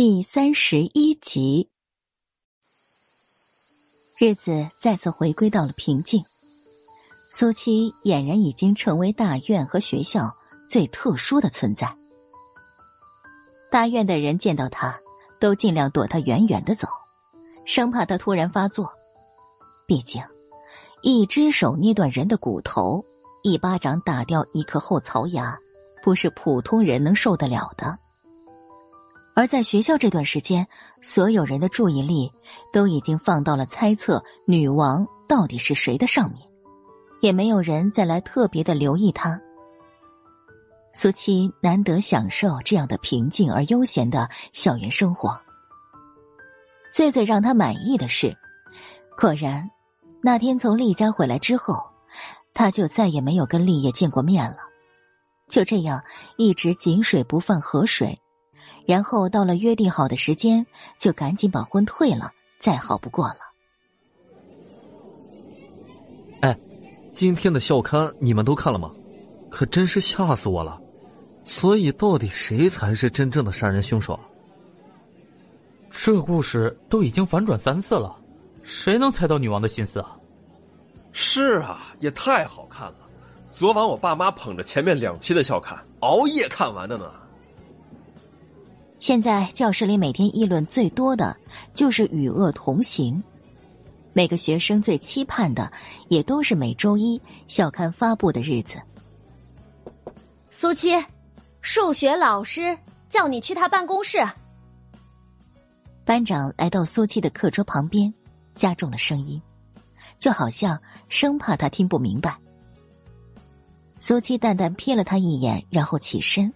第三十一集，日子再次回归到了平静。苏七俨然已经成为大院和学校最特殊的存在。大院的人见到他，都尽量躲他远远的走，生怕他突然发作。毕竟，一只手捏断人的骨头，一巴掌打掉一颗后槽牙，不是普通人能受得了的。而在学校这段时间，所有人的注意力都已经放到了猜测女王到底是谁的上面，也没有人再来特别的留意她。苏七难得享受这样的平静而悠闲的校园生活。最最让他满意的是，果然，那天从厉家回来之后，他就再也没有跟厉业见过面了，就这样一直井水不犯河水。然后到了约定好的时间，就赶紧把婚退了，再好不过了。哎，今天的校刊你们都看了吗？可真是吓死我了！所以到底谁才是真正的杀人凶手？这故事都已经反转三次了，谁能猜到女王的心思啊？是啊，也太好看了！昨晚我爸妈捧着前面两期的校刊，熬夜看完的呢。现在教室里每天议论最多的就是与恶同行，每个学生最期盼的也都是每周一校刊发布的日子。苏七，数学老师叫你去他办公室。班长来到苏七的课桌旁边，加重了声音，就好像生怕他听不明白。苏七淡淡瞥了他一眼，然后起身。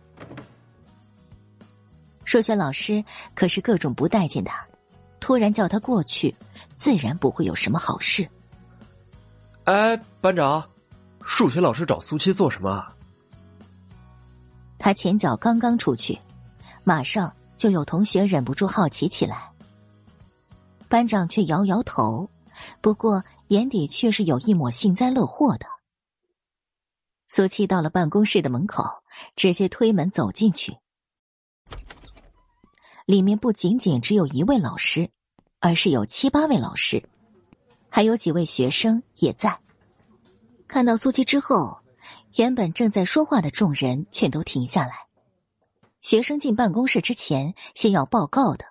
数学老师可是各种不待见他，突然叫他过去，自然不会有什么好事。哎，班长，数学老师找苏七做什么？他前脚刚刚出去，马上就有同学忍不住好奇起来。班长却摇摇头，不过眼底却是有一抹幸灾乐祸的。苏七到了办公室的门口，直接推门走进去。里面不仅仅只有一位老师，而是有七八位老师，还有几位学生也在。看到苏七之后，原本正在说话的众人全都停下来。学生进办公室之前，先要报告的，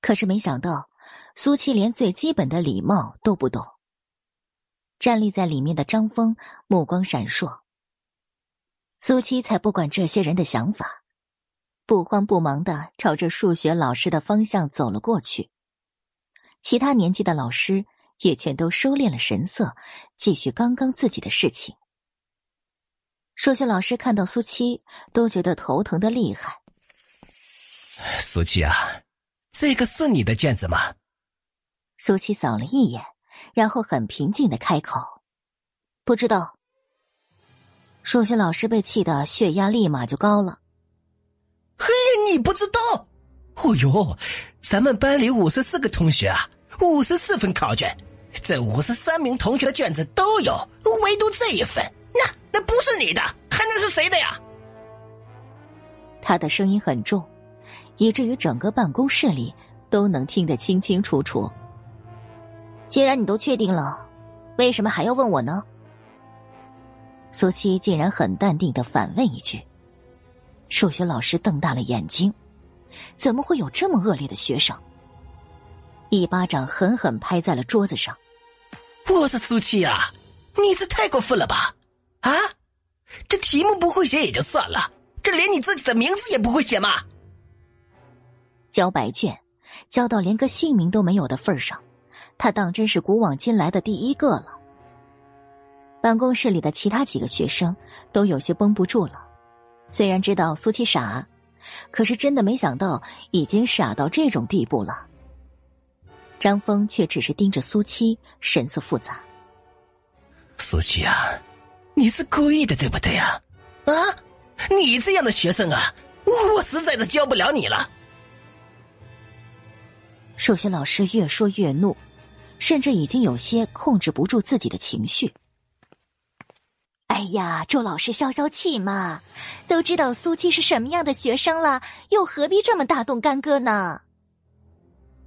可是没想到苏七连最基本的礼貌都不懂。站立在里面的张峰目光闪烁，苏七才不管这些人的想法。不慌不忙的朝着数学老师的方向走了过去，其他年级的老师也全都收敛了神色，继续刚刚自己的事情。数学老师看到苏七，都觉得头疼的厉害。苏七啊，这个是你的卷子吗？苏七扫了一眼，然后很平静的开口：“不知道。”数学老师被气得血压立马就高了。嘿，你不知道？哦呦，咱们班里五十四个同学啊，五十四份考卷，这五十三名同学的卷子都有，唯独这一份，那那不是你的，还能是谁的呀？他的声音很重，以至于整个办公室里都能听得清清楚楚。既然你都确定了，为什么还要问我呢？苏七竟然很淡定的反问一句。数学老师瞪大了眼睛，怎么会有这么恶劣的学生？一巴掌狠狠拍在了桌子上。我是苏七啊，你是太过分了吧？啊，这题目不会写也就算了，这连你自己的名字也不会写吗？交白卷，交到连个姓名都没有的份上，他当真是古往今来的第一个了。办公室里的其他几个学生都有些绷不住了。虽然知道苏七傻，可是真的没想到已经傻到这种地步了。张峰却只是盯着苏七，神色复杂。苏七啊，你是故意的对不对啊？啊，你这样的学生啊，我实在是教不了你了。数学老师越说越怒，甚至已经有些控制不住自己的情绪。哎，呀，周老师消消气嘛，都知道苏七是什么样的学生了，又何必这么大动干戈呢？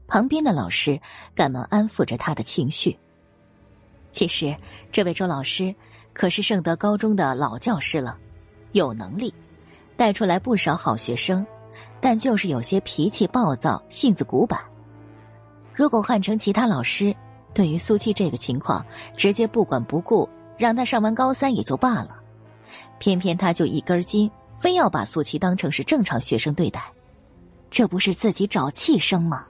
旁边的老师赶忙安抚着他的情绪。其实，这位周老师可是圣德高中的老教师了，有能力带出来不少好学生，但就是有些脾气暴躁、性子古板。如果换成其他老师，对于苏七这个情况，直接不管不顾，让他上完高三也就罢了，偏偏他就一根筋，非要把苏琪当成是正常学生对待，这不是自己找气生吗？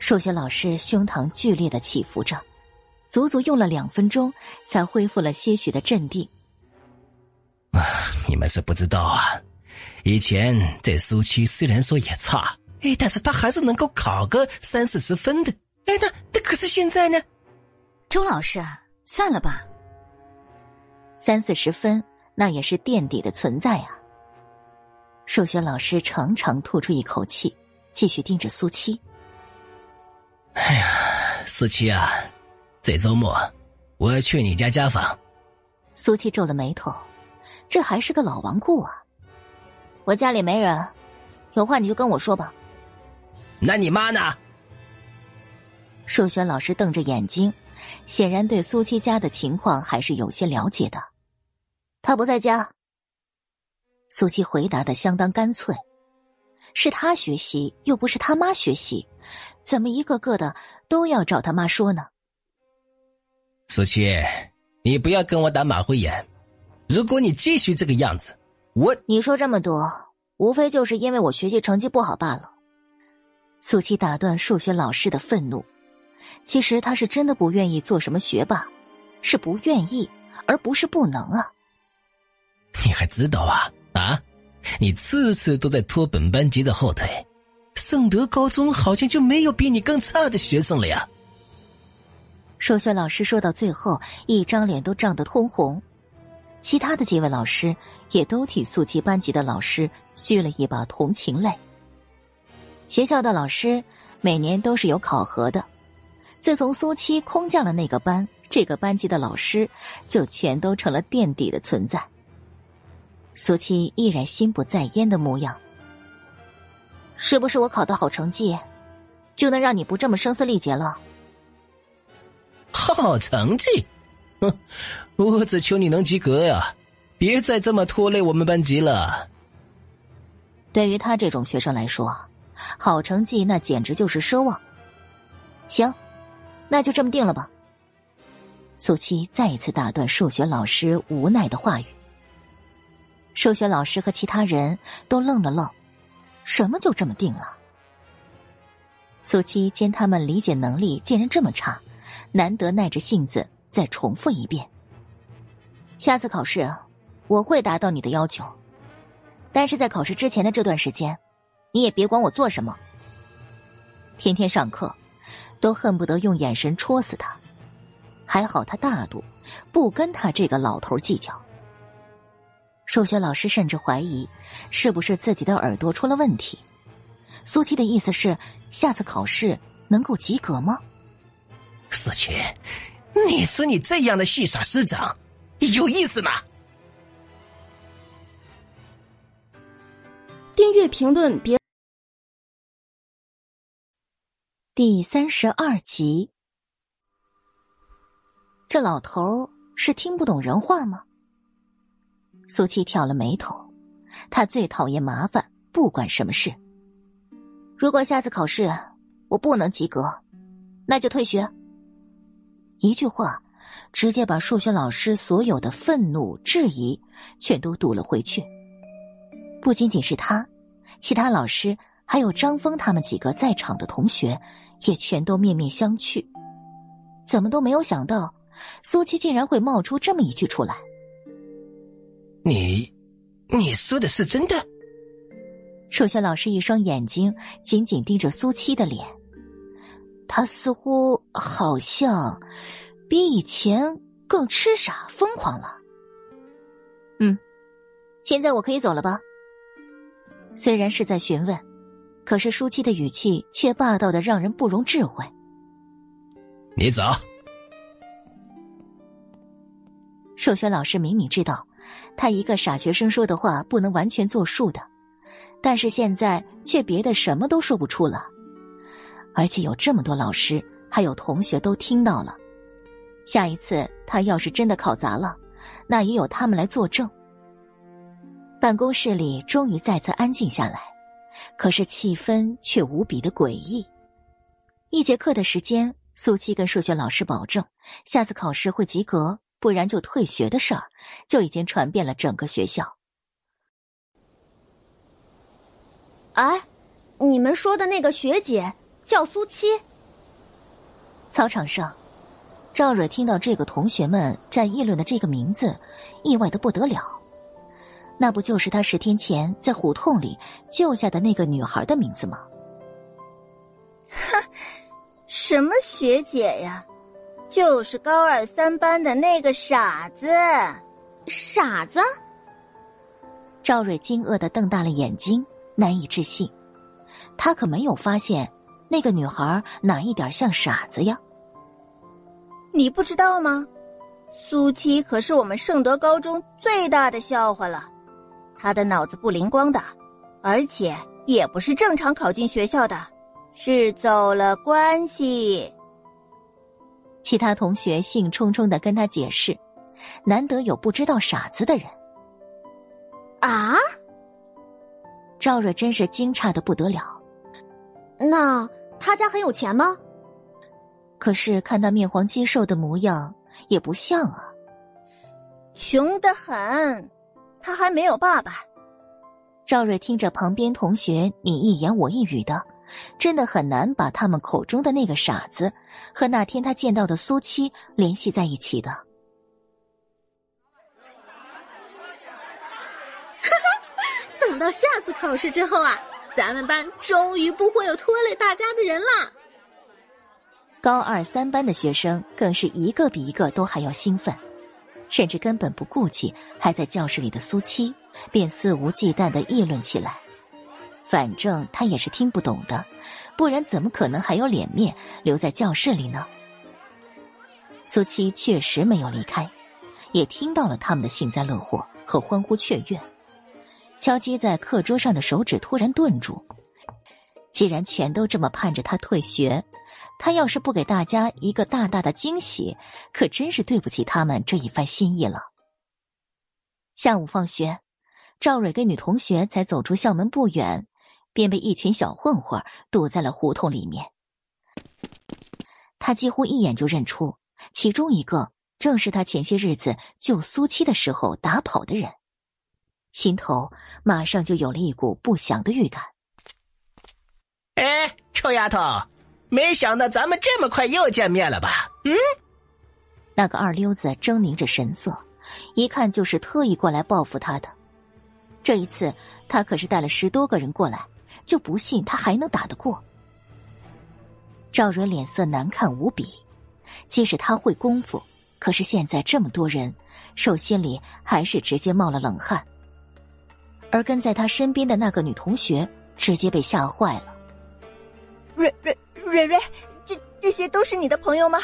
数学老师胸膛剧烈的起伏着，足足用了两分钟才恢复了些许的镇定。啊，你们是不知道啊，以前这苏七虽然说也差，哎，但是他还是能够考个三四十分的。哎，那那可是现在呢？周老师，算了吧，三四十分那也是垫底的存在啊。数学老师长长吐出一口气，继续盯着苏七。哎呀，苏七啊，这周末我要去你家家访。苏七皱了眉头，这还是个老顽固啊。我家里没人，有话你就跟我说吧。那你妈呢？数学老师瞪着眼睛，显然对苏七家的情况还是有些了解的。他不在家。苏七回答的相当干脆，是他学习，又不是他妈学习。怎么一个个的都要找他妈说呢？苏七，你不要跟我打马虎眼。如果你继续这个样子，我你说这么多，无非就是因为我学习成绩不好罢了。苏七打断数学老师的愤怒，其实他是真的不愿意做什么学霸，是不愿意，而不是不能啊。你还知道啊？啊，你次次都在拖本班级的后腿。圣德高中好像就没有比你更差的学生了呀。数学老师说到最后，一张脸都涨得通红，其他的几位老师也都替素七班级的老师续了一把同情泪。学校的老师每年都是有考核的，自从苏七空降了那个班，这个班级的老师就全都成了垫底的存在。苏七依然心不在焉的模样。是不是我考的好成绩，就能让你不这么声嘶力竭了？好成绩，哼！我只求你能及格呀，别再这么拖累我们班级了。对于他这种学生来说，好成绩那简直就是奢望。行，那就这么定了吧。苏七再一次打断数学老师无奈的话语。数学老师和其他人都愣了愣。什么就这么定了？苏七见他们理解能力竟然这么差，难得耐着性子再重复一遍。下次考试我会达到你的要求，但是在考试之前的这段时间，你也别管我做什么。天天上课，都恨不得用眼神戳死他。还好他大度，不跟他这个老头计较。数学老师甚至怀疑，是不是自己的耳朵出了问题？苏七的意思是，下次考试能够及格吗？苏七，你说你这样的戏耍师长，有意思吗？订阅评论别。第三十二集，这老头是听不懂人话吗？苏七挑了眉头，他最讨厌麻烦，不管什么事。如果下次考试我不能及格，那就退学。一句话，直接把数学老师所有的愤怒、质疑全都堵了回去。不仅仅是他，其他老师还有张峰他们几个在场的同学，也全都面面相觑。怎么都没有想到，苏七竟然会冒出这么一句出来。你，你说的是真的？数学老师一双眼睛紧紧盯着苏七的脸，他似乎好像比以前更痴傻疯狂了。嗯，现在我可以走了吧？虽然是在询问，可是舒淇的语气却霸道的让人不容置喙。你走。数学老师明明知道，他一个傻学生说的话不能完全作数的，但是现在却别的什么都说不出了，而且有这么多老师还有同学都听到了。下一次他要是真的考砸了，那也有他们来作证。办公室里终于再次安静下来，可是气氛却无比的诡异。一节课的时间，苏七跟数学老师保证，下次考试会及格。不然就退学的事儿，就已经传遍了整个学校。哎，你们说的那个学姐叫苏七。操场上，赵蕊听到这个同学们在议论的这个名字，意外的不得了。那不就是他十天前在胡同里救下的那个女孩的名字吗？哼，什么学姐呀？就是高二三班的那个傻子，傻子。赵蕊惊愕的瞪大了眼睛，难以置信。他可没有发现那个女孩哪一点像傻子呀？你不知道吗？苏七可是我们圣德高中最大的笑话了。他的脑子不灵光的，而且也不是正常考进学校的，是走了关系。其他同学兴冲冲的跟他解释，难得有不知道傻子的人。啊！赵若真是惊诧的不得了。那他家很有钱吗？可是看他面黄肌瘦的模样，也不像啊。穷得很，他还没有爸爸。赵瑞听着旁边同学你一言我一语的。真的很难把他们口中的那个傻子和那天他见到的苏七联系在一起的。等到下次考试之后啊，咱们班终于不会有拖累大家的人了。高二三班的学生更是一个比一个都还要兴奋，甚至根本不顾及还在教室里的苏七，便肆无忌惮的议论起来。反正他也是听不懂的，不然怎么可能还有脸面留在教室里呢？苏七确实没有离开，也听到了他们的幸灾乐祸和欢呼雀跃。敲击在课桌上的手指突然顿住。既然全都这么盼着他退学，他要是不给大家一个大大的惊喜，可真是对不起他们这一番心意了。下午放学，赵蕊跟女同学才走出校门不远。便被一群小混混堵在了胡同里面。他几乎一眼就认出，其中一个正是他前些日子救苏七的时候打跑的人，心头马上就有了一股不祥的预感。哎，臭丫头，没想到咱们这么快又见面了吧？嗯，那个二溜子狰狞着神色，一看就是特意过来报复他的。这一次，他可是带了十多个人过来。就不信他还能打得过。赵蕊脸色难看无比，即使他会功夫，可是现在这么多人，手心里还是直接冒了冷汗。而跟在他身边的那个女同学，直接被吓坏了。蕊蕊蕊蕊，这这些都是你的朋友吗？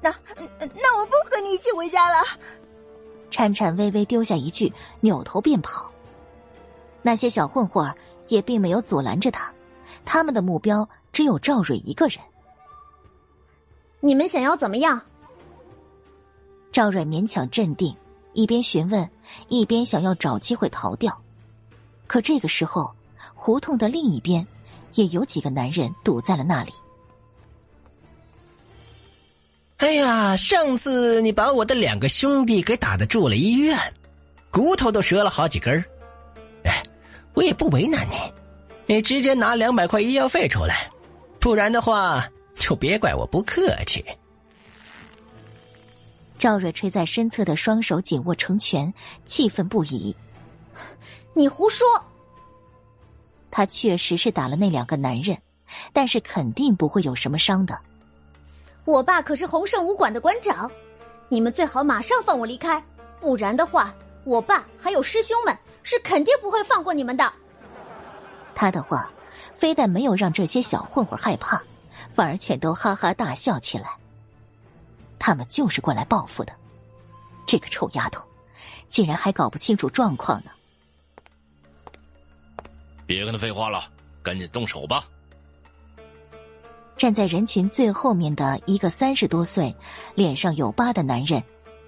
那那我不和你一起回家了。颤颤巍巍丢下一句，扭头便跑。那些小混混儿。也并没有阻拦着他，他们的目标只有赵蕊一个人。你们想要怎么样？赵蕊勉强镇定，一边询问，一边想要找机会逃掉。可这个时候，胡同的另一边，也有几个男人堵在了那里。哎呀，上次你把我的两个兄弟给打的住了医院，骨头都折了好几根儿。我也不为难你，你直接拿两百块医药费出来，不然的话就别怪我不客气。赵蕊垂在身侧的双手紧握成拳，气愤不已。你胡说！他确实是打了那两个男人，但是肯定不会有什么伤的。我爸可是洪盛武馆的馆长，你们最好马上放我离开，不然的话，我爸还有师兄们。是肯定不会放过你们的。他的话，非但没有让这些小混混害怕，反而全都哈哈大笑起来。他们就是过来报复的。这个臭丫头，竟然还搞不清楚状况呢！别跟他废话了，赶紧动手吧！站在人群最后面的一个三十多岁、脸上有疤的男人，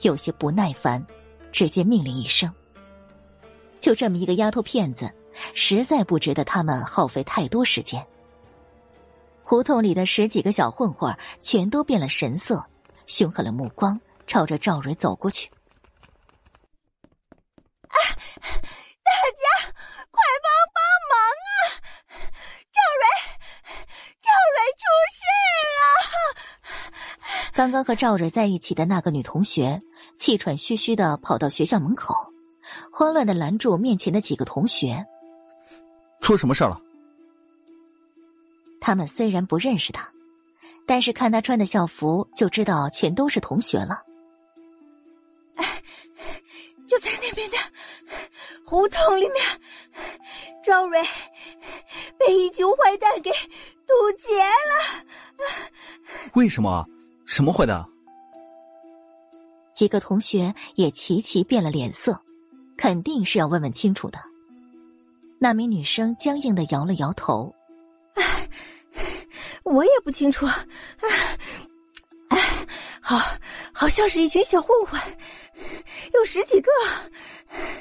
有些不耐烦，直接命令一声：“就这么一个丫头片子，实在不值得他们耗费太多时间。”胡同里的十几个小混混全都变了神色，凶狠了目光，朝着赵蕊走过去。啊！大家快帮帮忙啊！赵蕊，赵蕊出事了！刚刚和赵蕊在一起的那个女同学气喘吁吁的跑到学校门口，慌乱的拦住面前的几个同学。出什么事了？他们虽然不认识他，但是看他穿的校服就知道全都是同学了。就在那边的胡同里面，赵蕊被一群坏蛋给堵截了。为什么？什么坏蛋？几个同学也齐齐变了脸色，肯定是要问问清楚的。那名女生僵硬的摇了摇头。我也不清楚，好，好像是一群小混混，有十几个。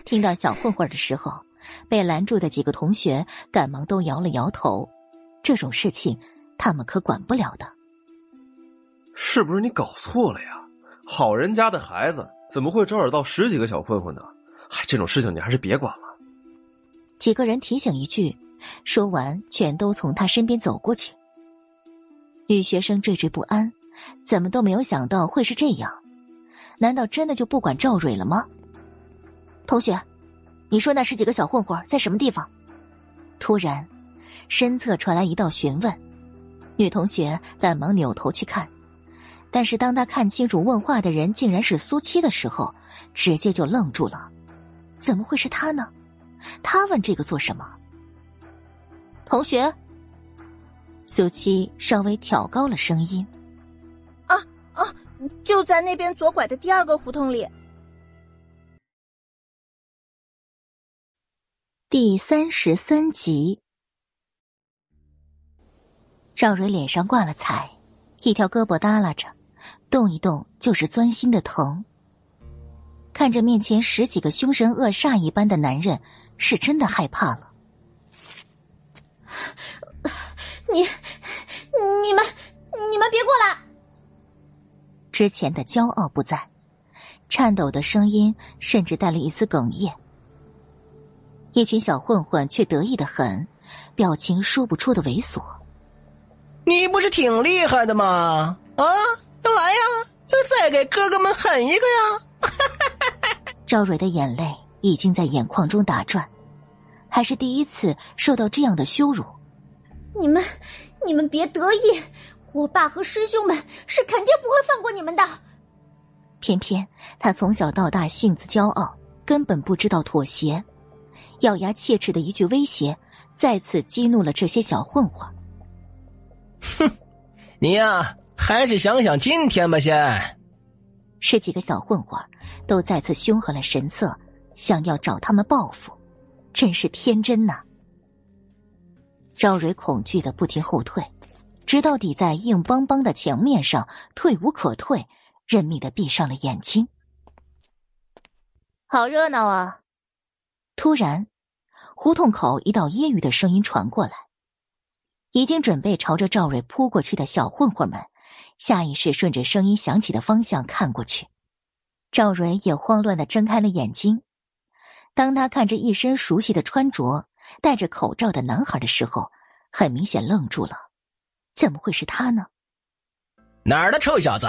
听到小混混的时候，被拦住的几个同学赶忙都摇了摇头。这种事情他们可管不了的。是不是你搞错了呀？好人家的孩子怎么会招惹到十几个小混混呢？哎，这种事情你还是别管了。几个人提醒一句，说完全都从他身边走过去。女学生惴惴不安，怎么都没有想到会是这样。难道真的就不管赵蕊了吗？同学，你说那十几个小混混在什么地方？突然，身侧传来一道询问。女同学赶忙扭头去看，但是当她看清楚问话的人竟然是苏七的时候，直接就愣住了。怎么会是他呢？他问这个做什么？同学。苏七稍微挑高了声音：“，就在那边左拐的第二个胡同里。”第三十三集，赵蕊脸上挂了彩，一条胳膊耷拉着，动一动就是钻心的疼。看着面前十几个凶神恶煞一般的男人，是真的害怕了。你、你们、你们别过来！之前的骄傲不在，颤抖的声音甚至带了一丝哽咽。一群小混混却得意的很，表情说不出的猥琐。你不是挺厉害的吗？啊，来呀，再给哥哥们狠一个呀！赵蕊的眼泪已经在眼眶中打转，还是第一次受到这样的羞辱。你们，你们别得意，我爸和师兄们是肯定不会放过你们的。偏偏他从小到大性子骄傲，根本不知道妥协，咬牙切齿的一句威胁，再次激怒了这些小混混。哼，你呀，还是想想今天吧，先。十几个小混混都再次凶狠了神色，想要找他们报复，真是天真呐。赵蕊恐惧的不停后退，直到抵在硬邦邦的墙面上，退无可退，认命的闭上了眼睛。好热闹啊！突然，胡同口一道揶揄的声音传过来，已经准备朝着赵蕊扑过去的小混混们，下意识顺着声音响起的方向看过去。赵蕊也慌乱的睁开了眼睛，当他看着一身熟悉的穿着。戴着口罩的男孩的时候，很明显愣住了，怎么会是他呢？哪儿的臭小子，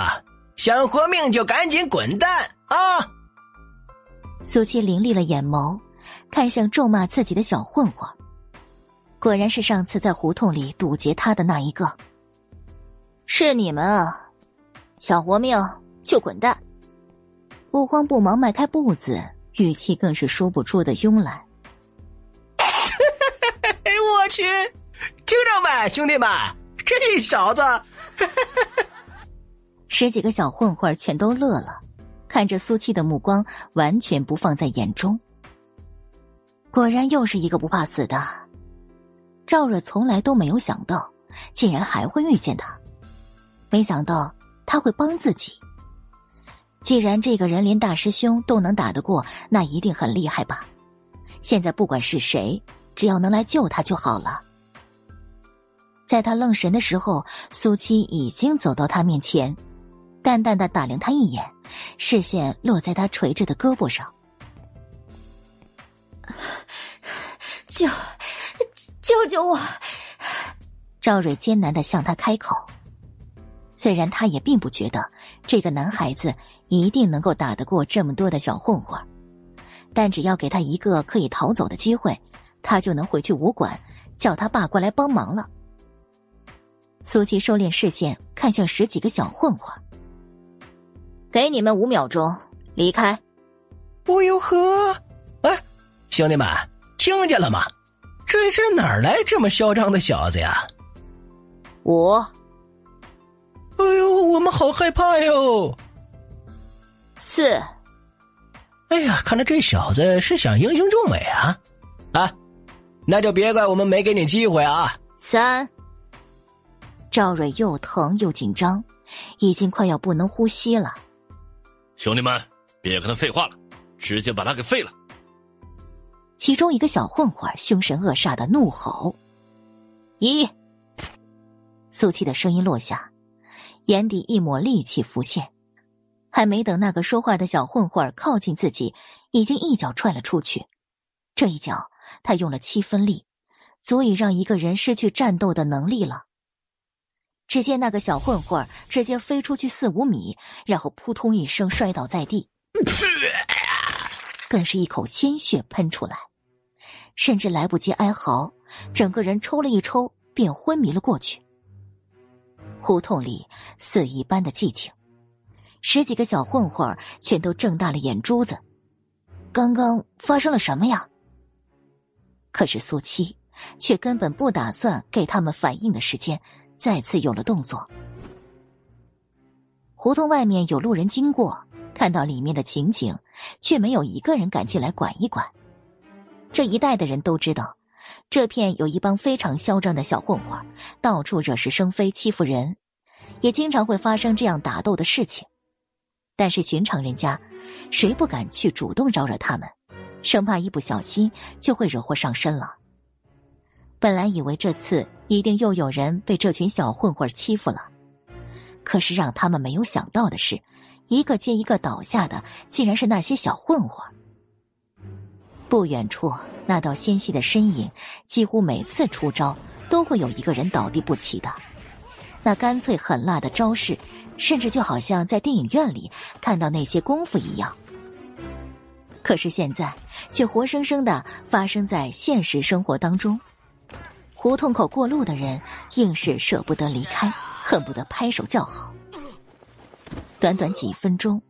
想活命就赶紧滚蛋啊！苏七凌厉了眼眸，看向咒骂自己的小混混，果然是上次在胡同里堵截他的那一个。是你们啊，想活命就滚蛋！不慌不忙迈开步子，语气更是说不出的慵懒。我去，听着没，兄弟们，这小子，十几个小混混全都乐了，看着苏七的目光完全不放在眼中。果然又是一个不怕死的。赵蕊从来都没有想到，竟然还会遇见他。没想到他会帮自己。既然这个人连大师兄都能打得过，那一定很厉害吧？现在不管是谁，只要能来救他就好了。在他愣神的时候，苏七已经走到他面前，淡淡的打量他一眼，视线落在他垂着的胳膊上。救，救救我！赵蕊艰难的向他开口。虽然他也并不觉得这个男孩子一定能够打得过这么多的小混混，但只要给他一个可以逃走的机会，他就能回去武馆叫他爸过来帮忙了。苏琪收敛视线，看向十几个小混混，给你们五秒钟离开。哦呦呵，哎，兄弟们，听见了吗？这是哪儿来这么嚣张的小子呀？五。哎呦，我们好害怕哟！四，哎呀，看来这小子是想英雄救美啊！啊，那就别怪我们没给你机会啊！三，赵蕊又疼又紧张，已经快要不能呼吸了。兄弟们，别跟他废话了，直接把他给废了！其中一个小混混凶神恶煞的怒吼：“一！”苏七的声音落下。眼底一抹戾气浮现，还没等那个说话的小混混靠近自己，已经一脚踹了出去。这一脚，他用了七分力，足以让一个人失去战斗的能力了。只见那个小混混直接飞出去四五米，然后扑通一声摔倒在地，更是一口鲜血喷出来，甚至来不及哀嚎，整个人抽了一抽便昏迷了过去。胡同里死一般的寂静，十几个小混混全都睁大了眼珠子。刚刚发生了什么呀？可是苏七却根本不打算给他们反应的时间，再次有了动作。胡同外面有路人经过，看到里面的情景，却没有一个人敢进来管一管。这一带的人都知道。这片有一帮非常嚣张的小混混，到处惹是生非，欺负人，也经常会发生这样打斗的事情。但是寻常人家，谁不敢去主动招惹他们，生怕一不小心就会惹祸上身了。本来以为这次一定又有人被这群小混混欺负了，可是让他们没有想到的是，一个接一个倒下的，竟然是那些小混混。不远处。那道纤细的身影，几乎每次出招都会有一个人倒地不起的。那干脆狠辣的招式，甚至就好像在电影院里看到那些功夫一样。可是现在，却活生生的发生在现实生活当中。胡同口过路的人，硬是舍不得离开，恨不得拍手叫好。短短几分钟。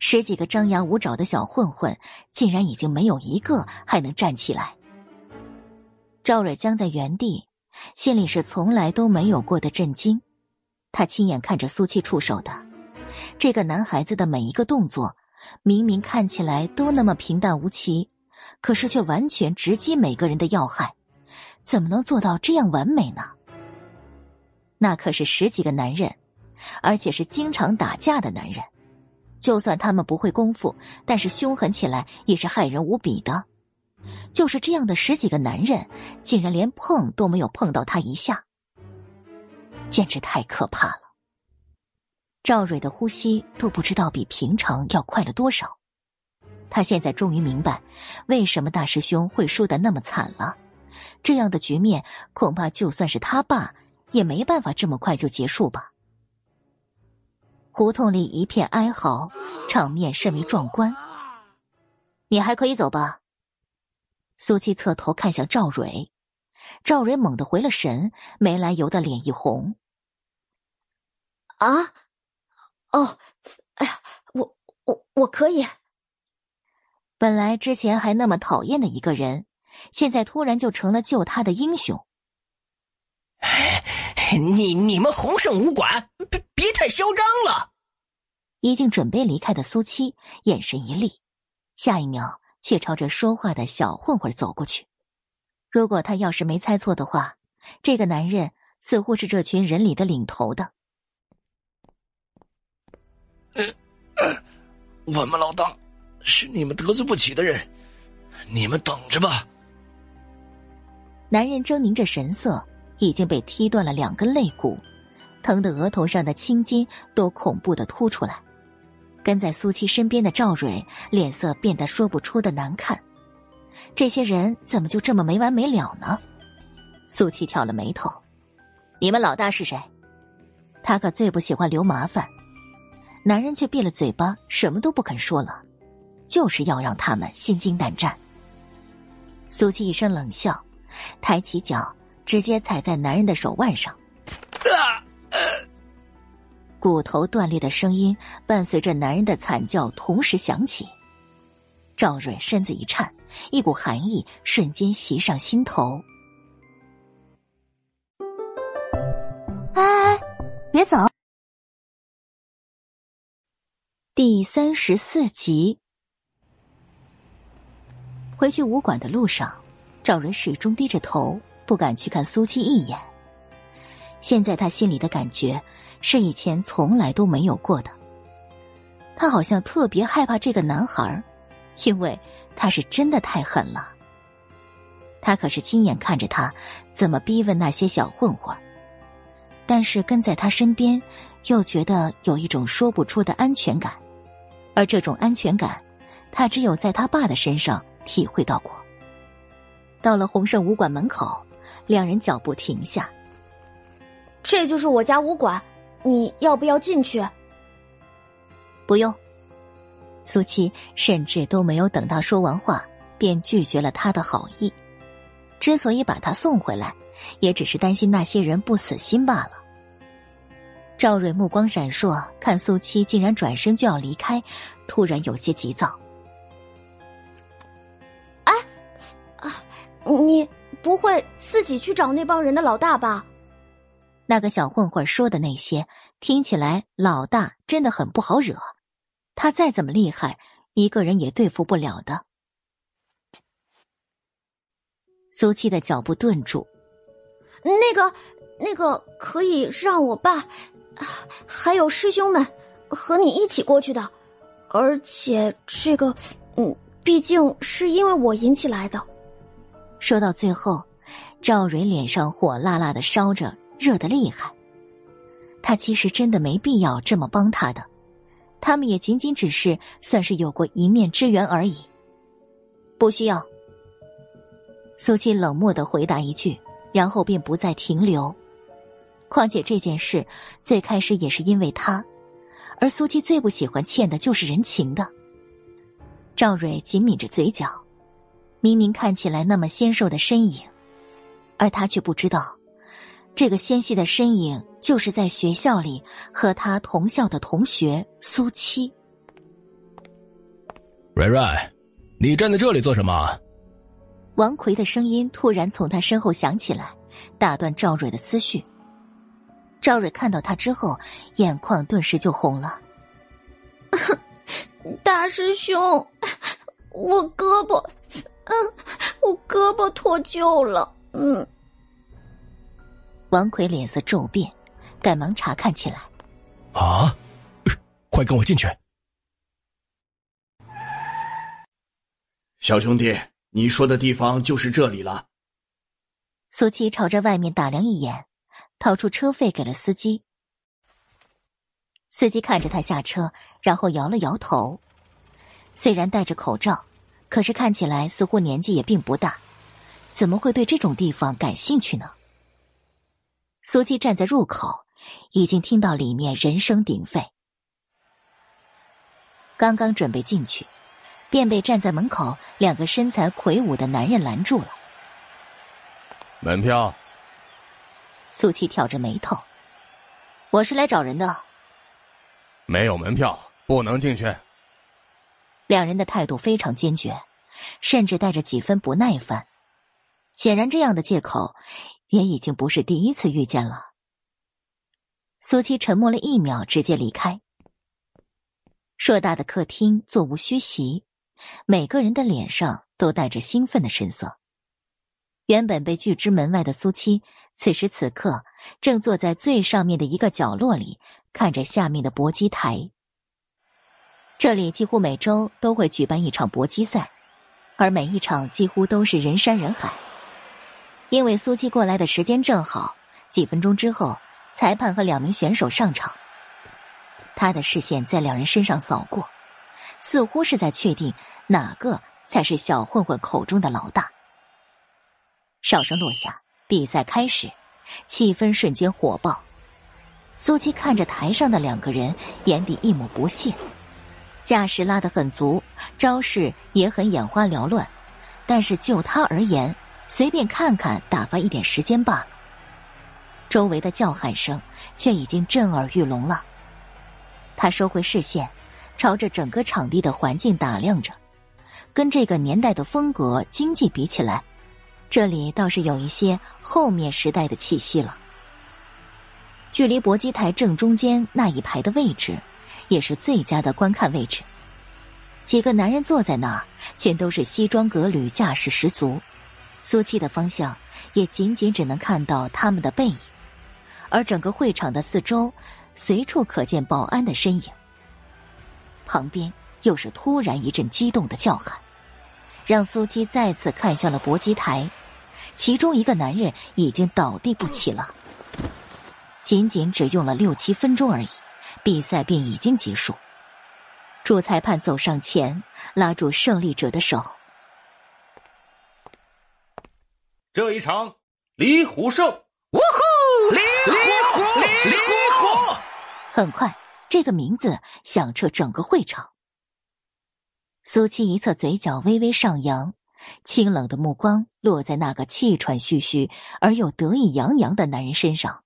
十几个张牙舞爪的小混混，竟然已经没有一个还能站起来。赵蕊僵在原地，心里是从来都没有过的震惊。他亲眼看着苏七出手的，这个男孩子的每一个动作，明明看起来都那么平淡无奇，可是却完全直击每个人的要害，怎么能做到这样完美呢？那可是十几个男人，而且是经常打架的男人。就算他们不会功夫，但是凶狠起来也是骇人无比的。就是这样的十几个男人，竟然连碰都没有碰到他一下，简直太可怕了。赵蕊的呼吸都不知道比平常要快了多少。他现在终于明白，为什么大师兄会输得那么惨了。这样的局面，恐怕就算是他爸，也没办法这么快就结束吧。胡同里一片哀嚎，场面甚为壮观。你还可以走吧。苏七侧头看向赵蕊，赵蕊猛地回了神，没来由的脸一红。啊，哦，哎呀，我我我可以。本来之前还那么讨厌的一个人，现在突然就成了救他的英雄。你你们洪盛武馆别别太嚣张了！已经准备离开的苏七眼神一厉，下一秒却朝着说话的小混混走过去。如果他要是没猜错的话，这个男人似乎是这群人里的领头的。我们老大是你们得罪不起的人，你们等着吧。男人狰狞着神色，已经被踢断了两根肋骨，疼得额头上的青筋都恐怖的凸出来。跟在苏七身边的赵蕊脸色变得说不出的难看。这些人怎么就这么没完没了呢？苏七挑了眉头：“你们老大是谁？”他可最不喜欢留麻烦。男人却闭了嘴巴，什么都不肯说了，就是要让他们心惊胆战。苏七一声冷笑，抬起脚，直接踩在男人的手腕上。骨头断裂的声音伴随着男人的惨叫同时响起。赵蕊身子一颤，一股寒意瞬间袭上心头。哎哎，别走！第三十四集，回去武馆的路上，赵仁始终低着头，不敢去看苏七一眼。现在他心里的感觉。是以前从来都没有过的。他好像特别害怕这个男孩，因为他是真的太狠了。他可是亲眼看着他怎么逼问那些小混混，但是跟在他身边，又觉得有一种说不出的安全感，而这种安全感，他只有在他爸的身上体会到过。到了洪盛武馆门口，两人脚步停下。这就是我家武馆。你要不要进去？不用。苏七甚至都没有等他说完话，便拒绝了他的好意。之所以把他送回来，也只是担心那些人不死心罢了。赵蕊目光闪烁，看苏七竟然转身就要离开，突然有些急躁。你不会自己去找那帮人的老大吧？那个小混混说的那些，听起来老大真的很不好惹。他再怎么厉害，一个人也对付不了的。苏七的脚步顿住，那个，那个可以让我爸，还有师兄们和你一起过去的，而且这个，嗯，毕竟是因为我引起来的。说到最后，赵蕊脸上火辣辣的烧着。热的厉害，他其实真的没必要这么帮他的，他们也仅仅只是算是有过一面之缘而已。不需要。苏七冷漠的回答一句，然后便不再停留。况且这件事最开始也是因为他，而苏七最不喜欢欠的就是人情的。赵蕊紧抿着嘴角，明明看起来那么纤瘦的身影，而他却不知道。这个纤细的身影，就是在学校里和他同校的同学苏七。蕊蕊，你站在这里做什么？王奎的声音突然从他身后响起来，打断赵蕊的思绪。赵蕊看到他之后，眼眶顿时就红了。大师兄，我胳膊，嗯，我胳膊脱臼了，嗯。王奎脸色骤变，赶忙查看起来。啊！快跟我进去！小兄弟，你说的地方就是这里了。苏七朝着外面打量一眼，掏出车费给了司机。司机看着他下车，然后摇了摇头。虽然戴着口罩，可是看起来似乎年纪也并不大，怎么会对这种地方感兴趣呢？苏七站在入口，已经听到里面人声鼎沸。刚刚准备进去，便被站在门口两个身材魁梧的男人拦住了。门票。苏七挑着眉头：“我是来找人的。”没有门票，不能进去。两人的态度非常坚决，甚至带着几分不耐烦。显然，这样的借口。也已经不是第一次遇见了。苏七沉默了一秒，直接离开。硕大的客厅座无虚席，每个人的脸上都带着兴奋的神色。原本被拒之门外的苏七，此时此刻正坐在最上面的一个角落里，看着下面的搏击台。这里几乎每周都会举办一场搏击赛，而每一场几乎都是人山人海。因为苏七过来的时间正好，几分钟之后，裁判和两名选手上场。他的视线在两人身上扫过，似乎是在确定哪个才是小混混口中的老大。哨声落下，比赛开始，气氛瞬间火爆。苏七看着台上的两个人，眼底一抹不屑。架势拉得很足，招式也很眼花缭乱，但是就他而言，随便看看，打发一点时间罢了。周围的叫喊声却已经震耳欲聋了。他收回视线，朝着整个场地的环境打量着。跟这个年代的风格、经济比起来，这里倒是有一些后面时代的气息了。距离搏击台正中间那一排的位置，也是最佳的观看位置。几个男人坐在那儿，全都是西装革履，架势十足。苏七的方向也仅仅只能看到他们的背影，而整个会场的四周。随处可见保安的身影。旁边又是突然一阵激动的叫喊，让苏七再次看向了搏击台。其中一个男人已经倒地不起了。仅仅只用了六七分钟而已，比赛便已经结束。主裁判走上前，拉住胜利者的手。这一场，李虎胜。呜呼！李虎，李虎！很快，这个名字响彻整个会场。苏七一侧嘴角微微上扬，清冷的目光落在那个气喘吁吁而又得意洋洋的男人身上。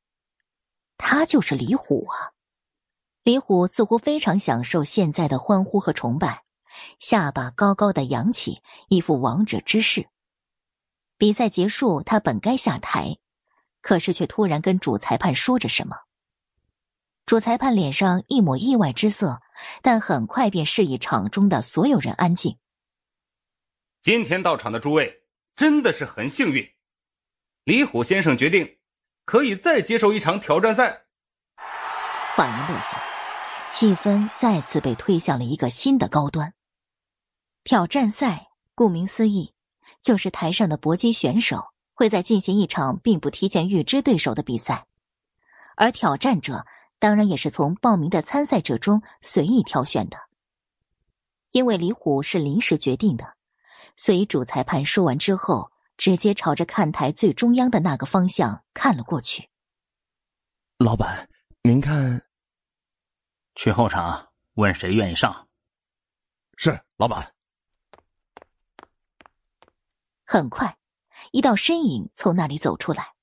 他就是李虎啊！李虎似乎非常享受现在的欢呼和崇拜，下巴高高的扬起，一副王者之势。比赛结束，他本该下台，可是却突然跟主裁判说着什么。主裁判脸上一抹意外之色，但很快便示意场中的所有人安静。今天到场的诸位真的是很幸运，李虎先生决定可以再接受一场挑战赛。话音落下，气氛再次被推向了一个新的高端。挑战赛顾名思义，就是台上的搏击选手会在进行一场并不提前预知对手的比赛，而挑战者。当然也是从报名的参赛者中随意挑选的。因为李虎是临时决定的，所以主裁判说完之后，直接朝着看台最中央的那个方向看了过去。老板，您看，去后场问谁愿意上。是老板。很快，一道身影从那里走出来。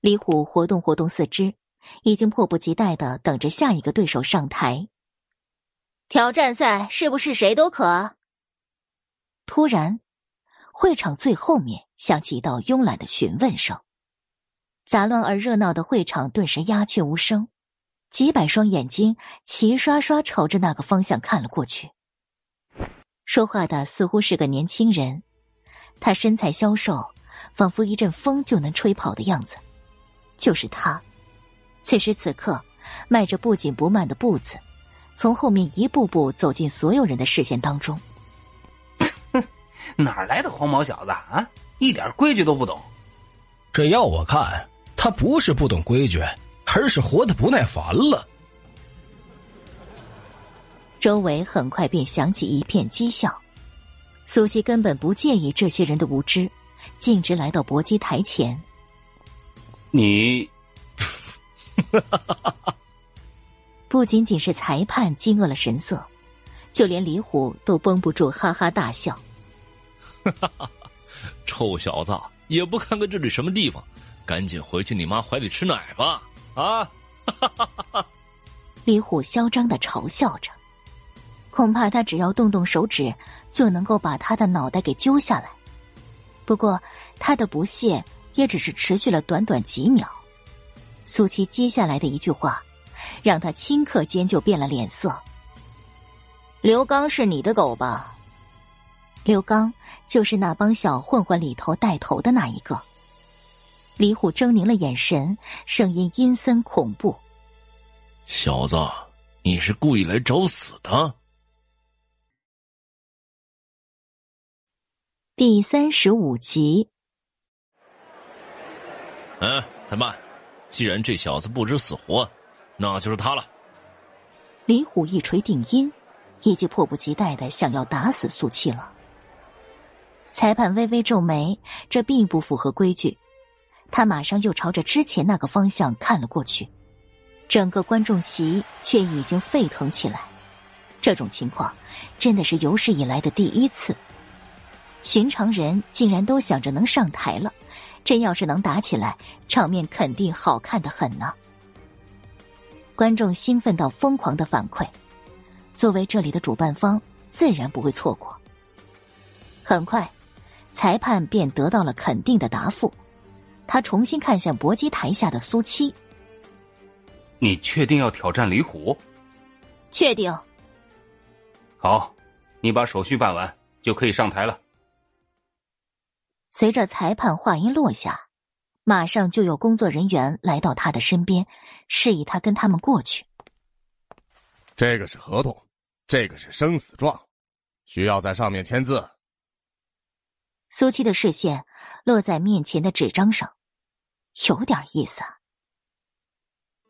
李虎活动活动四肢。已经迫不及待的等着下一个对手上台。挑战赛是不是谁都可？突然，会场最后面响起一道慵懒的询问声，杂乱而热闹的会场顿时鸦雀无声，几百双眼睛齐刷刷朝着那个方向看了过去。说话的似乎是个年轻人，他身材消瘦，仿佛一阵风就能吹跑的样子，就是他。此时此刻，迈着不紧不慢的步子，从后面一步步走进所有人的视线当中。哼，哪来的黄毛小子啊？一点规矩都不懂。这要我看，他不是不懂规矩，而是活得不耐烦了。周围很快便响起一片讥笑。苏西根本不介意这些人的无知，径直来到搏击台前。你。不仅仅是裁判惊愕了神色，就连李虎都绷不住哈哈大笑。臭小子，也不看看这里什么地方，赶紧回去你妈怀里吃奶吧！啊！李虎嚣张的嘲笑着，恐怕他只要动动手指，就能够把他的脑袋给揪下来。不过，他的不屑也只是持续了短短几秒。苏七接下来的一句话，让他顷刻间就变了脸色。刘刚是你的狗吧？刘刚就是那帮小混混里头带头的那一个。李虎狰狞了眼神，声音阴森恐怖：“小子，你是故意来找死的？”第三十五集。嗯，裁判，既然这小子不知死活，那就是他了。李虎一锤定音，已经迫不及待的想要打死苏七了。裁判微微皱眉，这并不符合规矩。他马上又朝着之前那个方向看了过去，整个观众席却已经沸腾起来。这种情况真的是有史以来的第一次。寻常人竟然都想着能上台了，真要是能打起来，场面肯定好看的很呢。观众兴奋到疯狂的反馈，作为这里的主办方，自然不会错过。很快。裁判便得到了肯定的答复，他重新看向搏击台下的苏七：“你确定要挑战李虎？”“确定。”“好，你把手续办完就可以上台了。”随着裁判话音落下，马上就有工作人员来到他的身边，示意他跟他们过去。这个是合同，这个是生死状，需要在上面签字。苏七的视线落在面前的纸张上，有点意思。啊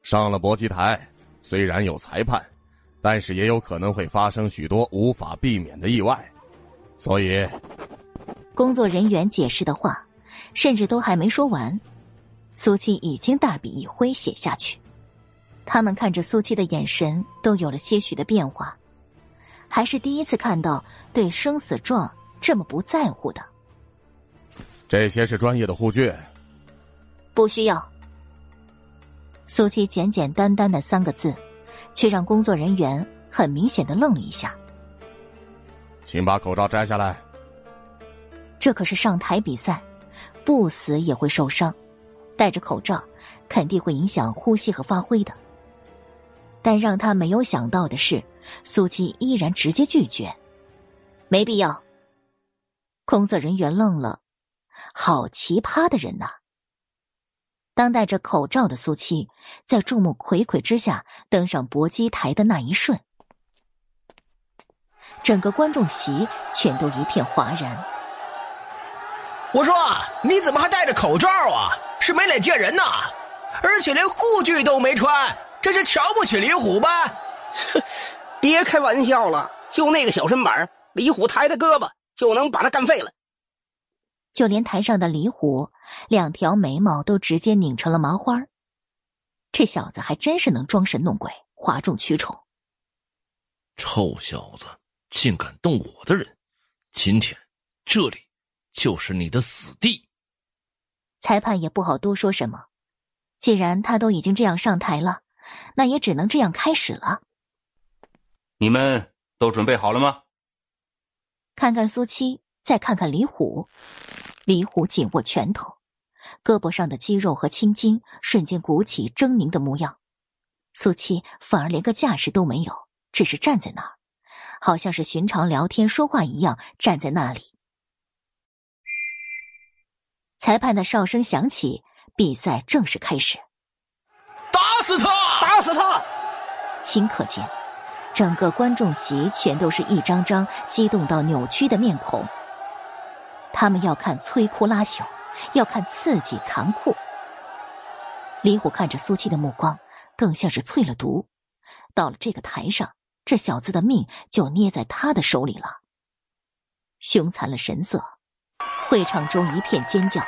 上了搏击台，虽然有裁判，但是也有可能会发生许多无法避免的意外，所以，工作人员解释的话，甚至都还没说完，苏七已经大笔一挥写下去。他们看着苏七的眼神都有了些许的变化，还是第一次看到对生死状这么不在乎的。这些是专业的护具，不需要。苏七简简单单的三个字，却让工作人员很明显的愣了一下。请把口罩摘下来。这可是上台比赛，不死也会受伤，戴着口罩肯定会影响呼吸和发挥的。但让他没有想到的是，苏七依然直接拒绝，没必要。工作人员愣了。好奇葩的人呐！当戴着口罩的苏七在众目睽睽之下登上搏击台的那一瞬，整个观众席全都一片哗然。我说：“你怎么还戴着口罩啊？是没脸见人呐？而且连护具都没穿，这是瞧不起李虎吧？”哼，别开玩笑了，就那个小身板，李虎抬抬胳膊就能把他干废了。就连台上的李虎，两条眉毛都直接拧成了麻花。这小子还真是能装神弄鬼，哗众取宠。臭小子，竟敢动我的人！今天这里就是你的死地。裁判也不好多说什么，既然他都已经这样上台了，那也只能这样开始了。你们都准备好了吗？看看苏七，再看看李虎。李虎紧握拳头，胳膊上的肌肉和青筋瞬间鼓起狰狞的模样。苏七反而连个架势都没有，只是站在那儿，好像是寻常聊天说话一样站在那里。裁判的哨声响起，比赛正式开始。打死他！打死他！顷刻间，整个观众席全都是一张张激动到扭曲的面孔。他们要看摧枯拉朽，要看刺激残酷。李虎看着苏七的目光，更像是淬了毒。到了这个台上，这小子的命就捏在他的手里了。凶残了神色，会场中一片尖叫。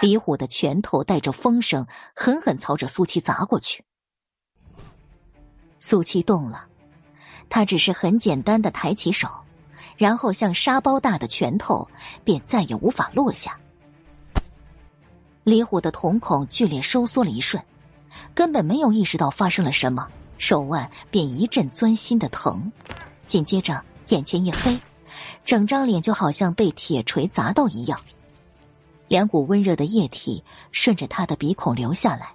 李虎的拳头带着风声，狠狠朝着苏七砸过去。苏七动了，他只是很简单的抬起手。然后，像沙包大的拳头便再也无法落下。李虎的瞳孔剧烈收缩了一瞬，根本没有意识到发生了什么，手腕便一阵钻心的疼。紧接着，眼前一黑，整张脸就好像被铁锤砸到一样。两股温热的液体顺着他的鼻孔流下来，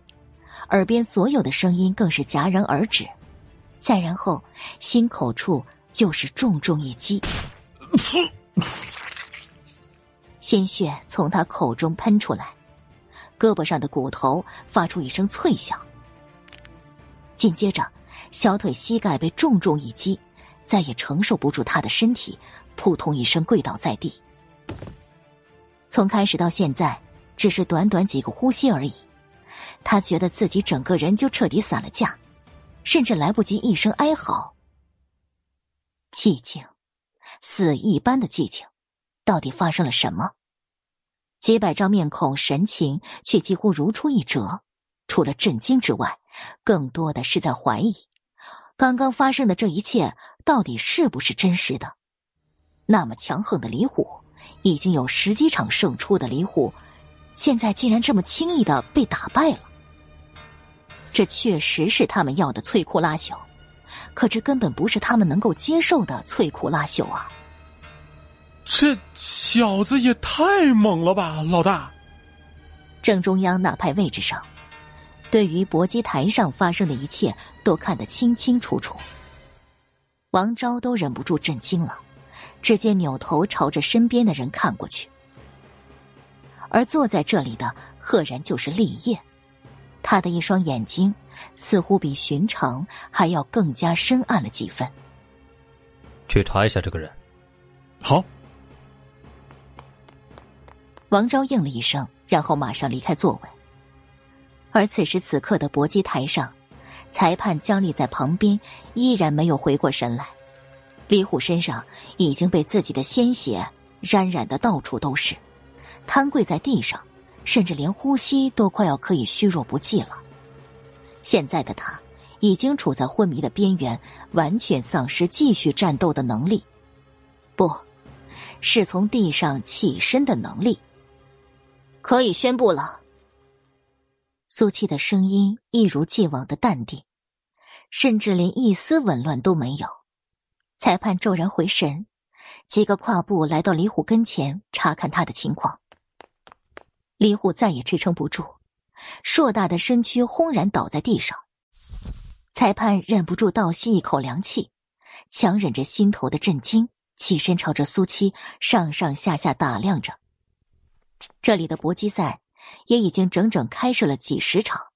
耳边所有的声音更是戛然而止。再然后，心口处又是重重一击，鲜血从他口中喷出来，胳膊上的骨头发出一声脆响。紧接着，小腿膝盖被重重一击，再也承受不住他的身体，扑通一声跪倒在地。从开始到现在，只是短短几个呼吸而已，他觉得自己整个人就彻底散了架。甚至来不及一声哀嚎，寂静，死一般的寂静。到底发生了什么？几百张面孔，神情却几乎如出一辙。除了震惊之外，更多的是在怀疑：刚刚发生的这一切到底是不是真实的？那么强横的李虎，已经有十几场胜出的李虎，现在竟然这么轻易的被打败了。这确实是他们要的摧枯拉朽，可这根本不是他们能够接受的摧枯拉朽啊！这小子也太猛了吧，老大！正中央那排位置上，对于搏击台上发生的一切都看得清清楚楚。王昭都忍不住震惊了，直接扭头朝着身边的人看过去，而坐在这里的赫然就是立业。他的一双眼睛似乎比寻常还要更加深暗了几分。去查一下这个人。好。王昭应了一声，然后马上离开座位。而此时此刻的搏击台上，裁判僵立在旁边，依然没有回过神来。李虎身上已经被自己的鲜血沾染的到处都是，瘫跪在地上。甚至连呼吸都快要可以虚弱不济了。现在的他已经处在昏迷的边缘，完全丧失继续战斗的能力，不是从地上起身的能力。可以宣布了。苏七的声音一如既往的淡定，甚至连一丝紊乱都没有。裁判骤然回神，几个跨步来到李虎跟前，查看他的情况。李虎再也支撑不住，硕大的身躯轰然倒在地上。裁判忍不住倒吸一口凉气，强忍着心头的震惊，起身朝着苏七上上下下打量着。这里的搏击赛也已经整整开设了几十场，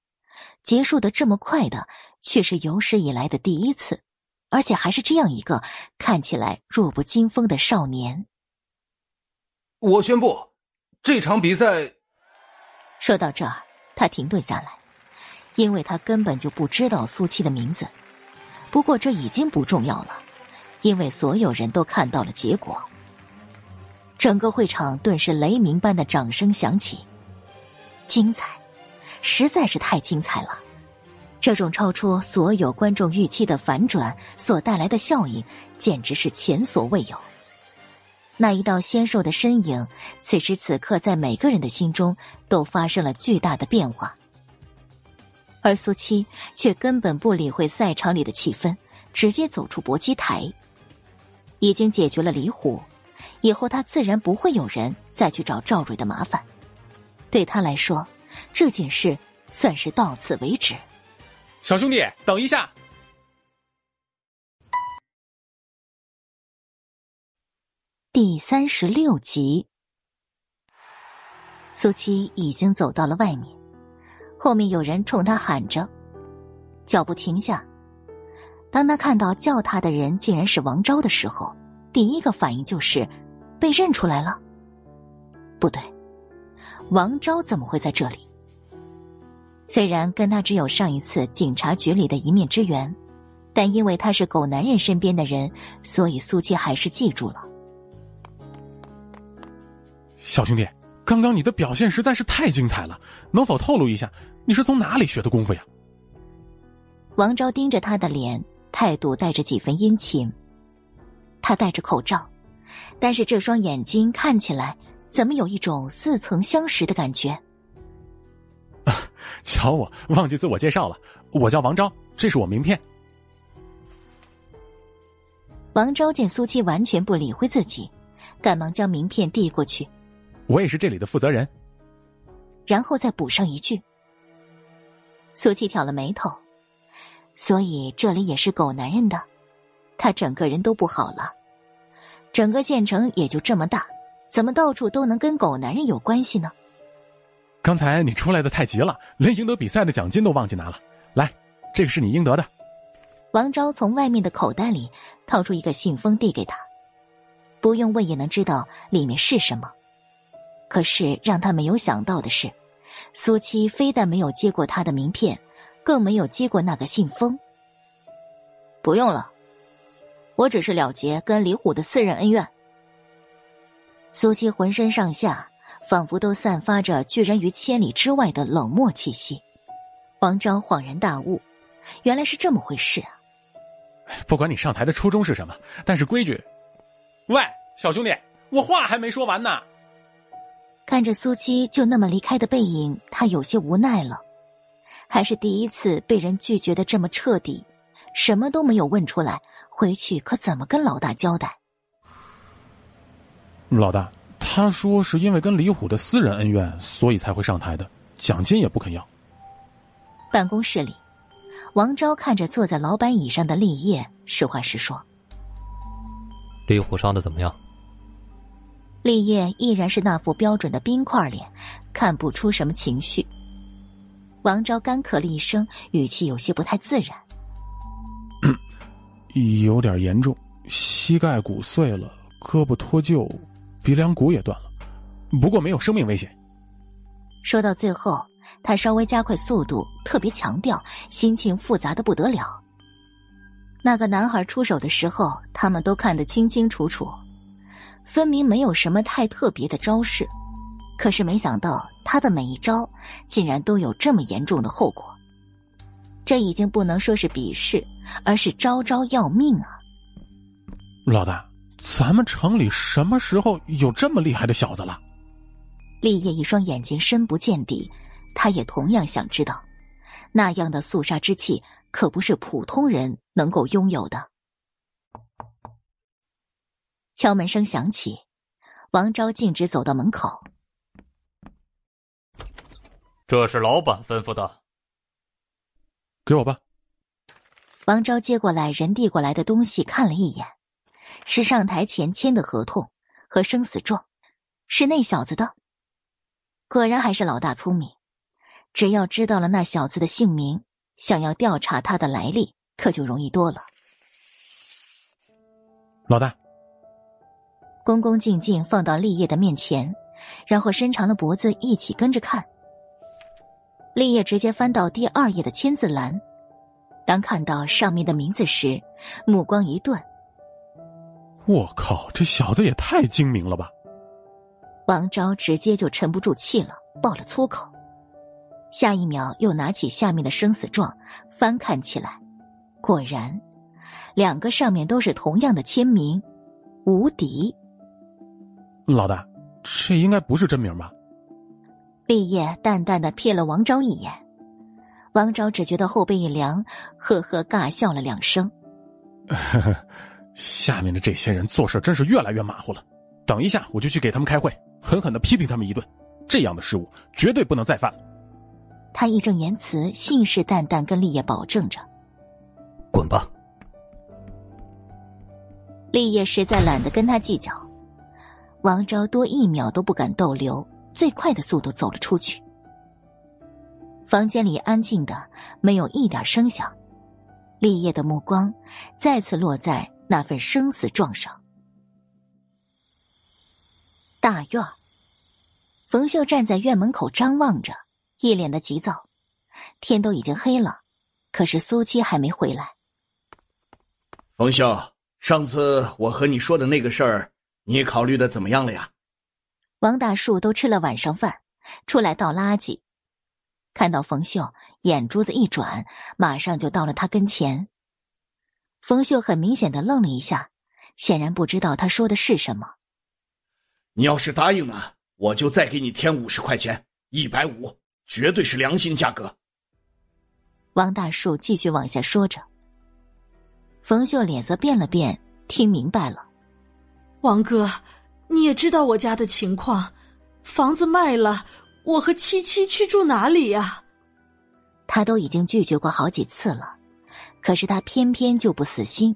结束的这么快的却是有史以来的第一次，而且还是这样一个看起来弱不禁风的少年。我宣布，这场比赛。说到这儿，他停顿下来，因为他根本就不知道苏七的名字。不过这已经不重要了，因为所有人都看到了结果。整个会场顿时雷鸣般的掌声响起，精彩，实在是太精彩了！这种超出所有观众预期的反转所带来的效应，简直是前所未有。那一道纤瘦的身影，此时此刻在每个人的心中都发生了巨大的变化，而苏七却根本不理会赛场里的气氛，直接走出搏击台。已经解决了李虎，以后他自然不会有人再去找赵蕊的麻烦。对他来说，这件事算是到此为止。小兄弟，等一下。第三十六集，苏七已经走到了外面，后面有人冲他喊着，脚步停下。当他看到叫他的人竟然是王昭的时候，第一个反应就是被认出来了。不对，王昭怎么会在这里？虽然跟他只有上一次警察局里的一面之缘，但因为他是狗男人身边的人，所以苏七还是记住了。小兄弟，刚刚你的表现实在是太精彩了，能否透露一下你是从哪里学的功夫呀？王昭盯着他的脸，态度带着几分殷勤。他戴着口罩，但是这双眼睛看起来怎么有一种似曾相识的感觉？啊 瞧我忘记自我介绍了，我叫王昭，这是我名片。王昭见苏七完全不理会自己，赶忙将名片递过去。我也是这里的负责人，然后再补上一句：“苏七挑了眉头，所以这里也是狗男人的，他整个人都不好了。整个县城也就这么大，怎么到处都能跟狗男人有关系呢？刚才你出来的太急了，连赢得比赛的奖金都忘记拿了。来，这个是你应得的。王昭从外面的口袋里掏出一个信封递给他，不用问也能知道里面是什么。可是让他没有想到的是。苏七非但没有接过他的名片，更没有接过那个信封。不用了，我只是了结跟李虎的私人恩怨。苏七浑身上下仿佛都散发着拒人于千里之外的冷漠气息。王昭恍然大悟，原来是这么回事啊！不管你上台的初衷是什么，但是规矩……喂，小兄弟，我话还没说完呢。看着苏七就那么离开的背影，他有些无奈了。还是第一次被人拒绝的这么彻底，什么都没有问出来，回去可怎么跟老大交代？老大，他说是因为跟李虎的私人恩怨，所以才会上台的，奖金也不肯要。办公室里，王昭看着坐在老板椅上的立业，实话实说：“李虎伤的怎么样？”立业依然是那副标准的冰块脸，看不出什么情绪。王昭干咳了一声，语气有些不太自然：“有点严重，膝盖骨碎了，胳膊脱臼，鼻梁骨也断了，不过没有生命危险。”说到最后，他稍微加快速度，特别强调，心情复杂的不得了。那个男孩出手的时候，他们都看得清清楚楚。分明没有什么太特别的招式，可是没想到他的每一招竟然都有这么严重的后果。这已经不能说是鄙视，而是招招要命啊！老大，咱们城里什么时候有这么厉害的小子了？立业一双眼睛深不见底，他也同样想知道，那样的肃杀之气可不是普通人能够拥有的。敲门声响起，王昭径直走到门口。这是老板吩咐的，给我吧。王昭接过来人递过来的东西，看了一眼，是上台前签的合同和生死状，是那小子的。果然还是老大聪明，只要知道了那小子的姓名，想要调查他的来历，可就容易多了。老大。恭恭敬敬放到立业的面前，然后伸长了脖子一起跟着看。立业直接翻到第二页的签字栏，当看到上面的名字时，目光一顿。我靠，这小子也太精明了吧！王昭直接就沉不住气了，爆了粗口。下一秒又拿起下面的生死状翻看起来，果然，两个上面都是同样的签名，无敌。老大，这应该不是真名吧？立业淡淡的瞥了王昭一眼，王昭只觉得后背一凉，呵呵尬笑了两声。下面的这些人做事真是越来越马虎了。等一下，我就去给他们开会，狠狠的批评他们一顿。这样的失误绝对不能再犯。他义正言辞、信誓旦旦跟立业保证着：“滚吧！”立业实在懒得跟他计较。王昭多一秒都不敢逗留，最快的速度走了出去。房间里安静的没有一点声响，立业的目光再次落在那份生死状上。大院冯秀站在院门口张望着，一脸的急躁。天都已经黑了，可是苏七还没回来。冯秀，上次我和你说的那个事儿。你考虑的怎么样了呀？王大树都吃了晚上饭，出来倒垃圾，看到冯秀，眼珠子一转，马上就到了他跟前。冯秀很明显的愣了一下，显然不知道他说的是什么。你要是答应了，我就再给你添五十块钱，一百五，绝对是良心价格。王大树继续往下说着。冯秀脸色变了变，听明白了。王哥，你也知道我家的情况，房子卖了，我和七七去住哪里呀？他都已经拒绝过好几次了，可是他偏偏就不死心。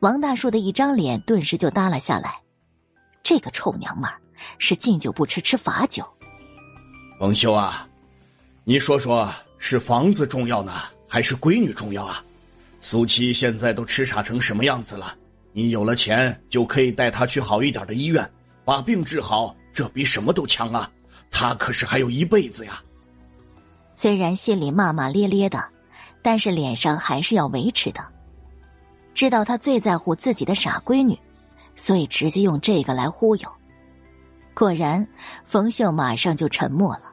王大树的一张脸顿时就耷拉下来，这个臭娘们儿是敬酒不吃吃罚酒。王修啊，你说说是房子重要呢，还是闺女重要啊？苏七现在都痴傻成什么样子了？你有了钱就可以带她去好一点的医院，把病治好，这比什么都强啊！她可是还有一辈子呀。虽然心里骂骂咧咧的，但是脸上还是要维持的。知道他最在乎自己的傻闺女，所以直接用这个来忽悠。果然，冯秀马上就沉默了。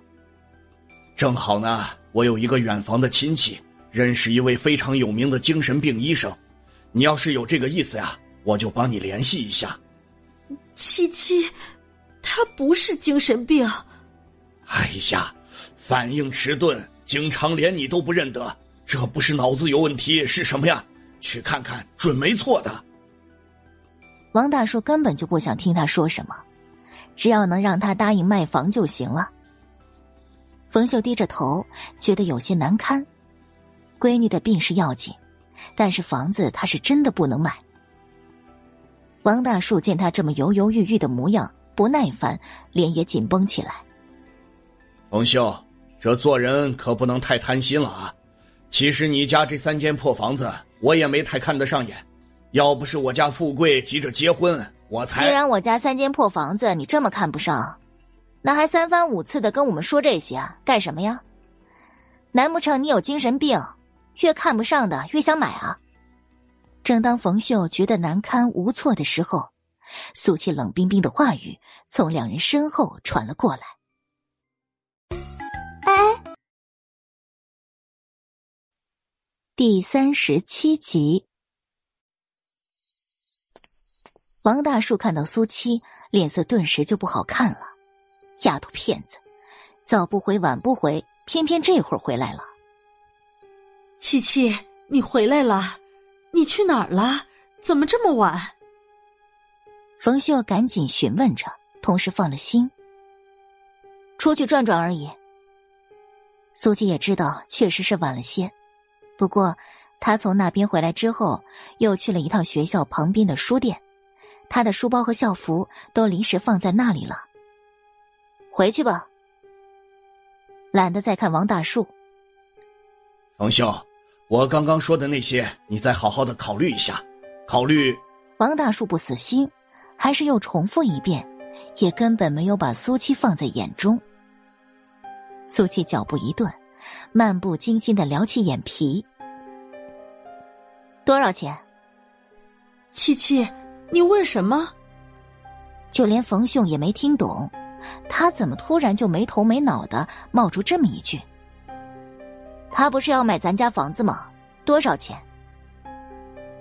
正好呢，我有一个远房的亲戚，认识一位非常有名的精神病医生。你要是有这个意思呀，我就帮你联系一下。七七，他不是精神病。哎呀，反应迟钝，经常连你都不认得，这不是脑子有问题是什么呀？去看看，准没错的。王大叔根本就不想听他说什么，只要能让他答应卖房就行了。冯秀低着头，觉得有些难堪。闺女的病是要紧，但是房子他是真的不能买。王大树见他这么犹犹豫豫的模样，不耐烦，脸也紧绷起来。冯秀，这做人可不能太贪心了啊！其实你家这三间破房子，我也没太看得上眼。要不是我家富贵急着结婚，我才……既然我家三间破房子你这么看不上，那还三番五次的跟我们说这些干什么呀？难不成你有精神病？越看不上的越想买啊？正当冯秀觉得难堪无措的时候，苏七冷冰冰的话语从两人身后传了过来：“哎。”第三十七集，王大树看到苏七，脸色顿时就不好看了。丫头片子，早不回晚不回，偏偏这会儿回来了。七七，你回来了，你去哪儿了？怎么这么晚？冯秀赶紧询问着，同时放了心。出去转转而已。苏七也知道，确实是晚了些。不过，他从那边回来之后，又去了一趟学校旁边的书店，他的书包和校服都临时放在那里了。回去吧，懒得再看王大树。冯秀，我刚刚说的那些，你再好好的考虑一下，考虑。王大树不死心，还是又重复一遍，也根本没有把苏七放在眼中。苏七脚步一顿。漫不经心的撩起眼皮，多少钱？七七，你问什么？就连冯兄也没听懂，他怎么突然就没头没脑的冒出这么一句？他不是要买咱家房子吗？多少钱？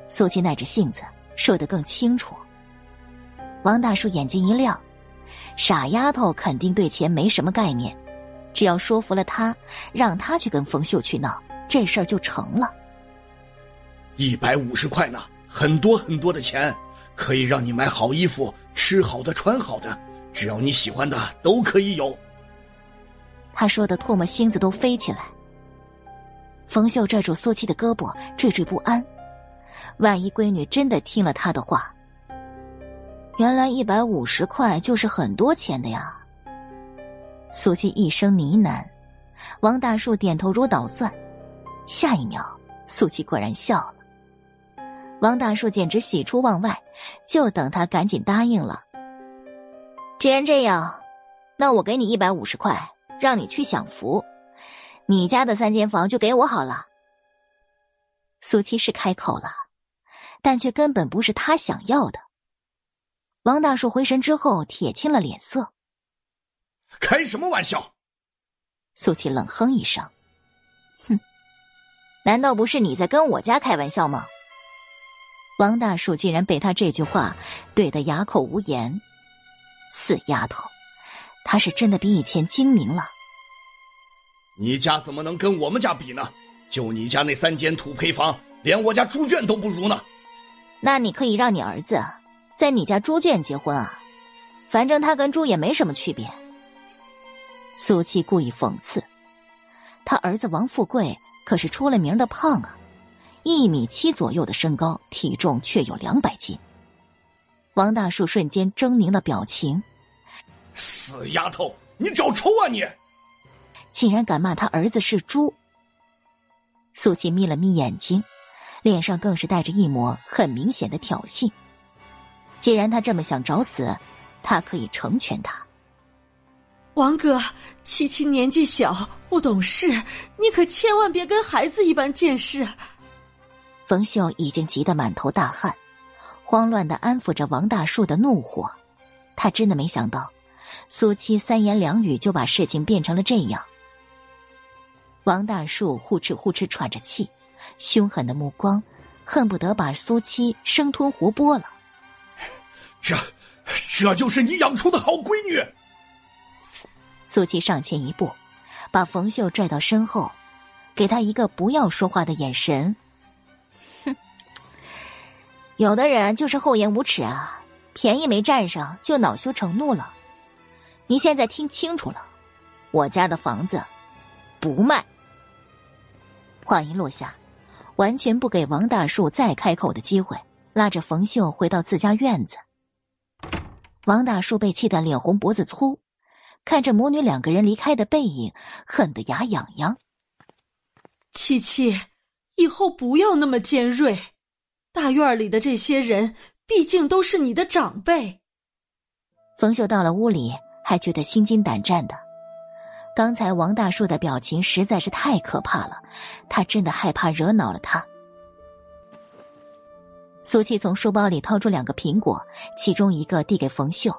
苏七耐着性子说得更清楚。王大叔眼睛一亮，傻丫头肯定对钱没什么概念。只要说服了他，让他去跟冯秀去闹，这事儿就成了。一百五十块呢，很多很多的钱，可以让你买好衣服、吃好的、穿好的，只要你喜欢的都可以有。他说的唾沫星子都飞起来。冯秀拽住苏七的胳膊，惴惴不安。万一闺女真的听了他的话，原来一百五十块就是很多钱的呀。苏七一声呢喃，王大树点头如捣蒜。下一秒，苏七果然笑了。王大树简直喜出望外，就等他赶紧答应了。既然这样，那我给你一百五十块，让你去享福。你家的三间房就给我好了。苏七是开口了，但却根本不是他想要的。王大树回神之后，铁青了脸色。开什么玩笑！苏七冷哼一声：“哼，难道不是你在跟我家开玩笑吗？”王大树竟然被他这句话怼得哑口无言。死丫头，他是真的比以前精明了。你家怎么能跟我们家比呢？就你家那三间土坯房，连我家猪圈都不如呢。那你可以让你儿子在你家猪圈结婚啊，反正他跟猪也没什么区别。苏七故意讽刺，他儿子王富贵可是出了名的胖啊，一米七左右的身高，体重却有两百斤。王大树瞬间狰狞了表情，死丫头，你找抽啊你！竟然敢骂他儿子是猪！苏琪眯了眯眼睛，脸上更是带着一抹很明显的挑衅。既然他这么想找死，他可以成全他。王哥，七七年纪小，不懂事，你可千万别跟孩子一般见识。冯秀已经急得满头大汗，慌乱的安抚着王大树的怒火。他真的没想到，苏七三言两语就把事情变成了这样。王大树呼哧呼哧喘着气，凶狠的目光恨不得把苏七生吞活剥了。这，这就是你养出的好闺女！苏七上前一步，把冯秀拽到身后，给他一个不要说话的眼神。哼，有的人就是厚颜无耻啊，便宜没占上就恼羞成怒了。你现在听清楚了，我家的房子不卖。话音落下，完全不给王大树再开口的机会，拉着冯秀回到自家院子。王大树被气得脸红脖子粗。看着母女两个人离开的背影，恨得牙痒痒。七七，以后不要那么尖锐。大院里的这些人，毕竟都是你的长辈。冯秀到了屋里，还觉得心惊胆战的。刚才王大树的表情实在是太可怕了，他真的害怕惹恼了他。苏七从书包里掏出两个苹果，其中一个递给冯秀。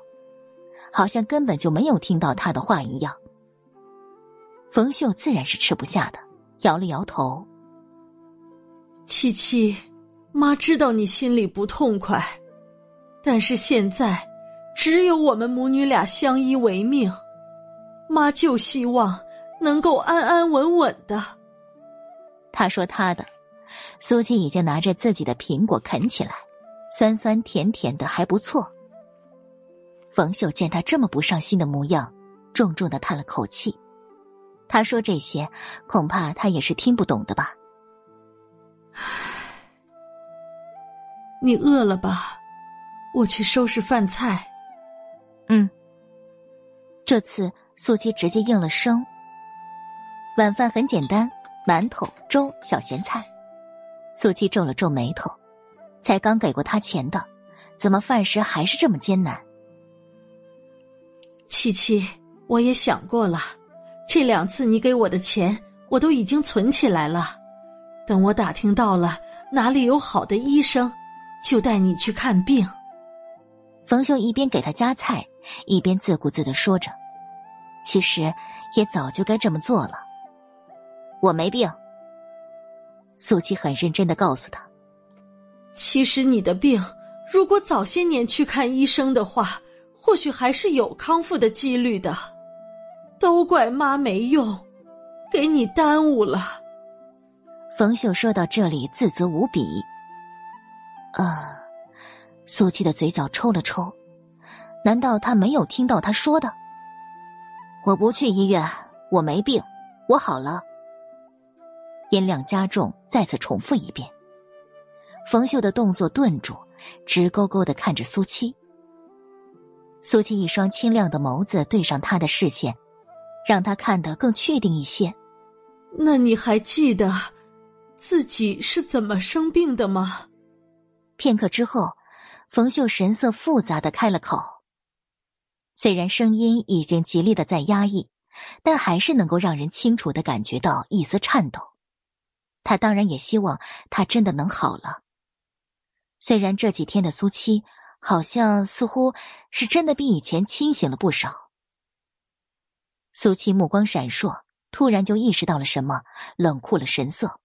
好像根本就没有听到他的话一样。冯秀自然是吃不下的，摇了摇头。七七，妈知道你心里不痛快，但是现在只有我们母女俩相依为命，妈就希望能够安安稳稳的。他说他的，苏七已经拿着自己的苹果啃起来，酸酸甜甜的，还不错。冯秀见他这么不上心的模样，重重的叹了口气。他说这些，恐怕他也是听不懂的吧。你饿了吧？我去收拾饭菜。嗯。这次素七直接应了声。晚饭很简单，馒头、粥、小咸菜。素七皱了皱眉头，才刚给过他钱的，怎么饭食还是这么艰难？七七，我也想过了，这两次你给我的钱，我都已经存起来了。等我打听到了哪里有好的医生，就带你去看病。冯秀一边给他夹菜，一边自顾自的说着：“其实也早就该这么做了。”我没病。苏七很认真的告诉他：“其实你的病，如果早些年去看医生的话。”或许还是有康复的几率的，都怪妈没用，给你耽误了。冯秀说到这里自责无比。呃，苏七的嘴角抽了抽，难道他没有听到他说的？我不去医院，我没病，我好了。音量加重，再次重复一遍。冯秀的动作顿住，直勾勾的看着苏七。苏七一双清亮的眸子对上他的视线，让他看得更确定一些。那你还记得自己是怎么生病的吗？片刻之后，冯秀神色复杂的开了口。虽然声音已经极力的在压抑，但还是能够让人清楚的感觉到一丝颤抖。他当然也希望他真的能好了。虽然这几天的苏七。好像似乎是真的比以前清醒了不少。苏七目光闪烁，突然就意识到了什么，冷酷了神色。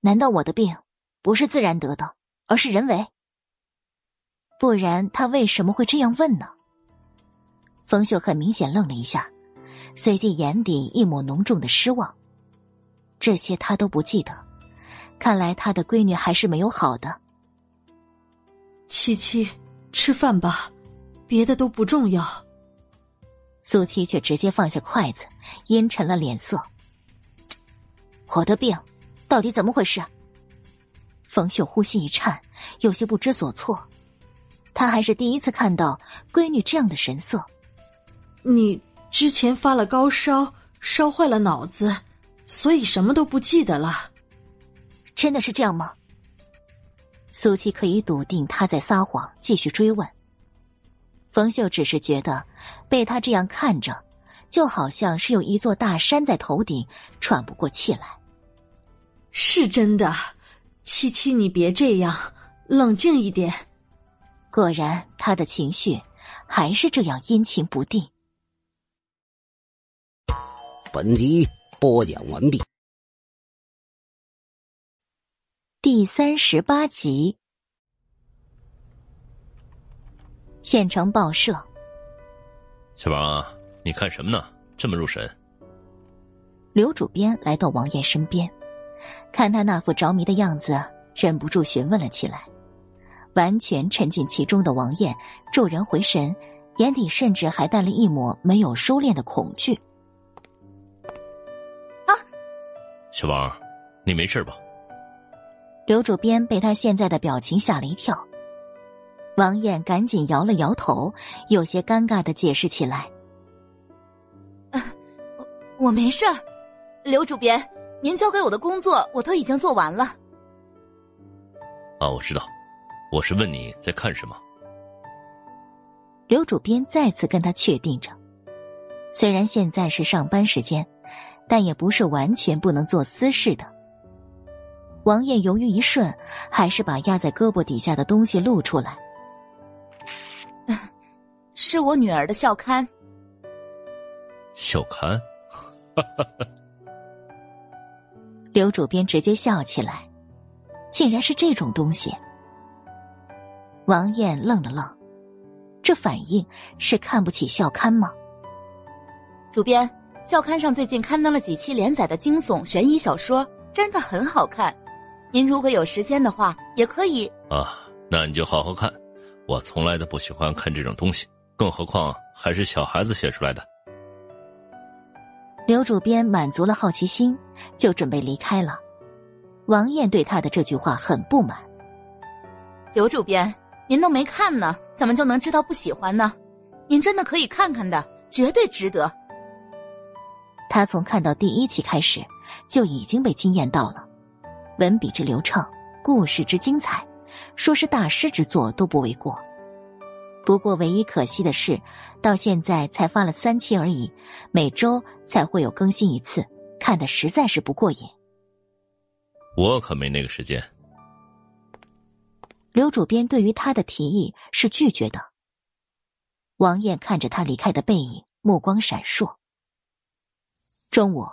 难道我的病不是自然得的，而是人为？不然他为什么会这样问呢？冯秀很明显愣了一下，随即眼底一抹浓重的失望。这些他都不记得，看来他的闺女还是没有好的。七七，吃饭吧，别的都不重要。苏七却直接放下筷子，阴沉了脸色。我的病，到底怎么回事？冯秀呼吸一颤，有些不知所措。他还是第一次看到闺女这样的神色。你之前发了高烧，烧坏了脑子，所以什么都不记得了。真的是这样吗？苏七可以笃定他在撒谎，继续追问。冯秀只是觉得被他这样看着，就好像是有一座大山在头顶，喘不过气来。是真的，七七，你别这样，冷静一点。果然，他的情绪还是这样阴晴不定。本集播讲完毕，第三十八集。县城报社，小王，你看什么呢？这么入神。刘主编来到王艳身边，看他那副着迷的样子，忍不住询问了起来。完全沉浸其中的王艳骤然回神，眼底甚至还带了一抹没有收敛的恐惧。小王，你没事吧？刘主编被他现在的表情吓了一跳，王艳赶紧摇了摇头，有些尴尬的解释起来：“我我没事儿，刘主编，您交给我的工作我都已经做完了。”啊，我知道。我是问你在看什么？刘主编再次跟他确定着，虽然现在是上班时间，但也不是完全不能做私事的。王艳犹豫一瞬，还是把压在胳膊底下的东西露出来。是我女儿的校刊。校刊？刘主编直接笑起来，竟然是这种东西。王艳愣了愣，这反应是看不起校刊吗？主编，校刊上最近刊登了几期连载的惊悚悬疑小说，真的很好看。您如果有时间的话，也可以啊。那你就好好看。我从来都不喜欢看这种东西，更何况还是小孩子写出来的。刘主编满足了好奇心，就准备离开了。王艳对他的这句话很不满。刘主编。您都没看呢，怎么就能知道不喜欢呢？您真的可以看看的，绝对值得。他从看到第一期开始就已经被惊艳到了，文笔之流畅，故事之精彩，说是大师之作都不为过。不过唯一可惜的是，到现在才发了三期而已，每周才会有更新一次，看的实在是不过瘾。我可没那个时间。刘主编对于他的提议是拒绝的。王艳看着他离开的背影，目光闪烁。中午，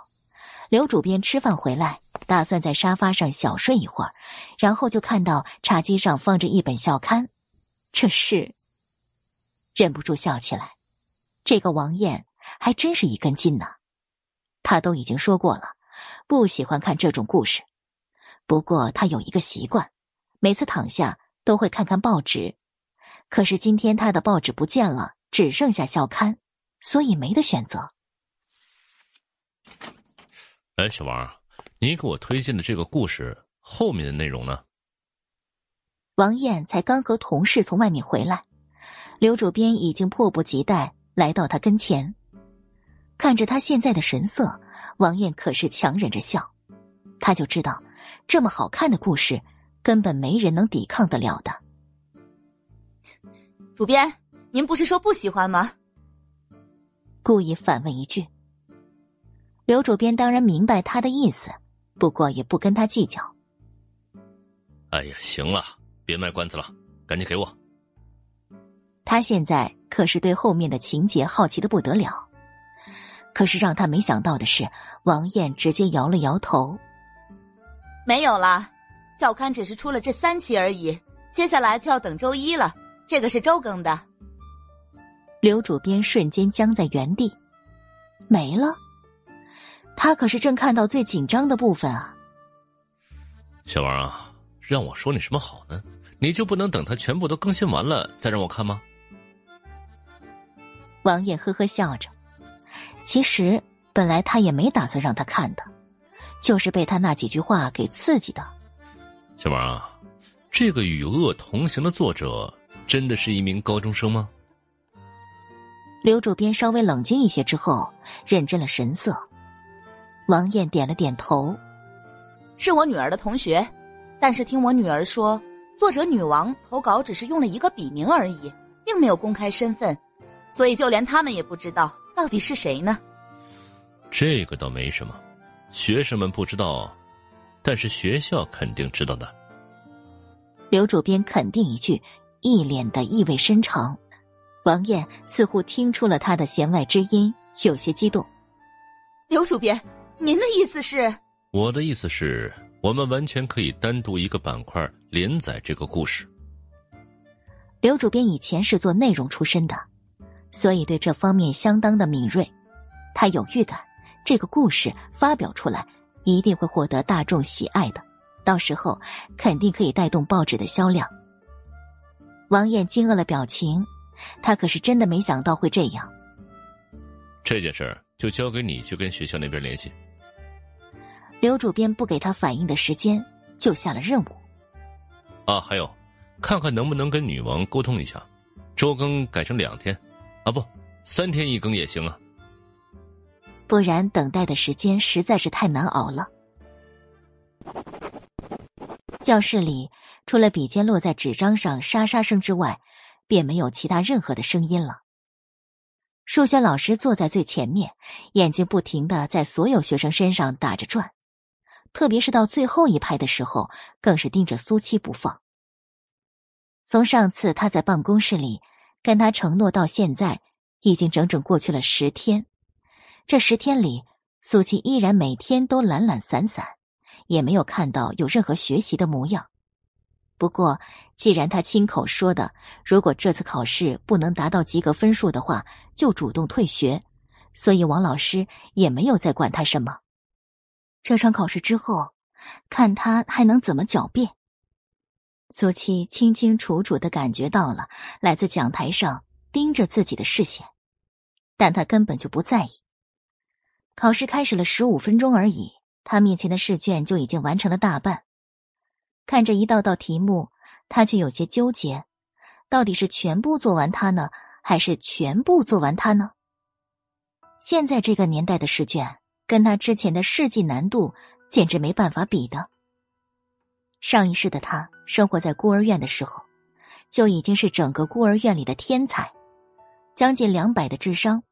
刘主编吃饭回来，打算在沙发上小睡一会儿，然后就看到茶几上放着一本校刊，这是忍不住笑起来。这个王艳还真是一根筋呢。他都已经说过了，不喜欢看这种故事。不过他有一个习惯，每次躺下。都会看看报纸，可是今天他的报纸不见了，只剩下校刊，所以没得选择。哎，小王，你给我推荐的这个故事后面的内容呢？王艳才刚和同事从外面回来，刘主编已经迫不及待来到他跟前，看着他现在的神色，王艳可是强忍着笑，他就知道这么好看的故事。根本没人能抵抗得了的。主编，您不是说不喜欢吗？故意反问一句。刘主编当然明白他的意思，不过也不跟他计较。哎呀，行了，别卖关子了，赶紧给我。他现在可是对后面的情节好奇的不得了。可是让他没想到的是，王艳直接摇了摇头，没有啦。校刊只是出了这三期而已，接下来就要等周一了。这个是周更的。刘主编瞬间僵在原地，没了。他可是正看到最紧张的部分啊！小王啊，让我说你什么好呢？你就不能等他全部都更新完了再让我看吗？王爷呵呵笑着，其实本来他也没打算让他看的。就是被他那几句话给刺激的。小王啊，这个与恶同行的作者真的是一名高中生吗？刘主编稍微冷静一些之后，认真了神色。王艳点了点头：“是我女儿的同学，但是听我女儿说，作者女王投稿只是用了一个笔名而已，并没有公开身份，所以就连他们也不知道到底是谁呢。”这个倒没什么，学生们不知道，但是学校肯定知道的。刘主编肯定一句，一脸的意味深长。王艳似乎听出了他的弦外之音，有些激动。刘主编，您的意思是？我的意思是，我们完全可以单独一个板块连载这个故事。刘主编以前是做内容出身的，所以对这方面相当的敏锐。他有预感，这个故事发表出来，一定会获得大众喜爱的，到时候肯定可以带动报纸的销量。王艳惊愕了表情。他可是真的没想到会这样。这件事儿就交给你去跟学校那边联系。刘主编不给他反应的时间，就下了任务。啊，还有，看看能不能跟女王沟通一下，周更改成两天，啊不，三天一更也行啊。不然等待的时间实在是太难熬了。教室里除了笔尖落在纸张上沙沙声之外。便没有其他任何的声音了。数学老师坐在最前面，眼睛不停的在所有学生身上打着转，特别是到最后一排的时候，更是盯着苏七不放。从上次他在办公室里跟他承诺到现在，已经整整过去了十天。这十天里，苏七依然每天都懒懒散散，也没有看到有任何学习的模样。不过，既然他亲口说的，如果这次考试不能达到及格分数的话，就主动退学，所以王老师也没有再管他什么。这场考试之后，看他还能怎么狡辩。苏七清清楚楚的感觉到了来自讲台上盯着自己的视线，但他根本就不在意。考试开始了十五分钟而已，他面前的试卷就已经完成了大半。看着一道道题目，他却有些纠结：到底是全部做完它呢，还是全部做完它呢？现在这个年代的试卷，跟他之前的试剂难度简直没办法比的。上一世的他生活在孤儿院的时候，就已经是整个孤儿院里的天才，将近两百的智商，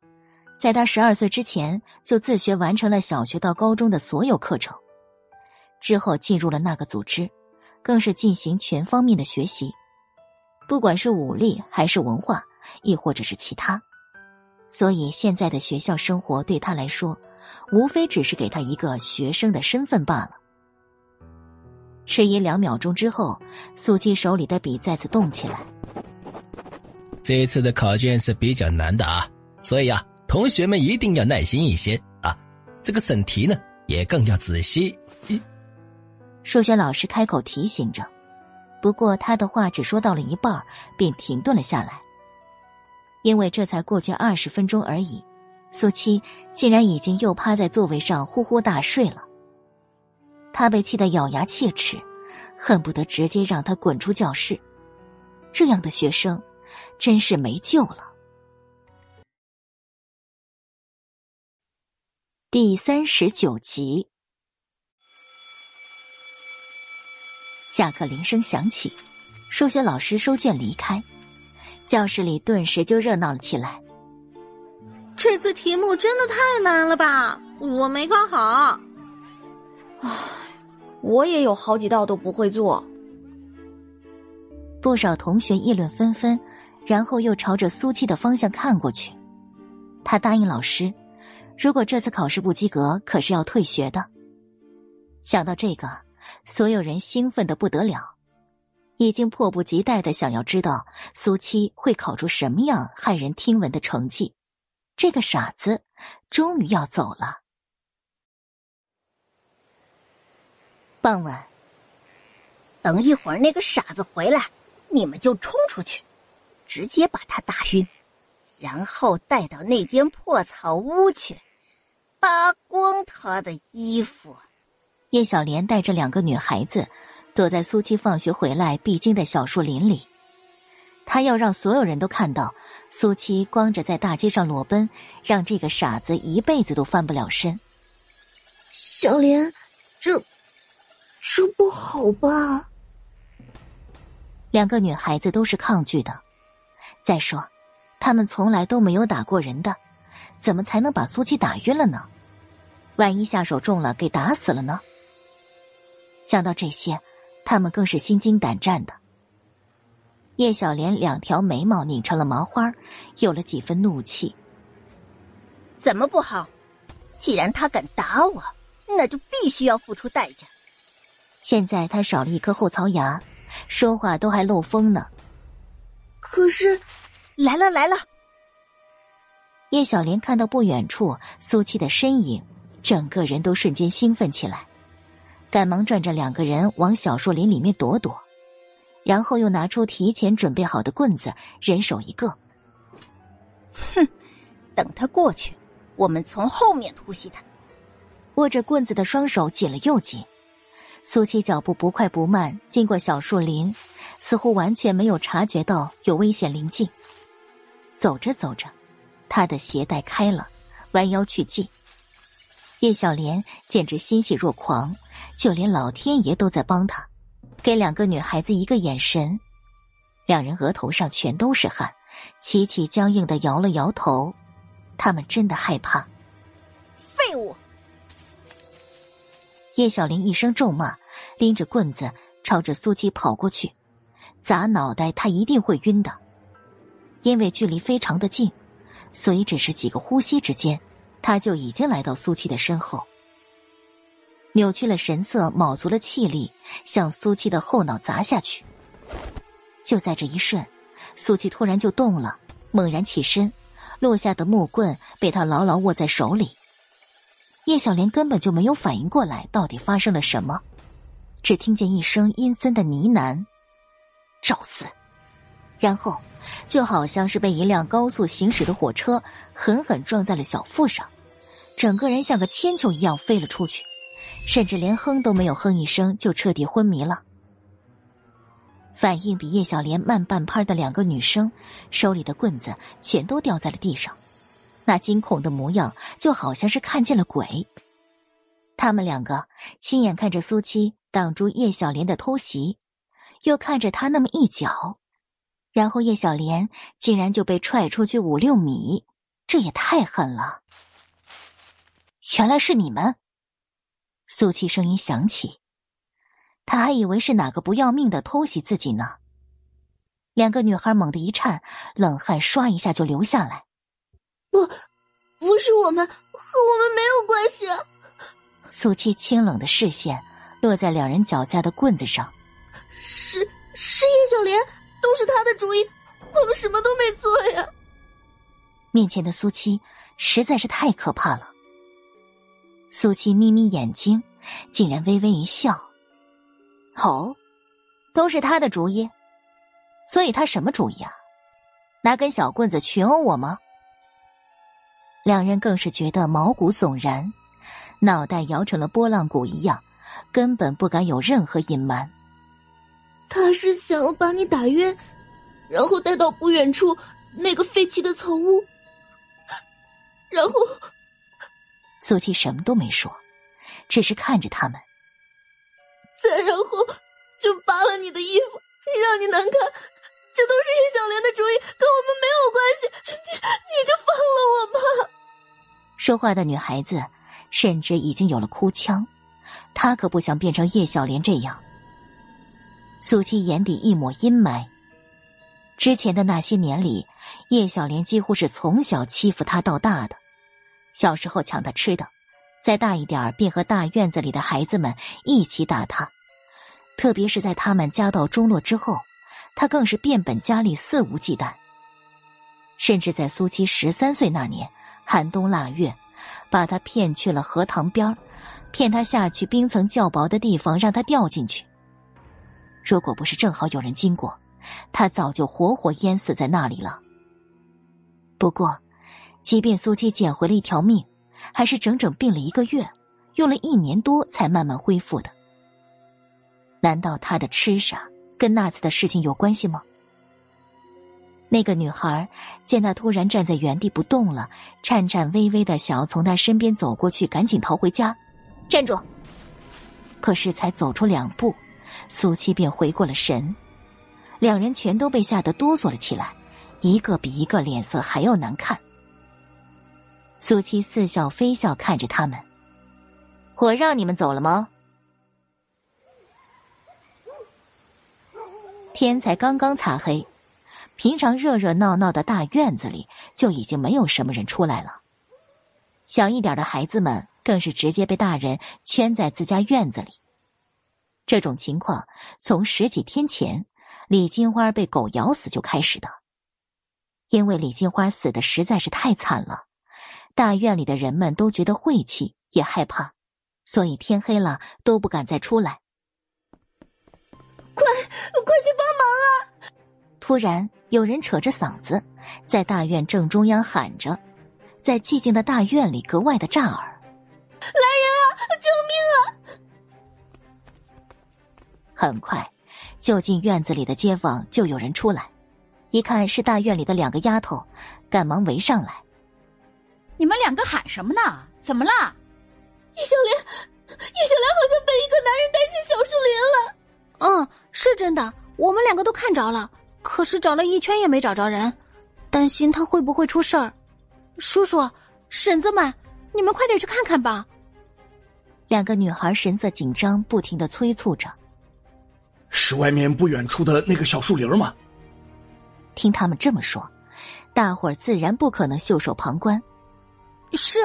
在他十二岁之前就自学完成了小学到高中的所有课程，之后进入了那个组织。更是进行全方面的学习，不管是武力还是文化，亦或者是其他，所以现在的学校生活对他来说，无非只是给他一个学生的身份罢了。迟疑两秒钟之后，苏七手里的笔再次动起来。这一次的考卷是比较难的啊，所以啊，同学们一定要耐心一些啊，这个审题呢也更要仔细。数学老师开口提醒着，不过他的话只说到了一半，便停顿了下来。因为这才过去二十分钟而已，苏七竟然已经又趴在座位上呼呼大睡了。他被气得咬牙切齿，恨不得直接让他滚出教室。这样的学生，真是没救了。第三十九集。下课铃声响起，数学老师收卷离开，教室里顿时就热闹了起来。这次题目真的太难了吧？我没考好。唉，我也有好几道都不会做。不少同学议论纷纷，然后又朝着苏七的方向看过去。他答应老师，如果这次考试不及格，可是要退学的。想到这个。所有人兴奋的不得了，已经迫不及待的想要知道苏七会考出什么样骇人听闻的成绩。这个傻子终于要走了。傍晚，等一会儿那个傻子回来，你们就冲出去，直接把他打晕，然后带到那间破草屋去，扒光他的衣服。叶小莲带着两个女孩子，躲在苏七放学回来必经的小树林里。他要让所有人都看到苏七光着在大街上裸奔，让这个傻子一辈子都翻不了身。小莲，这这不好吧？两个女孩子都是抗拒的。再说，他们从来都没有打过人的，怎么才能把苏七打晕了呢？万一下手重了，给打死了呢？想到这些，他们更是心惊胆战的。叶小莲两条眉毛拧成了麻花，有了几分怒气。怎么不好？既然他敢打我，那就必须要付出代价。现在他少了一颗后槽牙，说话都还漏风呢。可是，来了来了！叶小莲看到不远处苏七的身影，整个人都瞬间兴奋起来，赶忙转着两个人往小树林里面躲躲。然后又拿出提前准备好的棍子，人手一个。哼，等他过去，我们从后面突袭他。握着棍子的双手紧了又紧。苏七脚步不快不慢，经过小树林，似乎完全没有察觉到有危险临近。走着走着，他的鞋带开了，弯腰去系。叶小莲简直欣喜若狂，就连老天爷都在帮他。给两个女孩子一个眼神，两人额头上全都是汗，齐齐僵硬的摇了摇头，他们真的害怕。废物！叶小玲一声咒骂，拎着棍子朝着苏七跑过去，砸脑袋，他一定会晕的。因为距离非常的近，所以只是几个呼吸之间，他就已经来到苏七的身后。扭曲了神色，卯足了气力，向苏七的后脑砸下去。就在这一瞬，苏七突然就动了，猛然起身，落下的木棍被他牢牢握在手里。叶小莲根本就没有反应过来，到底发生了什么，只听见一声阴森的呢喃：“找死！”然后，就好像是被一辆高速行驶的火车狠狠撞在了小腹上，整个人像个铅球一样飞了出去。甚至连哼都没有哼一声，就彻底昏迷了。反应比叶小莲慢半拍的两个女生，手里的棍子全都掉在了地上，那惊恐的模样就好像是看见了鬼。他们两个亲眼看着苏七挡住叶小莲的偷袭，又看着他那么一脚，然后叶小莲竟然就被踹出去五六米，这也太狠了！原来是你们。苏七声音响起，他还以为是哪个不要命的偷袭自己呢。两个女孩猛地一颤，冷汗唰一下就流下来。不，不是我们，和我们没有关系。苏七清冷的视线落在两人脚下的棍子上。是是叶小莲，都是他的主意，我们什么都没做呀。面前的苏七实在是太可怕了。苏七眯眯眼睛，竟然微微一笑。哦，都是他的主意，所以他什么主意啊？拿根小棍子群殴我吗？两人更是觉得毛骨悚然，脑袋摇成了拨浪鼓一样，根本不敢有任何隐瞒。他是想要把你打晕，然后带到不远处那个废弃的草屋，然后。苏七什么都没说，只是看着他们。再然后就扒了你的衣服，让你难看，这都是叶小莲的主意，跟我们没有关系。你你就放了我吧。说话的女孩子甚至已经有了哭腔，她可不想变成叶小莲这样。苏七眼底一抹阴霾，之前的那些年里，叶小莲几乎是从小欺负她到大的。小时候抢他吃的，再大一点便和大院子里的孩子们一起打他。特别是在他们家道中落之后，他更是变本加厉，肆无忌惮。甚至在苏七十三岁那年寒冬腊月，把他骗去了荷塘边骗他下去冰层较薄的地方，让他掉进去。如果不是正好有人经过，他早就活活淹死在那里了。不过。即便苏七捡回了一条命，还是整整病了一个月，用了一年多才慢慢恢复的。难道他的痴傻跟那次的事情有关系吗？那个女孩见他突然站在原地不动了，颤颤巍巍的想要从他身边走过去，赶紧逃回家。站住！可是才走出两步，苏七便回过了神，两人全都被吓得哆嗦了起来，一个比一个脸色还要难看。苏七似笑非笑看着他们：“我让你们走了吗？”天才刚刚擦黑。平常热热闹闹的大院子里就已经没有什么人出来了，小一点的孩子们更是直接被大人圈在自家院子里。这种情况从十几天前李金花被狗咬死就开始的，因为李金花死的实在是太惨了，大院里的人们都觉得晦气也害怕，所以天黑了都不敢再出来。快，快去帮忙啊！突然，有人扯着嗓子，在大院正中央喊着，在寂静的大院里格外的炸耳。来人啊！救命啊！很快，就近院子里的街坊就有人出来，一看是大院里的两个丫头，赶忙围上来。你们两个喊什么呢？怎么了？叶小莲，叶小莲好像被一个男人带进小树林了。嗯，是真的，我们两个都看着了。可是找了一圈也没找着人，担心他会不会出事儿。叔叔、婶子们，你们快点去看看吧。两个女孩神色紧张，不停的催促着：“是外面不远处的那个小树林吗？”听他们这么说，大伙儿自然不可能袖手旁观。是，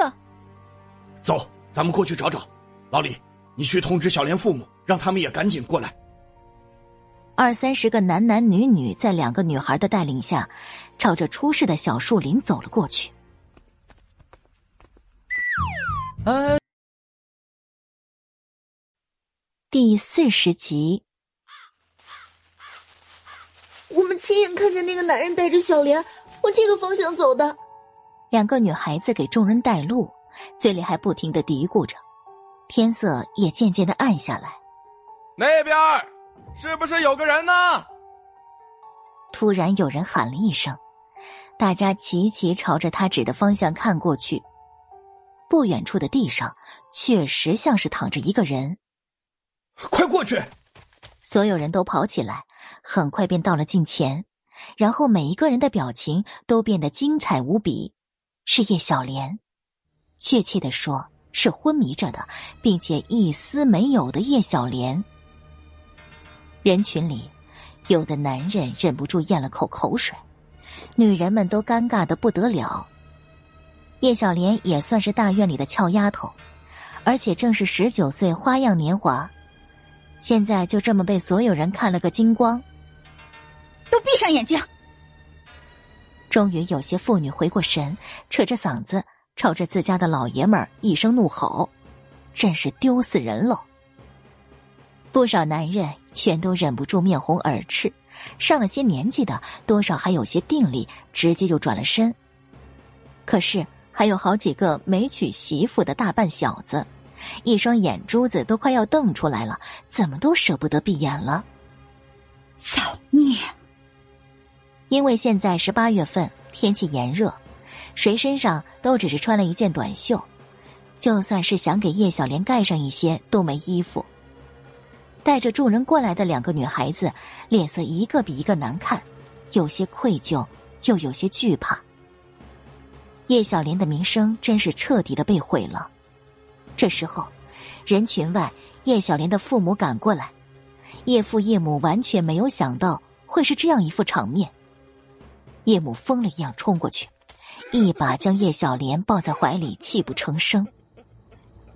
走，咱们过去找找。老李，你去通知小莲父母，让他们也赶紧过来。二三十个男男女女在两个女孩的带领下，朝着出事的小树林走了过去。哎，第四十集，我们亲眼看见那个男人带着小莲往这个方向走的。两个女孩子给众人带路，嘴里还不停的嘀咕着。天色也渐渐的暗下来。那边。是不是有个人呢？突然有人喊了一声，大家齐齐朝着他指的方向看过去。不远处的地上确实像是躺着一个人。快过去！所有人都跑起来，很快便到了近前，然后每一个人的表情都变得精彩无比。是叶小莲，确切的说是昏迷着的，并且一丝没有的叶小莲。人群里，有的男人忍不住咽了口口水，女人们都尴尬的不得了。叶小莲也算是大院里的俏丫头，而且正是十九岁，花样年华，现在就这么被所有人看了个精光。都闭上眼睛！终于有些妇女回过神，扯着嗓子朝着自家的老爷们儿一声怒吼，真是丢死人喽！不少男人全都忍不住面红耳赤，上了些年纪的多少还有些定力，直接就转了身。可是还有好几个没娶媳妇的大半小子，一双眼珠子都快要瞪出来了，怎么都舍不得闭眼了。造孽！因为现在是八月份，天气炎热，谁身上都只是穿了一件短袖，就算是想给叶小莲盖上一些，都没衣服。带着众人过来的两个女孩子，脸色一个比一个难看，有些愧疚，又有些惧怕。叶小莲的名声真是彻底的被毁了。这时候，人群外，叶小莲的父母赶过来，叶父叶母完全没有想到会是这样一副场面。叶母疯了一样冲过去，一把将叶小莲抱在怀里，泣不成声。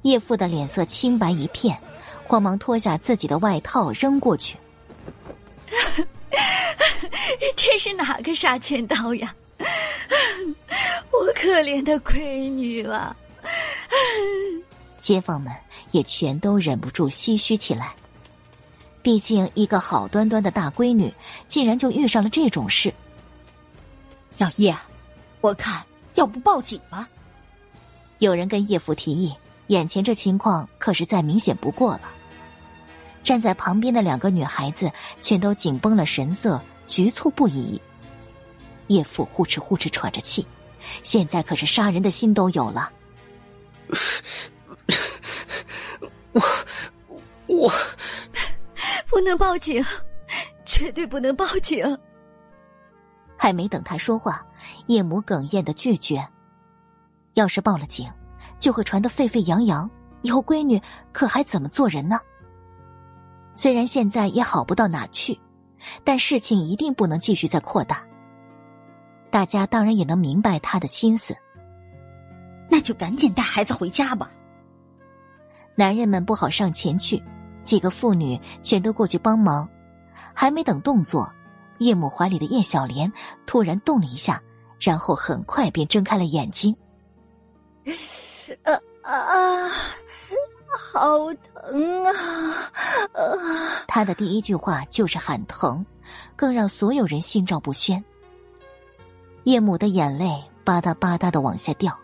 叶父的脸色青白一片。慌忙脱下自己的外套扔过去。这是哪个杀千刀呀？我可怜的闺女啊！街坊们也全都忍不住唏嘘起来。毕竟一个好端端的大闺女，竟然就遇上了这种事。老叶，我看要不报警吧？有人跟叶父提议，眼前这情况可是再明显不过了。站在旁边的两个女孩子全都紧绷了神色，局促不已。叶父呼哧呼哧喘着气，现在可是杀人的心都有了。我我 不能报警，绝对不能报警。还没等他说话，叶母哽咽的拒绝。要是报了警，就会传得沸沸扬扬，以后闺女可还怎么做人呢？虽然现在也好不到哪去，但事情一定不能继续再扩大。大家当然也能明白他的心思，那就赶紧带孩子回家吧。男人们不好上前去，几个妇女全都过去帮忙。还没等动作，叶母怀里的叶小莲突然动了一下，然后很快便睁开了眼睛。啊啊！好疼啊！啊！他的第一句话就是喊疼，更让所有人心照不宣。叶母的眼泪吧嗒吧嗒的往下掉，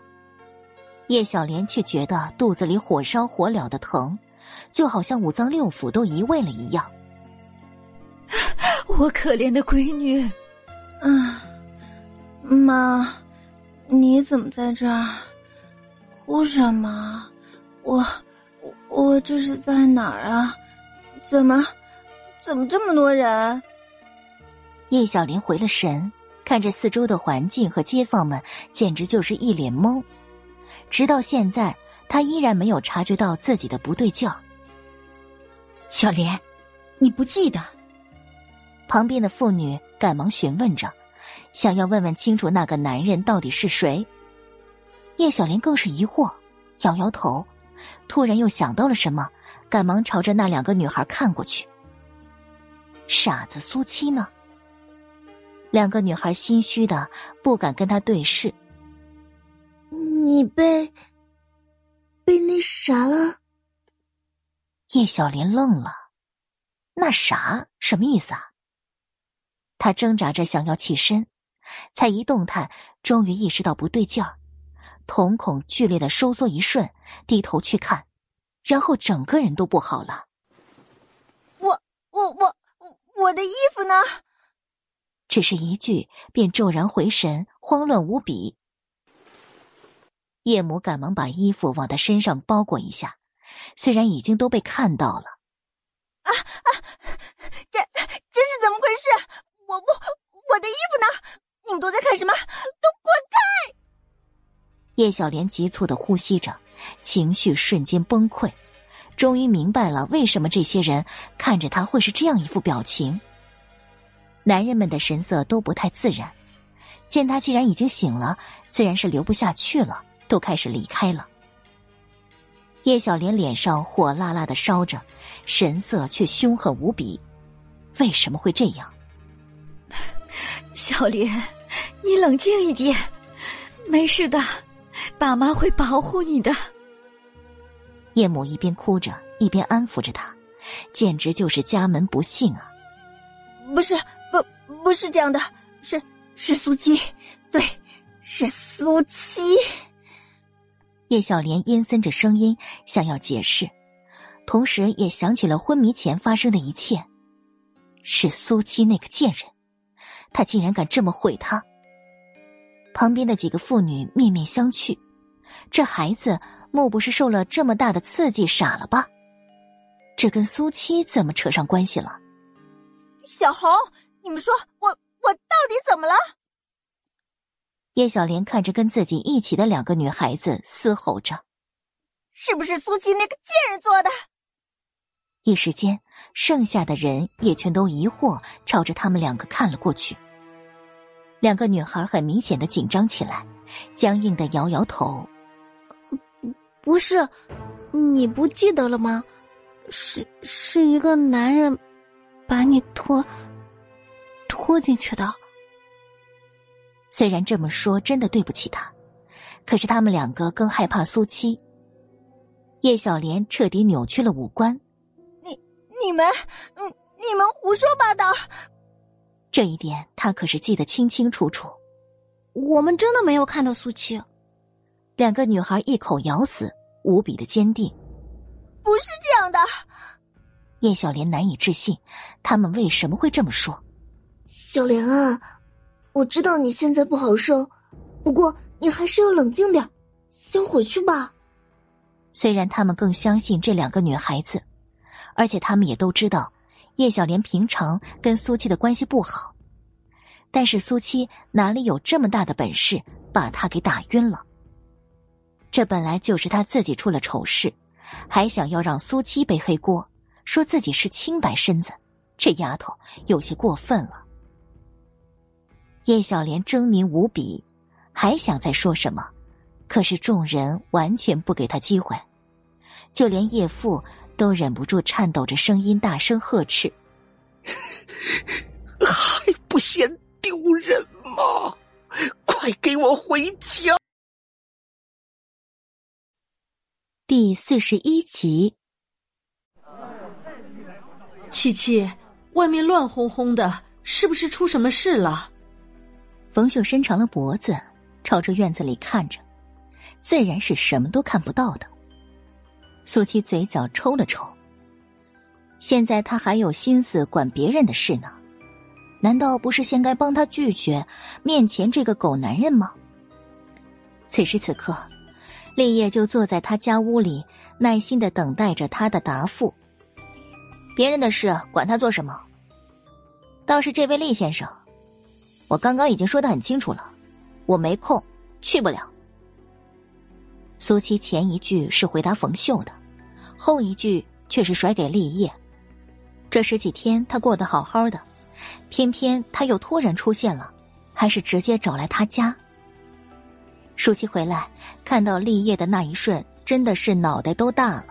叶小莲却觉得肚子里火烧火燎的疼，就好像五脏六腑都移位了一样。我可怜的闺女，啊，妈，你怎么在这儿？哭什么？我。我这是在哪儿啊？怎么，怎么这么多人？叶小莲回了神，看着四周的环境和街坊们，简直就是一脸懵。直到现在，他依然没有察觉到自己的不对劲儿。小莲，你不记得？旁边的妇女赶忙询问着，想要问问清楚那个男人到底是谁。叶小莲更是疑惑，摇摇头。突然又想到了什么，赶忙朝着那两个女孩看过去。傻子苏七呢？两个女孩心虚的不敢跟他对视。你被被那啥了？叶小莲愣了，那啥什么意思啊？他挣扎着想要起身，才一动弹，终于意识到不对劲儿。瞳孔剧烈的收缩一瞬，低头去看，然后整个人都不好了。我我我我的衣服呢？只是一句，便骤然回神，慌乱无比。叶母赶忙把衣服往他身上包裹一下，虽然已经都被看到了。啊啊！这这是怎么回事？我我我的衣服呢？你们都在看什么？都滚开！叶小莲急促的呼吸着，情绪瞬间崩溃，终于明白了为什么这些人看着他会是这样一副表情。男人们的神色都不太自然，见他既然已经醒了，自然是留不下去了，都开始离开了。叶小莲脸上火辣辣的烧着，神色却凶狠无比。为什么会这样？小莲，你冷静一点，没事的。爸妈会保护你的。叶母一边哭着，一边安抚着他，简直就是家门不幸啊！不是，不，不是这样的，是是苏七，对，是苏七。叶小莲阴森着声音想要解释，同时也想起了昏迷前发生的一切。是苏七那个贱人，他竟然敢这么毁他！旁边的几个妇女面面相觑，这孩子莫不是受了这么大的刺激傻了吧？这跟苏七怎么扯上关系了？小红，你们说我我到底怎么了？叶小莲看着跟自己一起的两个女孩子，嘶吼着：“是不是苏七那个贱人做的？”一时间，剩下的人也全都疑惑，朝着他们两个看了过去。两个女孩很明显的紧张起来，僵硬的摇摇头。不是，你不记得了吗？是是一个男人，把你拖拖进去的。虽然这么说真的对不起他，可是他们两个更害怕苏七。叶小莲彻底扭曲了五官。你你们，嗯，你们胡说八道。这一点他可是记得清清楚楚。我们真的没有看到苏七。两个女孩一口咬死，无比的坚定。不是这样的，叶小莲难以置信，他们为什么会这么说？小莲啊，我知道你现在不好受，不过你还是要冷静点，先回去吧。虽然他们更相信这两个女孩子，而且他们也都知道叶小莲平常跟苏七的关系不好，但是苏七哪里有这么大的本事把她给打晕了？这本来就是他自己出了丑事，还想要让苏七背黑锅，说自己是清白身子，这丫头有些过分了。叶小莲狰狞无比，还想再说什么，可是众人完全不给他机会，就连叶父都忍不住颤抖着声音大声呵斥：“ 还不嫌丢人吗？快给我回家！”第四十一集，七七，外面乱哄哄的，是不是出什么事了？冯秀伸长了脖子，朝着院子里看着，自然是什么都看不到的。苏七嘴角抽了抽，现在他还有心思管别人的事呢，难道不是先该帮他拒绝面前这个狗男人吗？此时此刻。立业就坐在他家屋里，耐心的等待着他的答复。别人的事管他做什么？倒是这位厉先生，我刚刚已经说的很清楚了，我没空，去不了。苏七前一句是回答冯秀的，后一句却是甩给立业。这十几天他过得好好的，偏偏他又突然出现了，还是直接找来他家。舒淇回来，看到立业的那一瞬，真的是脑袋都大了。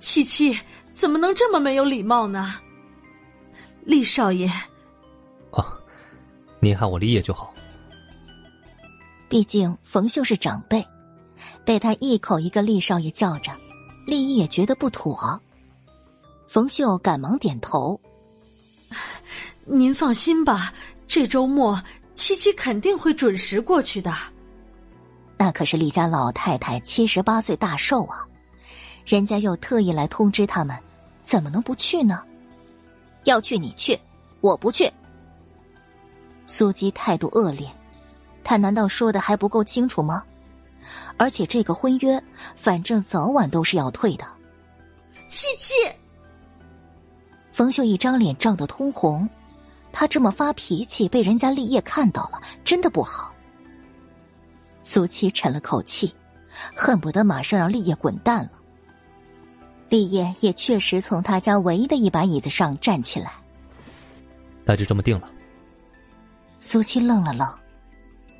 七七怎么能这么没有礼貌呢？厉少爷，哦，您喊我立业就好。毕竟冯秀是长辈，被他一口一个厉少爷叫着，立业觉得不妥。冯秀赶忙点头：“您放心吧，这周末七七肯定会准时过去的。”那可是李家老太太七十八岁大寿啊，人家又特意来通知他们，怎么能不去呢？要去你去，我不去。苏姬态度恶劣，他难道说的还不够清楚吗？而且这个婚约，反正早晚都是要退的。七七，冯秀一张脸涨得通红，他这么发脾气，被人家立业看到了，真的不好。苏七沉了口气，恨不得马上让立业滚蛋了。立业也确实从他家唯一的一把椅子上站起来。那就这么定了。苏七愣了愣，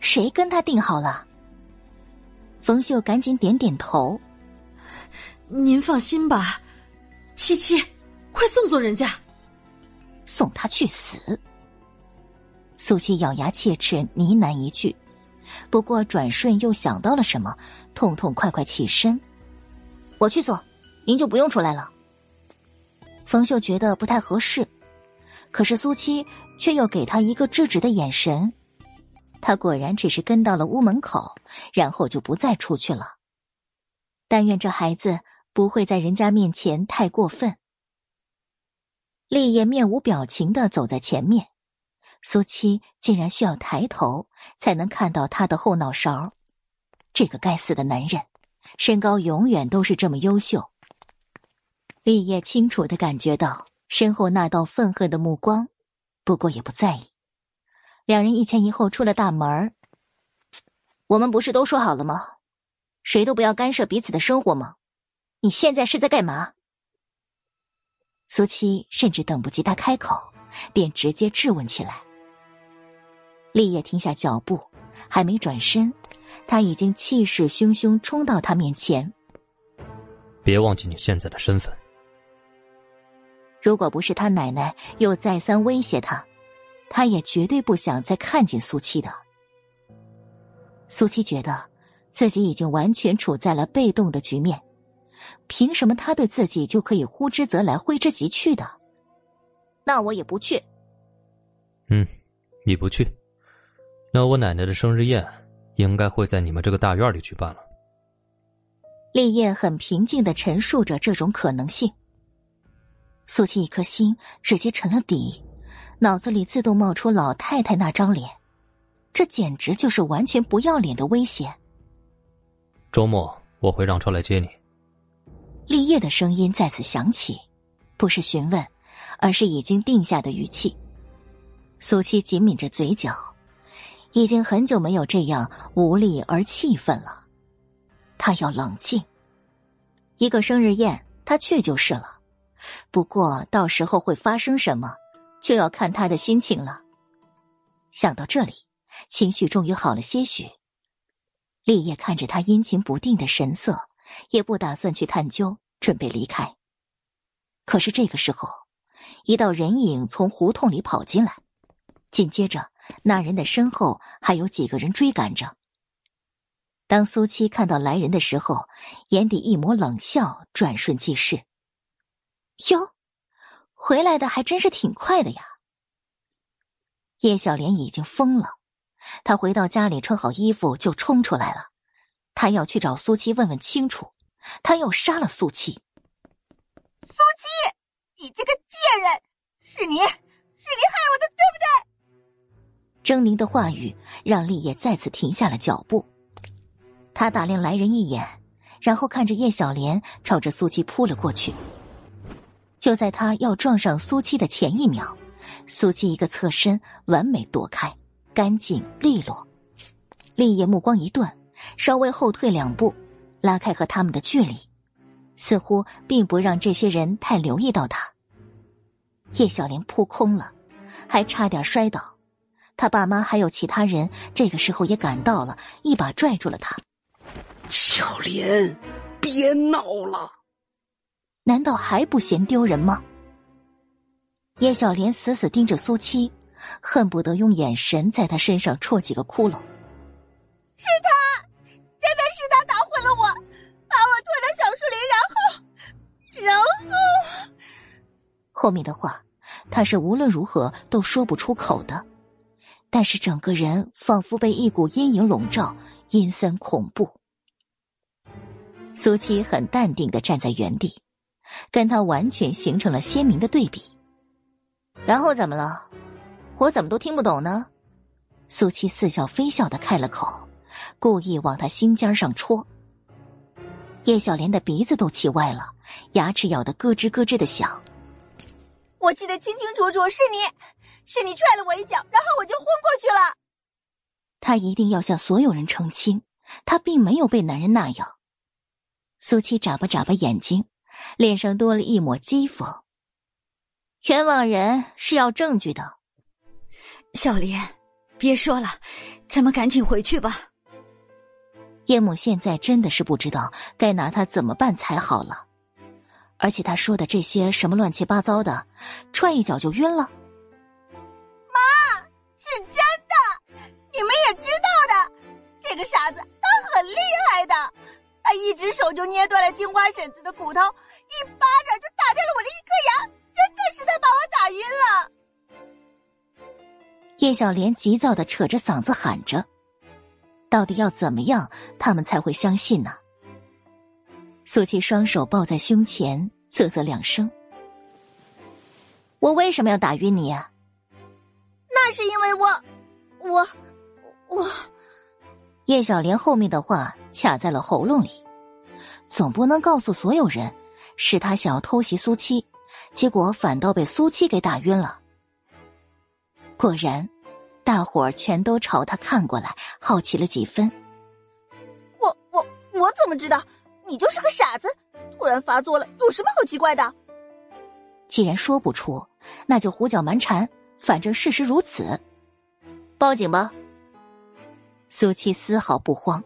谁跟他定好了？冯秀赶紧点点头。您放心吧，七七，快送送人家，送他去死。苏七咬牙切齿呢喃一句。不过转瞬又想到了什么，痛痛快快起身，我去做，您就不用出来了。冯秀觉得不太合适，可是苏七却又给他一个制止的眼神，他果然只是跟到了屋门口，然后就不再出去了。但愿这孩子不会在人家面前太过分。立业面无表情的走在前面。苏七竟然需要抬头才能看到他的后脑勺，这个该死的男人，身高永远都是这么优秀。立业清楚的感觉到身后那道愤恨的目光，不过也不在意。两人一前一后出了大门我们不是都说好了吗？谁都不要干涉彼此的生活吗？你现在是在干嘛？苏七甚至等不及他开口，便直接质问起来。立业停下脚步，还没转身，他已经气势汹汹冲到他面前。别忘记你现在的身份。如果不是他奶奶又再三威胁他，他也绝对不想再看见苏七的。苏七觉得自己已经完全处在了被动的局面，凭什么他对自己就可以呼之则来挥之即去的？那我也不去。嗯，你不去。那我奶奶的生日宴，应该会在你们这个大院里举办了。立业很平静的陈述着这种可能性。苏七一颗心直接沉了底，脑子里自动冒出老太太那张脸，这简直就是完全不要脸的威胁。周末我会让车来接你。立业的声音再次响起，不是询问，而是已经定下的语气。苏七紧抿着嘴角，已经很久没有这样无力而气愤了。他要冷静。一个生日宴，他去就是了。不过到时候会发生什么，就要看他的心情了。想到这里，情绪终于好了些许。立业看着他阴晴不定的神色，也不打算去探究，准备离开。可是这个时候，一道人影从胡同里跑进来。紧接着，那人的身后还有几个人追赶着。当苏七看到来人的时候，眼底一抹冷笑，转瞬即逝。哟，回来的还真是挺快的呀！叶小莲已经疯了，她回到家里穿好衣服就冲出来了，她要去找苏七问问清楚，她要杀了苏七。苏七，你这个贱人，是你，是你害我的，对不对？狰狞的话语让立业再次停下了脚步，他打量来人一眼，然后看着叶小莲朝着苏七扑了过去。就在他要撞上苏七的前一秒，苏七一个侧身，完美躲开，干净利落。立业目光一顿，稍微后退两步，拉开和他们的距离，似乎并不让这些人太留意到他。叶小莲扑空了，还差点摔倒。他爸妈还有其他人，这个时候也赶到了，一把拽住了他。小莲，别闹了！难道还不嫌丢人吗？叶小莲死死盯着苏七，恨不得用眼神在他身上戳几个窟窿。是他，真的是他打昏了我，把我拖到小树林，然后，然后……后面的话，他是无论如何都说不出口的。但是整个人仿佛被一股阴影笼罩，阴森恐怖。苏七很淡定的站在原地，跟他完全形成了鲜明的对比。然后怎么了？我怎么都听不懂呢？苏七似笑非笑的开了口，故意往他心尖上戳。叶小莲的鼻子都气歪了，牙齿咬得咯吱咯吱的响。我记得清清楚楚，是你。是你踹了我一脚，然后我就昏过去了。他一定要向所有人澄清，他并没有被男人那样。苏七眨巴眨巴眼睛，脸上多了一抹讥讽。冤枉人是要证据的。小莲，别说了，咱们赶紧回去吧。叶母现在真的是不知道该拿他怎么办才好了，而且他说的这些什么乱七八糟的，踹一脚就晕了。妈是真的，你们也知道的。这个傻子他很厉害的，他一只手就捏断了金花婶子的骨头，一巴掌就打掉了我的一颗牙。真的是他把我打晕了。叶小莲急躁的扯着嗓子喊着：“到底要怎么样，他们才会相信呢？”苏琪双手抱在胸前，啧啧两声：“我为什么要打晕你呀？”那是因为我，我，我。叶小莲后面的话卡在了喉咙里，总不能告诉所有人是他想要偷袭苏七，结果反倒被苏七给打晕了。果然，大伙儿全都朝他看过来，好奇了几分。我我我怎么知道？你就是个傻子，突然发作了，有什么好奇怪的？既然说不出，那就胡搅蛮缠。反正事实如此，报警吧。苏七丝毫不慌，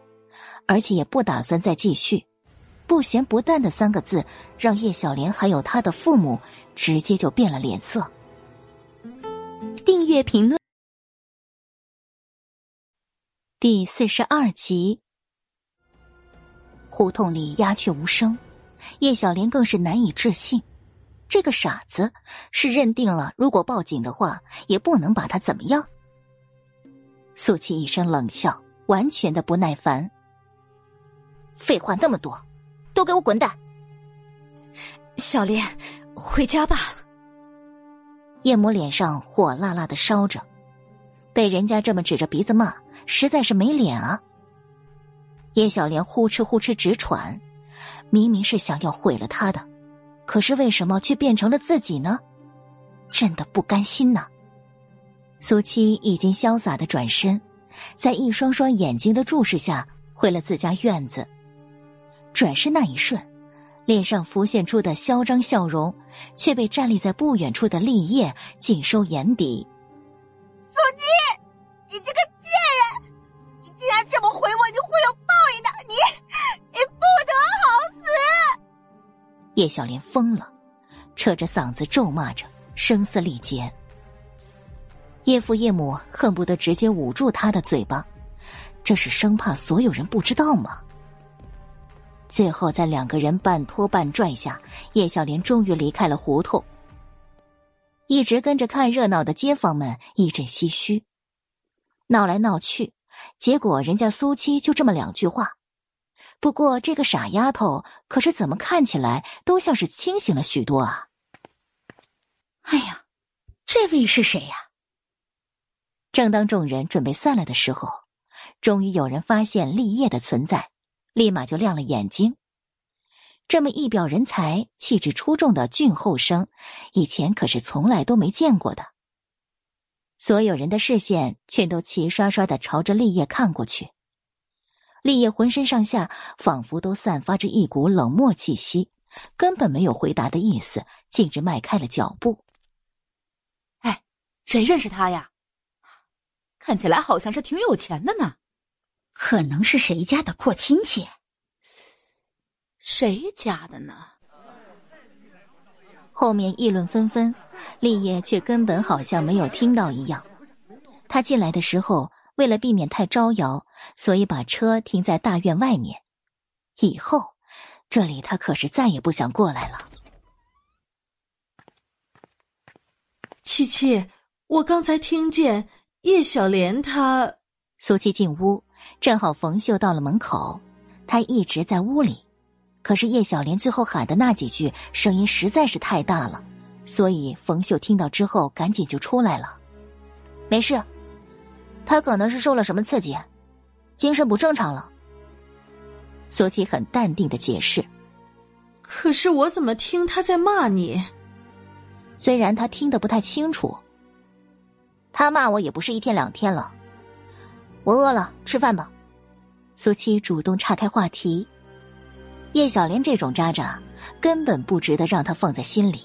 而且也不打算再继续。不咸不淡的三个字，让叶小莲还有她的父母直接就变了脸色。订阅评论第四十二集。胡同里鸦雀无声，叶小莲更是难以置信。这个傻子是认定了，如果报警的话，也不能把他怎么样。苏七一声冷笑，完全的不耐烦。废话那么多，都给我滚蛋！小莲，回家吧。叶母脸上火辣辣的烧着，被人家这么指着鼻子骂，实在是没脸啊。叶小莲呼哧呼哧直喘，明明是想要毁了他的，可是为什么却变成了自己呢？真的不甘心呐！苏七已经潇洒的转身，在一双双眼睛的注视下回了自家院子。转身那一瞬，脸上浮现出的嚣张笑容，却被站立在不远处的立业尽收眼底。苏七，你这个贱人！你竟然这么回我，你会有报应的！你，你不得好死！叶小莲疯了，扯着嗓子咒骂着，声嘶力竭。叶父叶母恨不得直接捂住他的嘴巴，这是生怕所有人不知道吗？最后，在两个人半拖半拽下，叶小莲终于离开了胡同。一直跟着看热闹的街坊们一阵唏嘘，闹来闹去，结果人家苏七就这么两句话。不过这个傻丫头可是怎么看起来都像是清醒了许多啊！哎呀，这位是谁呀？正当众人准备散了的时候，终于有人发现立业的存在，立马就亮了眼睛。这么一表人才、气质出众的俊后生，以前可是从来都没见过的。所有人的视线全都齐刷刷的朝着立业看过去，立业浑身上下仿佛都散发着一股冷漠气息，根本没有回答的意思，径直迈开了脚步。哎，谁认识他呀？看起来好像是挺有钱的呢，可能是谁家的阔亲戚？谁家的呢？后面议论纷纷，立业却根本好像没有听到一样。他进来的时候，为了避免太招摇，所以把车停在大院外面。以后，这里他可是再也不想过来了。七七，我刚才听见。叶小莲，她苏七进屋，正好冯秀到了门口，他一直在屋里，可是叶小莲最后喊的那几句声音实在是太大了，所以冯秀听到之后赶紧就出来了。没事，他可能是受了什么刺激，精神不正常了。苏琪很淡定的解释。可是我怎么听他在骂你？虽然他听得不太清楚。他骂我也不是一天两天了，我饿了，吃饭吧。苏七主动岔开话题，叶小莲这种渣渣根本不值得让他放在心里。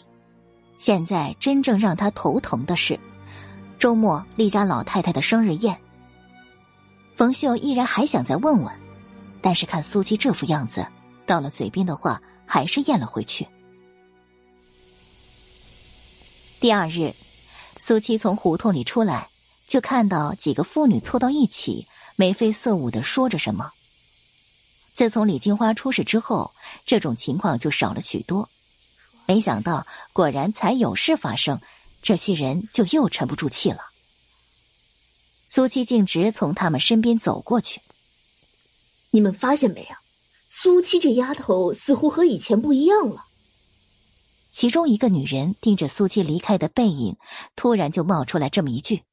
现在真正让他头疼的是，周末厉家老太太的生日宴。冯秀依然还想再问问，但是看苏七这副样子，到了嘴边的话还是咽了回去。第二日。苏七从胡同里出来，就看到几个妇女凑到一起，眉飞色舞的说着什么。自从李金花出事之后，这种情况就少了许多。没想到，果然才有事发生，这些人就又沉不住气了。苏七径直从他们身边走过去。你们发现没有？苏七这丫头似乎和以前不一样了。其中一个女人盯着苏七离开的背影，突然就冒出来这么一句。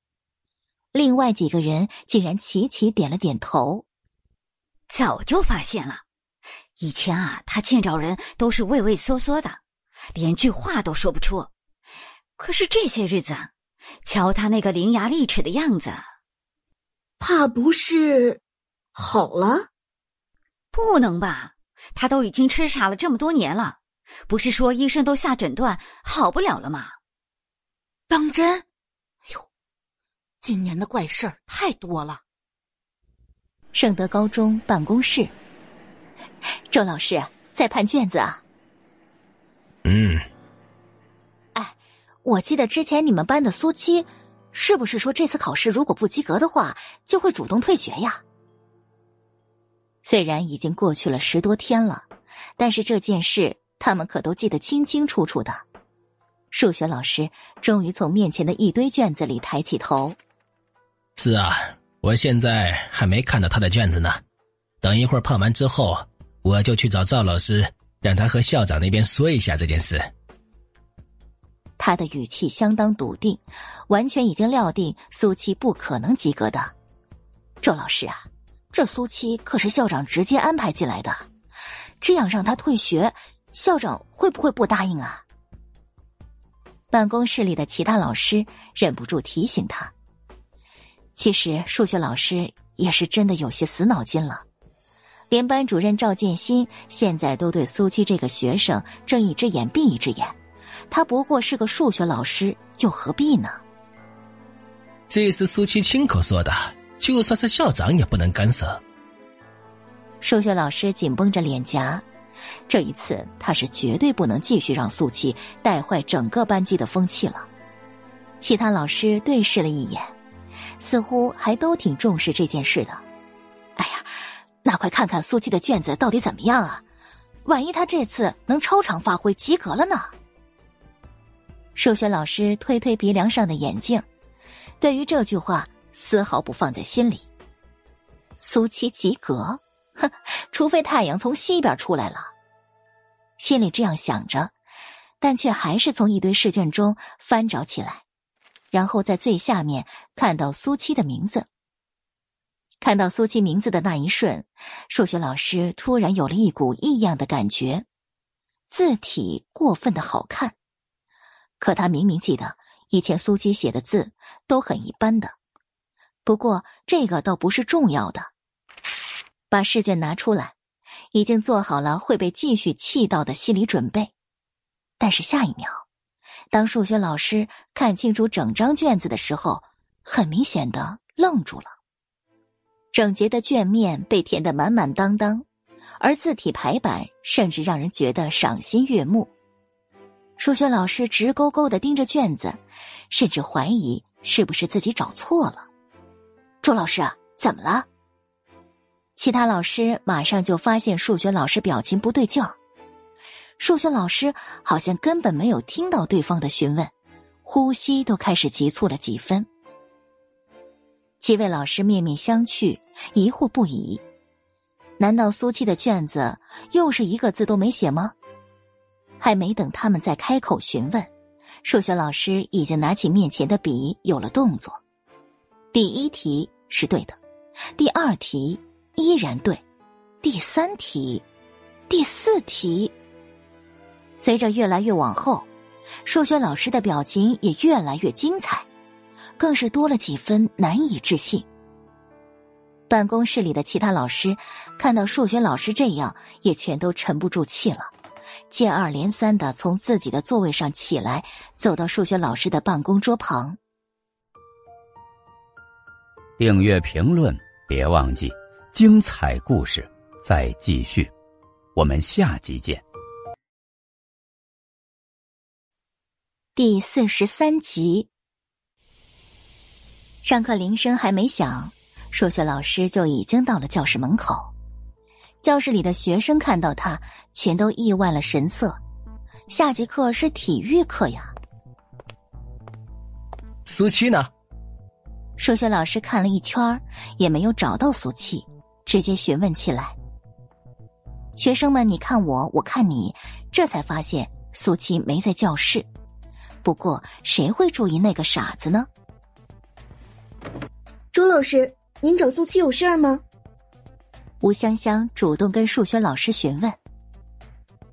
另外几个人竟然齐齐点了点头。早就发现了，以前啊，他见着人都是畏畏缩缩的，连句话都说不出。可是这些日子，瞧他那个伶牙俐齿的样子，怕不是好了？不能吧？他都已经痴傻了这么多年了。不是说医生都下诊断好不了了吗？当真？今年的怪事儿太多了。圣德高中办公室，周老师在判卷子啊。嗯。哎，我记得之前你们班的苏七，是不是说这次考试如果不及格的话，就会主动退学呀？虽然已经过去了十多天了，但是这件事。他们可都记得清清楚楚的。数学老师终于从面前的一堆卷子里抬起头：“是啊，我现在还没看到他的卷子呢。等一会儿判完之后，我就去找赵老师，让他和校长那边说一下这件事。他的语气相当笃定，完全已经料定苏七不可能及格的。周老师啊，这苏七可是校长直接安排进来的，这样让他退学，校长会不会不答应啊？办公室里的其他老师忍不住提醒他。其实数学老师也是真的有些死脑筋了，连班主任赵建新现在都对苏七这个学生睁一只眼闭一只眼。他不过是个数学老师，又何必呢？这是苏七亲口说的，就算是校长也不能干涉。数学老师紧绷着脸颊，这一次他是绝对不能继续让苏七带坏整个班级的风气了。其他老师对视了一眼。似乎还都挺重视这件事的。哎呀，那快看看苏七的卷子到底怎么样啊？万一他这次能超常发挥，及格了呢？数学老师推推鼻梁上的眼镜，对于这句话丝毫不放在心里。苏七及格？哼，除非太阳从西边出来了。心里这样想着，但却还是从一堆试卷中翻找起来。然后在最下面看到苏七的名字。看到苏七名字的那一瞬，数学老师突然有了一股异样的感觉，字体过分的好看。可他明明记得以前苏七写的字都很一般的。不过这个倒不是重要的。把试卷拿出来，已经做好了会被继续气到的心理准备。但是下一秒。当数学老师看清楚整张卷子的时候，很明显的愣住了。整洁的卷面被填得满满当当，而字体排版甚至让人觉得赏心悦目。数学老师直勾勾的盯着卷子，甚至怀疑是不是自己找错了。周老师，怎么了？其他老师马上就发现数学老师表情不对劲儿。数学老师好像根本没有听到对方的询问，呼吸都开始急促了几分。几位老师面面相觑，疑惑不已。难道苏七的卷子又是一个字都没写吗？还没等他们再开口询问，数学老师已经拿起面前的笔，有了动作。第一题是对的，第二题依然对，第三题，第四题。随着越来越往后，数学老师的表情也越来越精彩，更是多了几分难以置信。办公室里的其他老师看到数学老师这样，也全都沉不住气了，接二连三的从自己的座位上起来，走到数学老师的办公桌旁。订阅评论，别忘记，精彩故事再继续，我们下集见。第四十三集，上课铃声还没响，数学老师就已经到了教室门口。教室里的学生看到他，全都意外了神色。下节课是体育课呀。苏七呢？数学老师看了一圈，也没有找到苏七，直接询问起来。学生们，你看我，我看你，这才发现苏七没在教室。不过，谁会注意那个傻子呢？周老师，您找苏七有事儿吗？吴香香主动跟数学老师询问。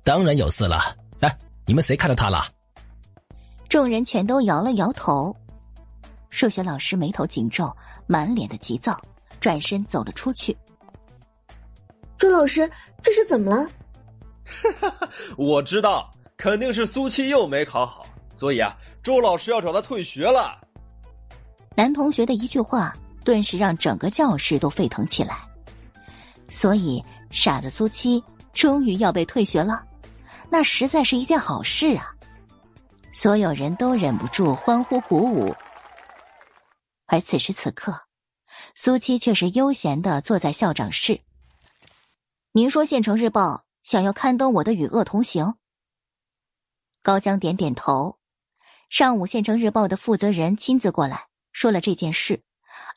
当然有事了，哎，你们谁看到他了？众人全都摇了摇头。数学老师眉头紧皱，满脸的急躁，转身走了出去。周老师，这是怎么了？哈 哈我知道，肯定是苏七又没考好。所以啊，周老师要找他退学了。男同学的一句话，顿时让整个教室都沸腾起来。所以，傻子苏七终于要被退学了，那实在是一件好事啊！所有人都忍不住欢呼鼓舞。而此时此刻，苏七却是悠闲的坐在校长室。您说，《县城日报》想要刊登我的《与恶同行》？高江点点头。上午，《县城日报》的负责人亲自过来说了这件事，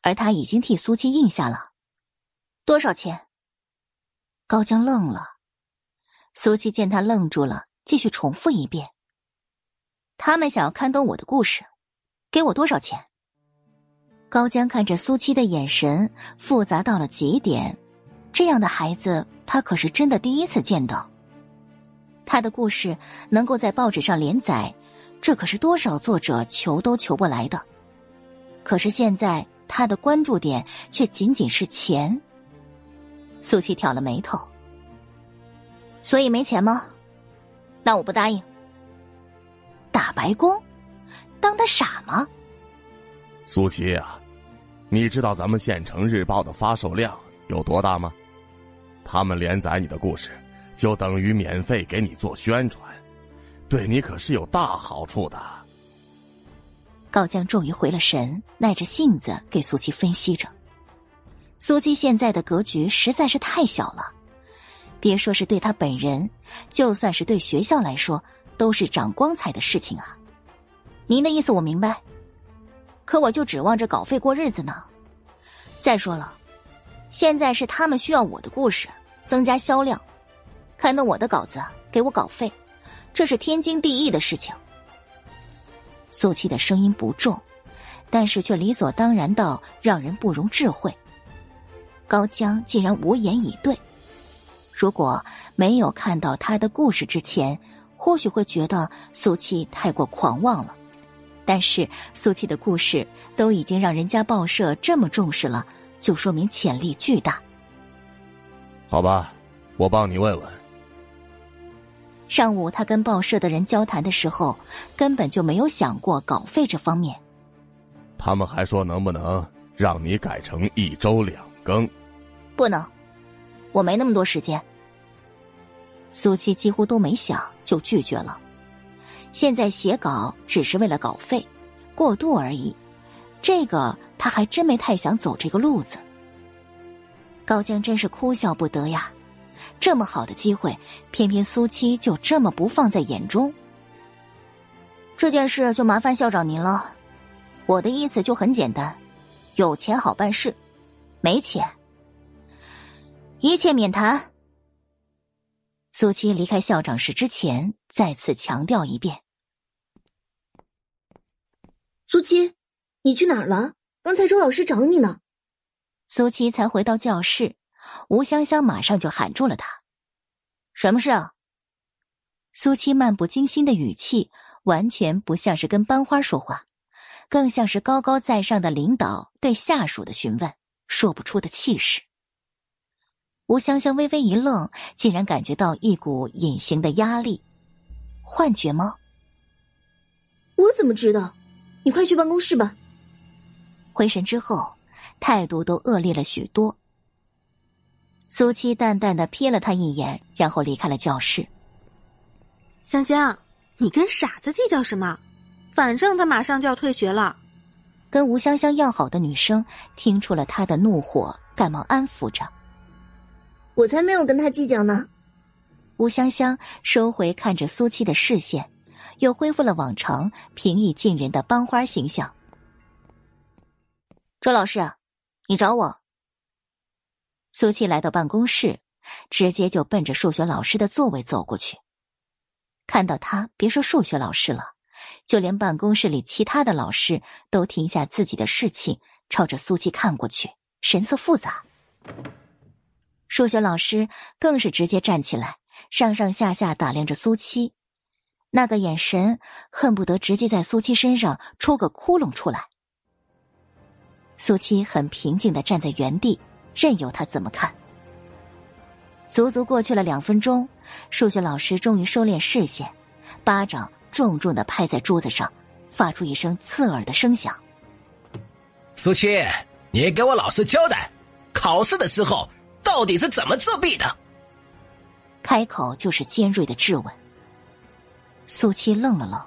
而他已经替苏七应下了。多少钱？高江愣了，苏七见他愣住了，继续重复一遍：“他们想要刊登我的故事，给我多少钱？”高江看着苏七的眼神复杂到了极点，这样的孩子他可是真的第一次见到。他的故事能够在报纸上连载，这可是多少作者求都求不来的。可是现在他的关注点却仅仅是钱。苏七挑了眉头，所以没钱吗？那我不答应。打白工，当他傻吗？苏七啊，你知道咱们县城日报的发售量有多大吗？他们连载你的故事，就等于免费给你做宣传，对你可是有大好处的。高江终于回了神，耐着性子给苏七分析着。苏七现在的格局实在是太小了，别说是对他本人，就算是对学校来说，都是长光彩的事情啊。您的意思我明白。可我就指望着稿费过日子呢。再说了，现在是他们需要我的故事增加销量，刊登我的稿子给我稿费，这是天经地义的事情。苏七的声音不重，但是却理所当然到让人不容置喙。高江竟然无言以对。如果没有看到他的故事之前，或许会觉得苏七太过狂妄了。但是苏七的故事都已经让人家报社这么重视了，就说明潜力巨大。好吧，我帮你问问。上午他跟报社的人交谈的时候，根本就没有想过稿费这方面。他们还说能不能让你改成一周两更？不能，我没那么多时间。苏七几乎都没想就拒绝了。现在写稿只是为了稿费，过渡而已。这个他还真没太想走这个路子。高江真是哭笑不得呀！这么好的机会，偏偏苏七就这么不放在眼中。这件事就麻烦校长您了。我的意思就很简单：有钱好办事，没钱，一切免谈。苏七离开校长室之前，再次强调一遍。苏七，你去哪儿了？刚才周老师找你呢。苏七才回到教室，吴香香马上就喊住了他：“什么事啊？”苏七漫不经心的语气，完全不像是跟班花说话，更像是高高在上的领导对下属的询问，说不出的气势。吴香香微微一愣，竟然感觉到一股隐形的压力，幻觉吗？我怎么知道？你快去办公室吧。回神之后，态度都恶劣了许多。苏七淡淡的瞥了他一眼，然后离开了教室。香香，你跟傻子计较什么？反正他马上就要退学了。跟吴香香要好的女生听出了他的怒火，赶忙安抚着：“我才没有跟他计较呢。”吴香香收回看着苏七的视线。又恢复了往常平易近人的班花形象。周老师，你找我？苏七来到办公室，直接就奔着数学老师的座位走过去。看到他，别说数学老师了，就连办公室里其他的老师都停下自己的事情，朝着苏七看过去，神色复杂。数学老师更是直接站起来，上上下下打量着苏七。那个眼神恨不得直接在苏七身上戳个窟窿出来。苏七很平静的站在原地，任由他怎么看。足足过去了两分钟，数学老师终于收敛视线，巴掌重重的拍在桌子上，发出一声刺耳的声响。苏七，你给我老实交代，考试的时候到底是怎么作弊的？开口就是尖锐的质问。苏七愣了愣，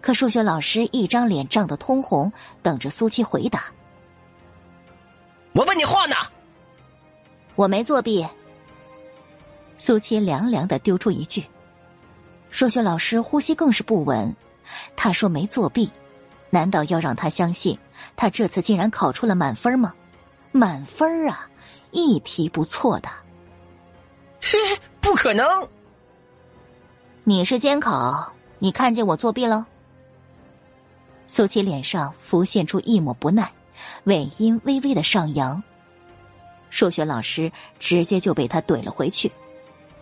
可数学老师一张脸涨得通红，等着苏七回答。我问你话呢，我没作弊。苏七凉凉的丢出一句。数学老师呼吸更是不稳，他说没作弊，难道要让他相信他这次竟然考出了满分吗？满分啊，一题不错的。切，不可能！你是监考，你看见我作弊了？苏七脸上浮现出一抹不耐，尾音微微的上扬。数学老师直接就被他怼了回去。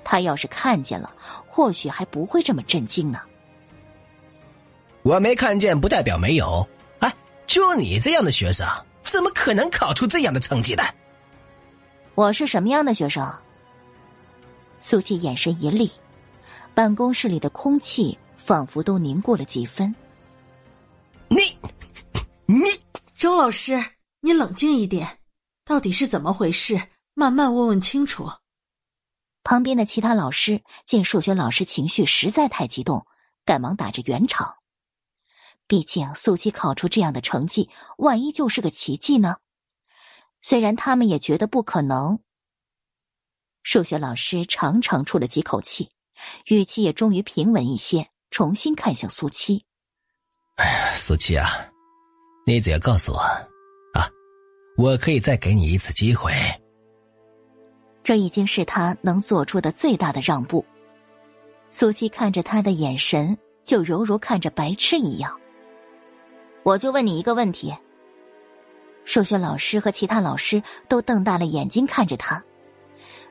他要是看见了，或许还不会这么震惊呢。我没看见，不代表没有。哎，就你这样的学生，怎么可能考出这样的成绩来？我是什么样的学生？苏琪眼神一厉，办公室里的空气仿佛都凝固了几分。你，你，周老师，你冷静一点，到底是怎么回事？慢慢问问清楚。旁边的其他老师见数学老师情绪实在太激动，赶忙打着圆场。毕竟苏七考出这样的成绩，万一就是个奇迹呢？虽然他们也觉得不可能。数学老师长长出了几口气，语气也终于平稳一些，重新看向苏七：“哎呀，苏七啊，你只要告诉我，啊，我可以再给你一次机会。”这已经是他能做出的最大的让步。苏七看着他的眼神，就犹如看着白痴一样。我就问你一个问题。数学老师和其他老师都瞪大了眼睛看着他。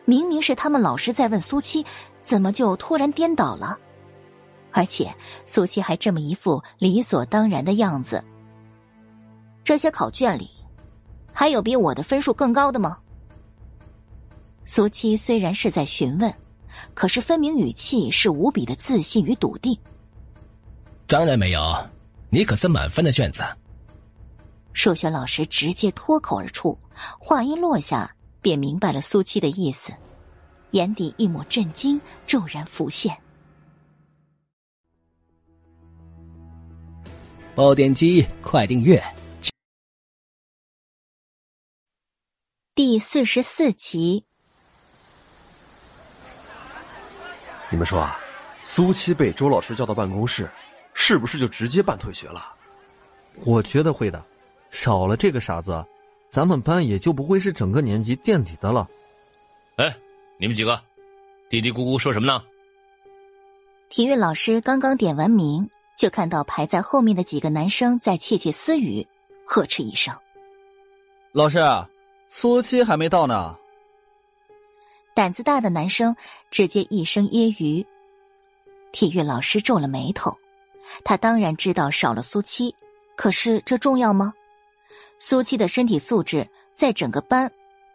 明明是他们老师在问苏七，怎么就突然颠倒了？而且苏七还这么一副理所当然的样子。这些考卷里，还有比我的分数更高的吗？苏七虽然是在询问，可是分明语气是无比的自信与笃定。当然没有，你可是满分的卷子。数学老师直接脱口而出，话音落下。便明白了苏七的意思，眼底一抹震惊骤然浮现。爆点击，快订阅！第四十四集。你们说啊，苏七被周老师叫到办公室，是不是就直接办退学了？我觉得会的，少了这个傻子。咱们班也就不会是整个年级垫底的了。哎，你们几个，嘀嘀咕咕说什么呢？体育老师刚刚点完名，就看到排在后面的几个男生在窃窃私语，呵斥一声：“老师，苏七还没到呢。”胆子大的男生直接一声揶揄。体育老师皱了眉头，他当然知道少了苏七，可是这重要吗？苏七的身体素质在整个班，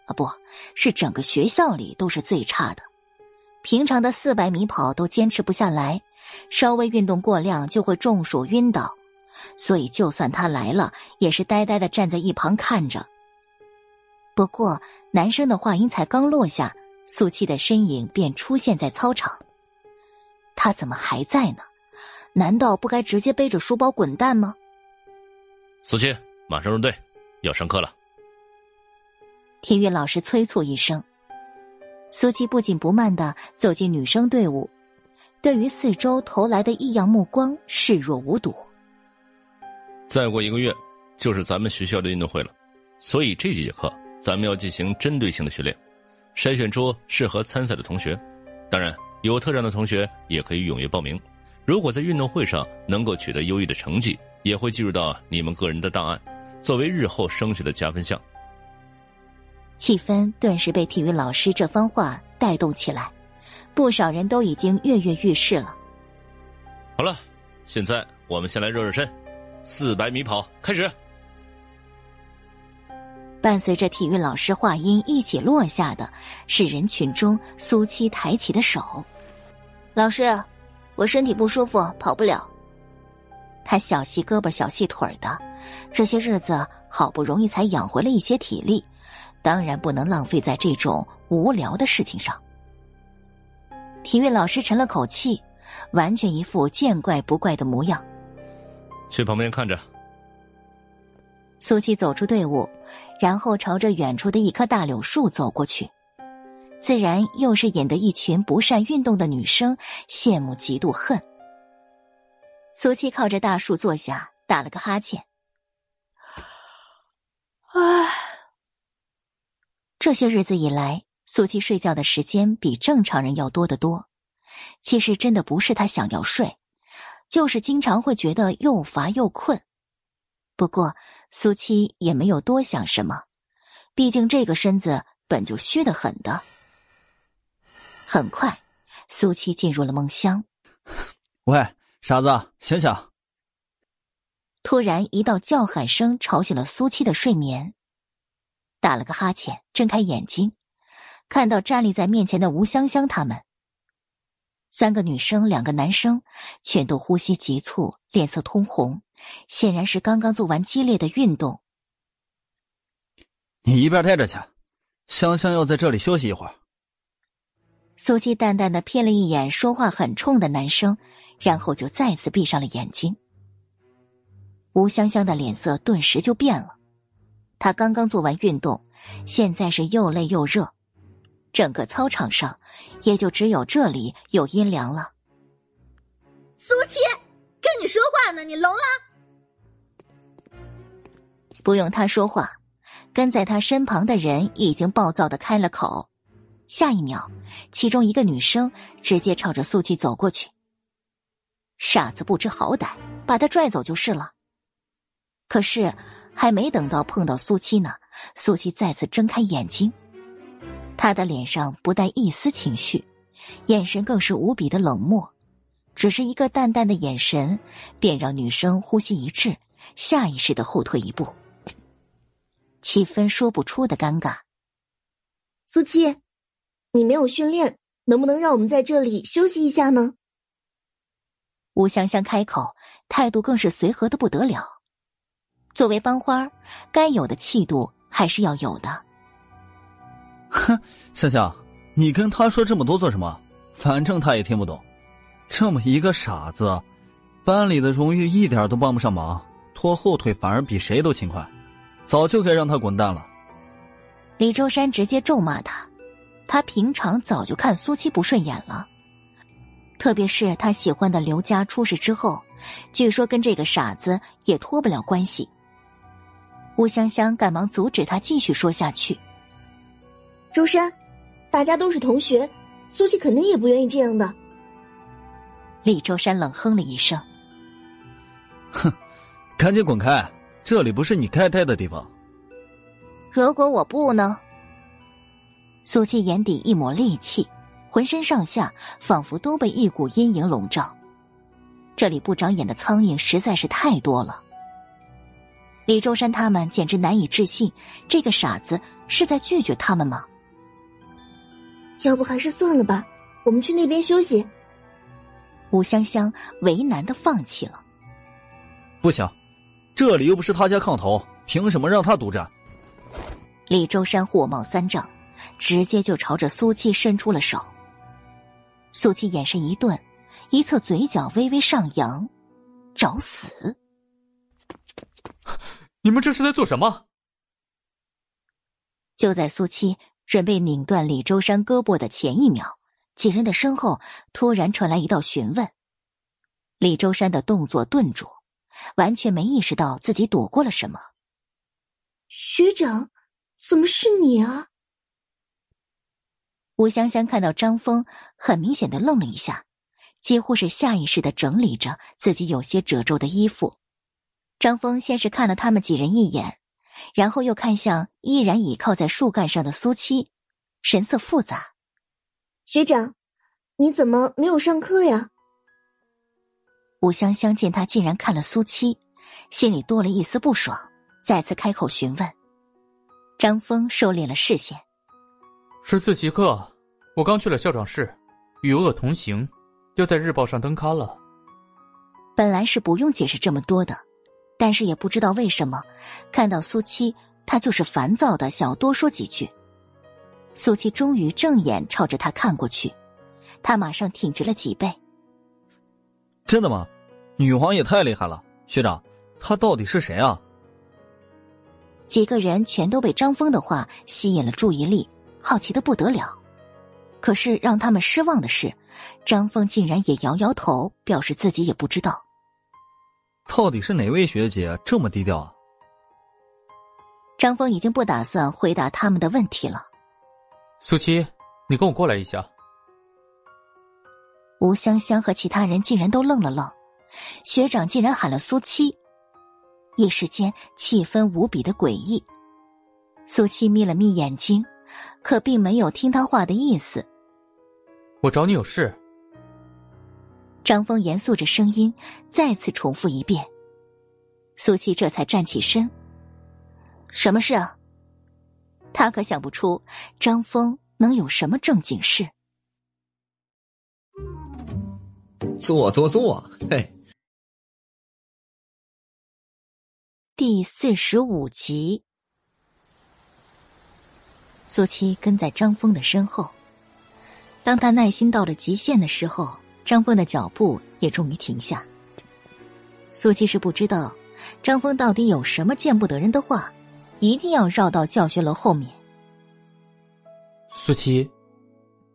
啊，不是整个学校里都是最差的。平常的四百米跑都坚持不下来，稍微运动过量就会中暑晕倒。所以，就算他来了，也是呆呆的站在一旁看着。不过，男生的话音才刚落下，苏七的身影便出现在操场。他怎么还在呢？难道不该直接背着书包滚蛋吗？苏七，马上入队。要上课了，体育老师催促一声。苏七不紧不慢的走进女生队伍，对于四周投来的异样目光视若无睹。再过一个月就是咱们学校的运动会了，所以这几节课咱们要进行针对性的训练，筛选出适合参赛的同学。当然，有特长的同学也可以踊跃报名。如果在运动会上能够取得优异的成绩，也会计入到你们个人的档案。作为日后升学的加分项，气氛顿时被体育老师这番话带动起来，不少人都已经跃跃欲试了。好了，现在我们先来热热身，四百米跑开始。伴随着体育老师话音一起落下的是人群中苏七抬起的手。老师，我身体不舒服，跑不了。他小细胳膊小细腿的。这些日子好不容易才养回了一些体力，当然不能浪费在这种无聊的事情上。体育老师沉了口气，完全一副见怪不怪的模样。去旁边看着。苏七走出队伍，然后朝着远处的一棵大柳树走过去，自然又是引得一群不善运动的女生羡慕、嫉妒、恨。苏七靠着大树坐下，打了个哈欠。唉，这些日子以来，苏七睡觉的时间比正常人要多得多。其实真的不是他想要睡，就是经常会觉得又乏又困。不过苏七也没有多想什么，毕竟这个身子本就虚得很的。很快，苏七进入了梦乡。喂，傻子，醒醒！突然，一道叫喊声吵醒了苏七的睡眠。打了个哈欠，睁开眼睛，看到站立在面前的吴香香他们。三个女生，两个男生，全都呼吸急促，脸色通红，显然是刚刚做完激烈的运动。你一边待着去，香香要在这里休息一会儿。苏七淡淡的瞥了一眼说话很冲的男生，然后就再次闭上了眼睛。吴香香的脸色顿时就变了，她刚刚做完运动，现在是又累又热，整个操场上也就只有这里有阴凉了。苏七，跟你说话呢，你聋了？不用他说话，跟在他身旁的人已经暴躁的开了口。下一秒，其中一个女生直接朝着苏七走过去。傻子不知好歹，把他拽走就是了。可是，还没等到碰到苏七呢，苏七再次睁开眼睛，他的脸上不带一丝情绪，眼神更是无比的冷漠，只是一个淡淡的眼神，便让女生呼吸一滞，下意识的后退一步，气氛说不出的尴尬。苏七，你没有训练，能不能让我们在这里休息一下呢？吴香香开口，态度更是随和的不得了。作为班花，该有的气度还是要有的。哼，香香，你跟他说这么多做什么？反正他也听不懂。这么一个傻子，班里的荣誉一点都帮不上忙，拖后腿反而比谁都勤快，早就该让他滚蛋了。李周山直接咒骂他，他平常早就看苏七不顺眼了，特别是他喜欢的刘家出事之后，据说跟这个傻子也脱不了关系。吴香香赶忙阻止他继续说下去。周山，大家都是同学，苏七肯定也不愿意这样的。李周山冷哼了一声：“哼，赶紧滚开，这里不是你该待的地方。”如果我不呢？苏七眼底一抹戾气，浑身上下仿佛都被一股阴影笼罩。这里不长眼的苍蝇实在是太多了。李周山他们简直难以置信，这个傻子是在拒绝他们吗？要不还是算了吧，我们去那边休息。吴香香为难的放弃了。不行，这里又不是他家炕头，凭什么让他独占？李周山火冒三丈，直接就朝着苏七伸出了手。苏七眼神一顿，一侧嘴角微微上扬，找死！你们这是在做什么？就在苏七准备拧断李周山胳膊的前一秒，几人的身后突然传来一道询问。李周山的动作顿住，完全没意识到自己躲过了什么。学长，怎么是你啊？吴香香看到张峰，很明显的愣了一下，几乎是下意识的整理着自己有些褶皱的衣服。张峰先是看了他们几人一眼，然后又看向依然倚靠在树干上的苏七，神色复杂。学长，你怎么没有上课呀？吴香香见他竟然看了苏七，心里多了一丝不爽，再次开口询问。张峰收敛了视线。是自习课，我刚去了校长室，与恶同行，要在日报上登刊了。本来是不用解释这么多的。但是也不知道为什么，看到苏七，他就是烦躁的，想要多说几句。苏七终于正眼朝着他看过去，他马上挺直了脊背。真的吗？女皇也太厉害了，学长，她到底是谁啊？几个人全都被张峰的话吸引了注意力，好奇的不得了。可是让他们失望的是，张峰竟然也摇摇头，表示自己也不知道。到底是哪位学姐这么低调啊？张峰已经不打算回答他们的问题了。苏七，你跟我过来一下。吴香香和其他人竟然都愣了愣，学长竟然喊了苏七，一时间气氛无比的诡异。苏七眯了眯眼睛，可并没有听他话的意思。我找你有事。张峰严肃着声音再次重复一遍。苏七这才站起身。什么事啊？他可想不出张峰能有什么正经事。坐坐坐，嘿。第四十五集，苏七跟在张峰的身后。当他耐心到了极限的时候，张峰的脚步也终于停下。苏七是不知道张峰到底有什么见不得人的话。一定要绕到教学楼后面。苏七，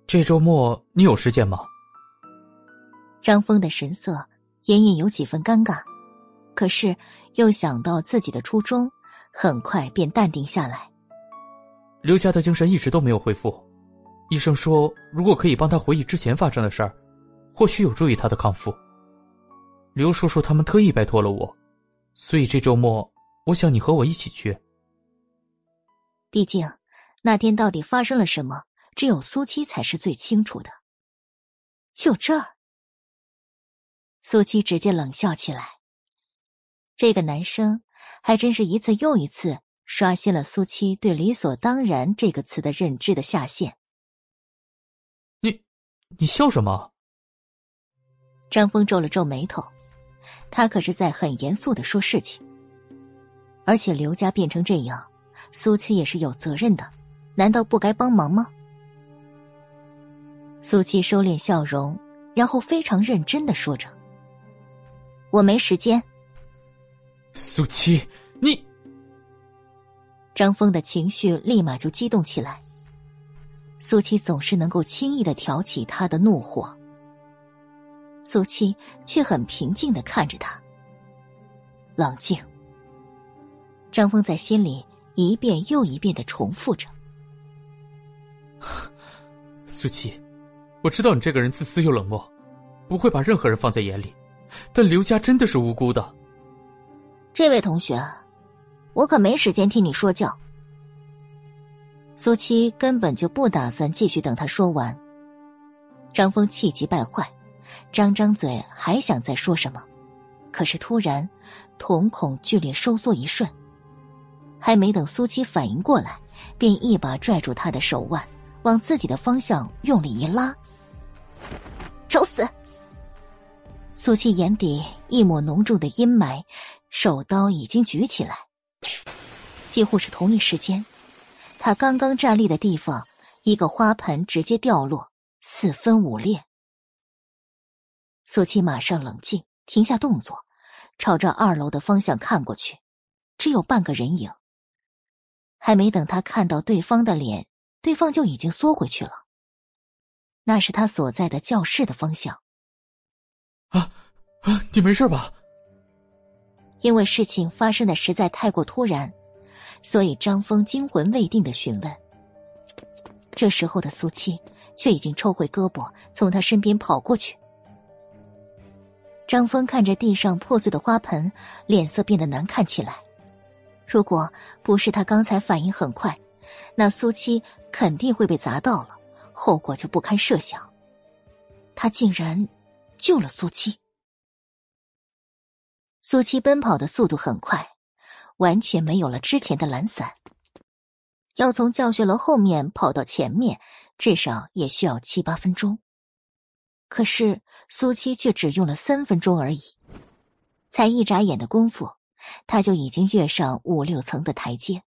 这周末你有时间吗？张峰的神色隐隐有几分尴尬，可是又想到自己的初衷，很快便淡定下来。刘佳的精神一直都没有恢复，医生说，如果可以帮他回忆之前发生的事儿，或许有助于他的康复。刘叔叔他们特意拜托了我，所以这周末我想你和我一起去。毕竟，那天到底发生了什么，只有苏七才是最清楚的。就这儿，苏七直接冷笑起来。这个男生还真是一次又一次刷新了苏七对“理所当然”这个词的认知的下限。你，你笑什么？张峰皱了皱眉头，他可是在很严肃的说事情，而且刘家变成这样。苏七也是有责任的，难道不该帮忙吗？苏七收敛笑容，然后非常认真的说着：“我没时间。”苏七，你……张峰的情绪立马就激动起来。苏七总是能够轻易的挑起他的怒火，苏七却很平静的看着他，冷静。张峰在心里。一遍又一遍的重复着。苏七，我知道你这个人自私又冷漠，不会把任何人放在眼里，但刘家真的是无辜的。这位同学，我可没时间听你说教。苏七根本就不打算继续等他说完。张峰气急败坏，张张嘴还想再说什么，可是突然瞳孔剧烈收缩一瞬。还没等苏七反应过来，便一把拽住他的手腕，往自己的方向用力一拉。找死！苏七眼底一抹浓重的阴霾，手刀已经举起来。几乎是同一时间，他刚刚站立的地方，一个花盆直接掉落，四分五裂。苏七马上冷静，停下动作，朝着二楼的方向看过去，只有半个人影。还没等他看到对方的脸，对方就已经缩回去了。那是他所在的教室的方向。啊啊！你没事吧？因为事情发生的实在太过突然，所以张峰惊魂未定的询问。这时候的苏七却已经抽回胳膊，从他身边跑过去。张峰看着地上破碎的花盆，脸色变得难看起来。如果不是他刚才反应很快，那苏七肯定会被砸到了，后果就不堪设想。他竟然救了苏七。苏七奔跑的速度很快，完全没有了之前的懒散。要从教学楼后面跑到前面，至少也需要七八分钟。可是苏七却只用了三分钟而已，才一眨眼的功夫。他就已经跃上五六层的台阶。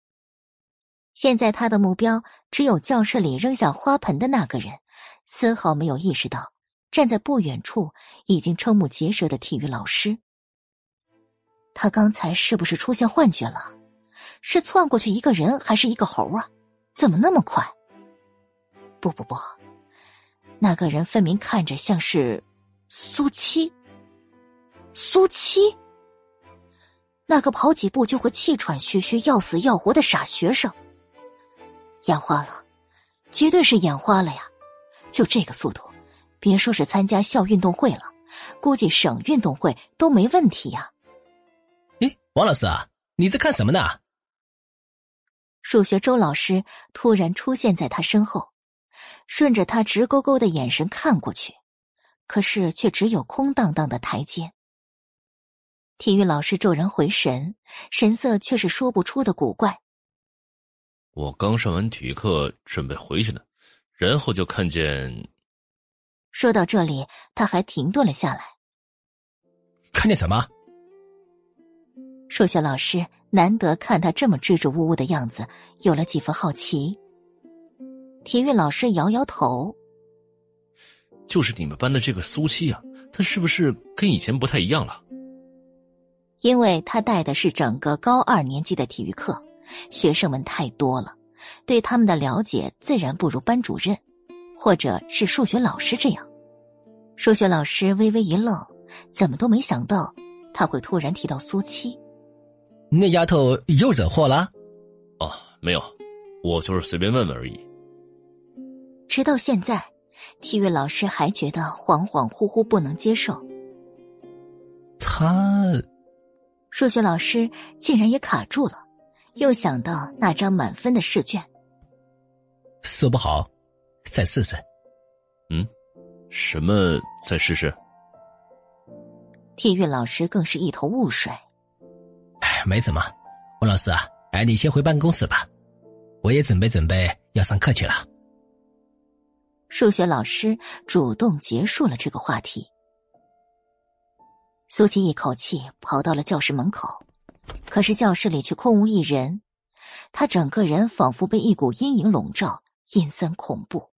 现在他的目标只有教室里扔下花盆的那个人，丝毫没有意识到站在不远处已经瞠目结舌的体育老师。他刚才是不是出现幻觉了？是窜过去一个人，还是一个猴啊？怎么那么快？不不不，那个人分明看着像是苏七。苏七。那个跑几步就会气喘吁吁、要死要活的傻学生，眼花了，绝对是眼花了呀！就这个速度，别说是参加校运动会了，估计省运动会都没问题呀。哎，王老师啊，你在看什么呢？数学周老师突然出现在他身后，顺着他直勾勾的眼神看过去，可是却只有空荡荡的台阶。体育老师骤然回神，神色却是说不出的古怪。我刚上完体育课，准备回去呢，然后就看见。说到这里，他还停顿了下来。看见什么？数学老师难得看他这么支支吾吾的样子，有了几分好奇。体育老师摇摇头：“就是你们班的这个苏七啊，他是不是跟以前不太一样了？”因为他带的是整个高二年级的体育课，学生们太多了，对他们的了解自然不如班主任，或者是数学老师这样。数学老师微微一愣，怎么都没想到他会突然提到苏七。那丫头又惹祸了？哦，没有，我就是随便问问而已。直到现在，体育老师还觉得恍恍惚惚不能接受。他。数学老师竟然也卡住了，又想到那张满分的试卷，说不好，再试试。嗯，什么？再试试？体育老师更是一头雾水。哎，没怎么，吴老师啊，哎，你先回办公室吧，我也准备准备要上课去了。数学老师主动结束了这个话题。苏琪一口气跑到了教室门口，可是教室里却空无一人。他整个人仿佛被一股阴影笼罩，阴森恐怖。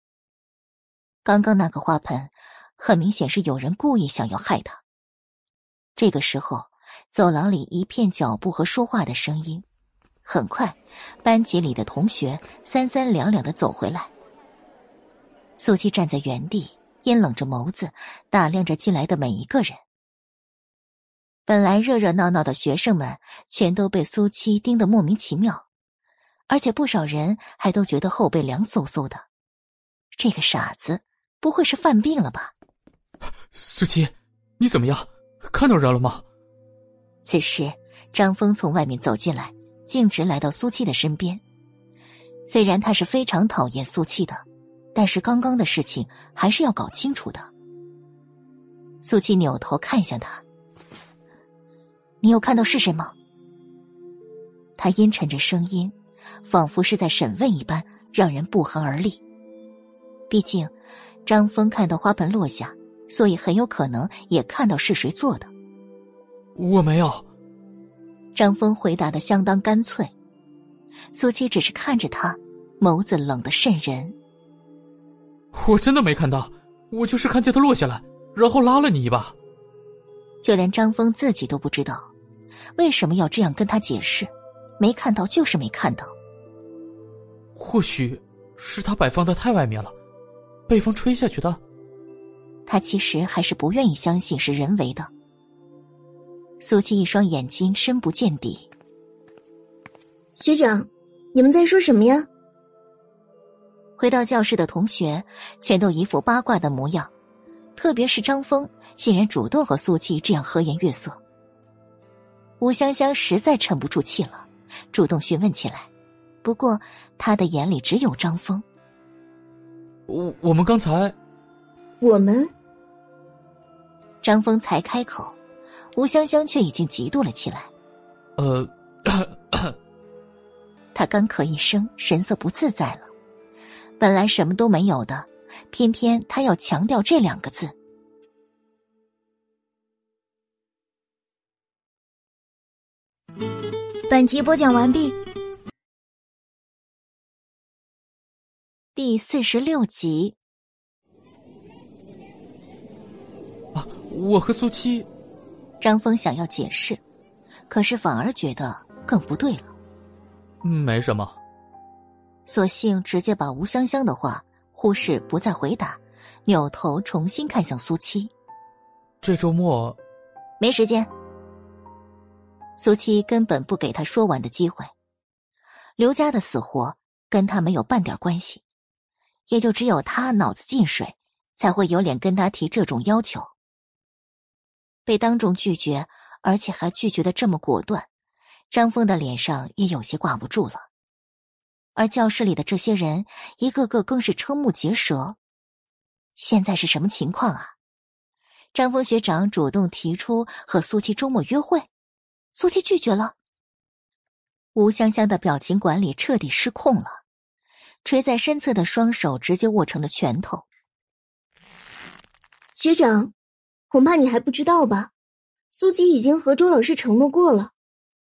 刚刚那个花盆，很明显是有人故意想要害他。这个时候，走廊里一片脚步和说话的声音。很快，班级里的同学三三两两的走回来。苏七站在原地，阴冷着眸子，打量着进来的每一个人。本来热热闹闹的学生们，全都被苏七盯得莫名其妙，而且不少人还都觉得后背凉飕飕的。这个傻子不会是犯病了吧？苏七，你怎么样？看到人了吗？此时，张峰从外面走进来，径直来到苏七的身边。虽然他是非常讨厌苏七的，但是刚刚的事情还是要搞清楚的。苏七扭头看向他。你有看到是谁吗？他阴沉着声音，仿佛是在审问一般，让人不寒而栗。毕竟，张峰看到花盆落下，所以很有可能也看到是谁做的。我没有。张峰回答的相当干脆。苏七只是看着他，眸子冷得渗人。我真的没看到，我就是看见他落下来，然后拉了你一把。就连张峰自己都不知道。为什么要这样跟他解释？没看到就是没看到。或许是他摆放的太外面了，被风吹下去的。他其实还是不愿意相信是人为的。苏七一双眼睛深不见底。学长，你们在说什么呀？回到教室的同学全都一副八卦的模样，特别是张峰，竟然主动和苏七这样和颜悦色。吴香香实在沉不住气了，主动询问起来。不过，他的眼里只有张峰。我我们刚才，我们，张峰才开口，吴香香却已经嫉妒了起来。呃，他干咳一声，神色不自在了。本来什么都没有的，偏偏他要强调这两个字。本集播讲完毕，第四十六集。啊，我和苏七，张峰想要解释，可是反而觉得更不对了。没什么，索性直接把吴香香的话忽视，不再回答，扭头重新看向苏七。这周末没时间。苏七根本不给他说完的机会。刘家的死活跟他没有半点关系，也就只有他脑子进水，才会有脸跟他提这种要求。被当众拒绝，而且还拒绝的这么果断，张峰的脸上也有些挂不住了。而教室里的这些人，一个个更是瞠目结舌。现在是什么情况啊？张峰学长主动提出和苏七周末约会，苏七拒绝了。吴香香的表情管理彻底失控了，垂在身侧的双手直接握成了拳头。学长，恐怕你还不知道吧？苏琪已经和周老师承诺过了，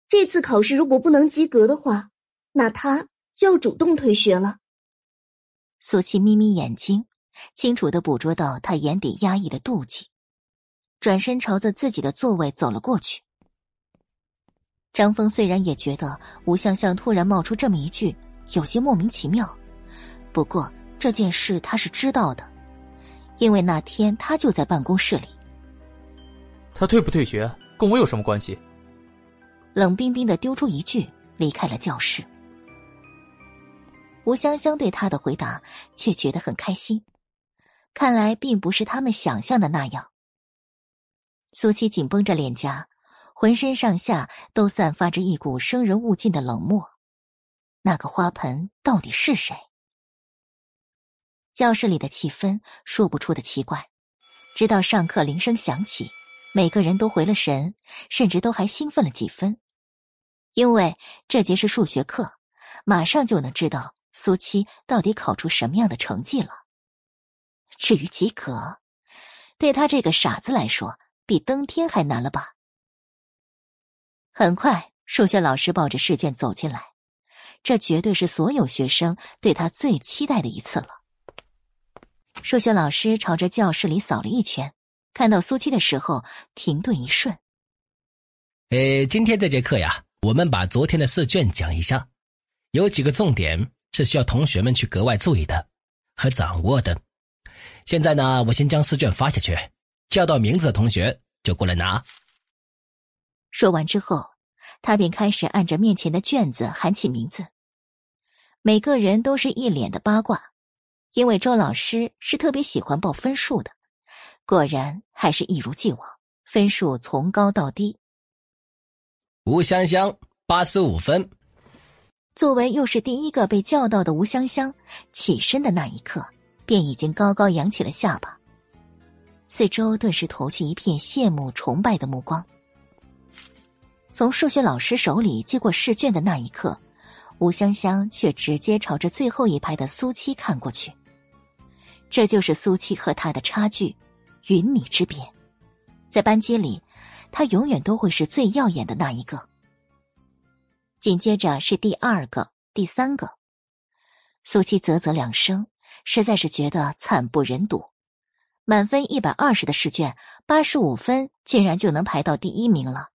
这次考试如果不能及格的话，那他就要主动退学了。苏琪眯眯眼睛，清楚的捕捉到他眼底压抑的妒忌，转身朝着自己的座位走了过去。张峰虽然也觉得吴向向突然冒出这么一句有些莫名其妙，不过这件事他是知道的，因为那天他就在办公室里。他退不退学跟我有什么关系？冷冰冰的丢出一句，离开了教室。吴香香对他的回答却觉得很开心，看来并不是他们想象的那样。苏七紧绷着脸颊。浑身上下都散发着一股生人勿近的冷漠。那个花盆到底是谁？教室里的气氛说不出的奇怪。直到上课铃声响起，每个人都回了神，甚至都还兴奋了几分，因为这节是数学课，马上就能知道苏七到底考出什么样的成绩了。至于及格，对他这个傻子来说，比登天还难了吧？很快，数学老师抱着试卷走进来，这绝对是所有学生对他最期待的一次了。数学老师朝着教室里扫了一圈，看到苏七的时候停顿一瞬。呃，今天这节课呀，我们把昨天的试卷讲一下，有几个重点是需要同学们去格外注意的和掌握的。现在呢，我先将试卷发下去，叫到名字的同学就过来拿。说完之后，他便开始按着面前的卷子喊起名字。每个人都是一脸的八卦，因为周老师是特别喜欢报分数的。果然，还是一如既往，分数从高到低。吴香香八十五分。作为又是第一个被叫到的吴香香，起身的那一刻，便已经高高扬起了下巴。四周顿时投去一片羡慕、崇拜的目光。从数学老师手里接过试卷的那一刻，吴香香却直接朝着最后一排的苏七看过去。这就是苏七和他的差距，云泥之别。在班级里，他永远都会是最耀眼的那一个。紧接着是第二个、第三个。苏七啧啧两声，实在是觉得惨不忍睹。满分一百二十的试卷，八十五分竟然就能排到第一名了。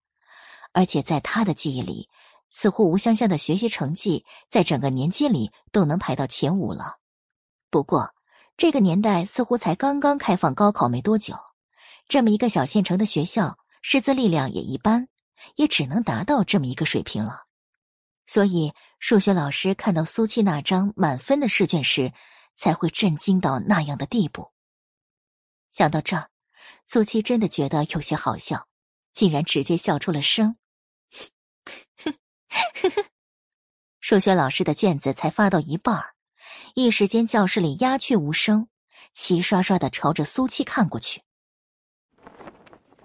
而且在他的记忆里，似乎吴香香的学习成绩在整个年级里都能排到前五了。不过，这个年代似乎才刚刚开放高考没多久，这么一个小县城的学校，师资力量也一般，也只能达到这么一个水平了。所以，数学老师看到苏七那张满分的试卷时，才会震惊到那样的地步。想到这儿，苏七真的觉得有些好笑，竟然直接笑出了声。数学老师的卷子才发到一半儿一时间教室里鸦雀无声，齐刷刷的朝着苏七看过去。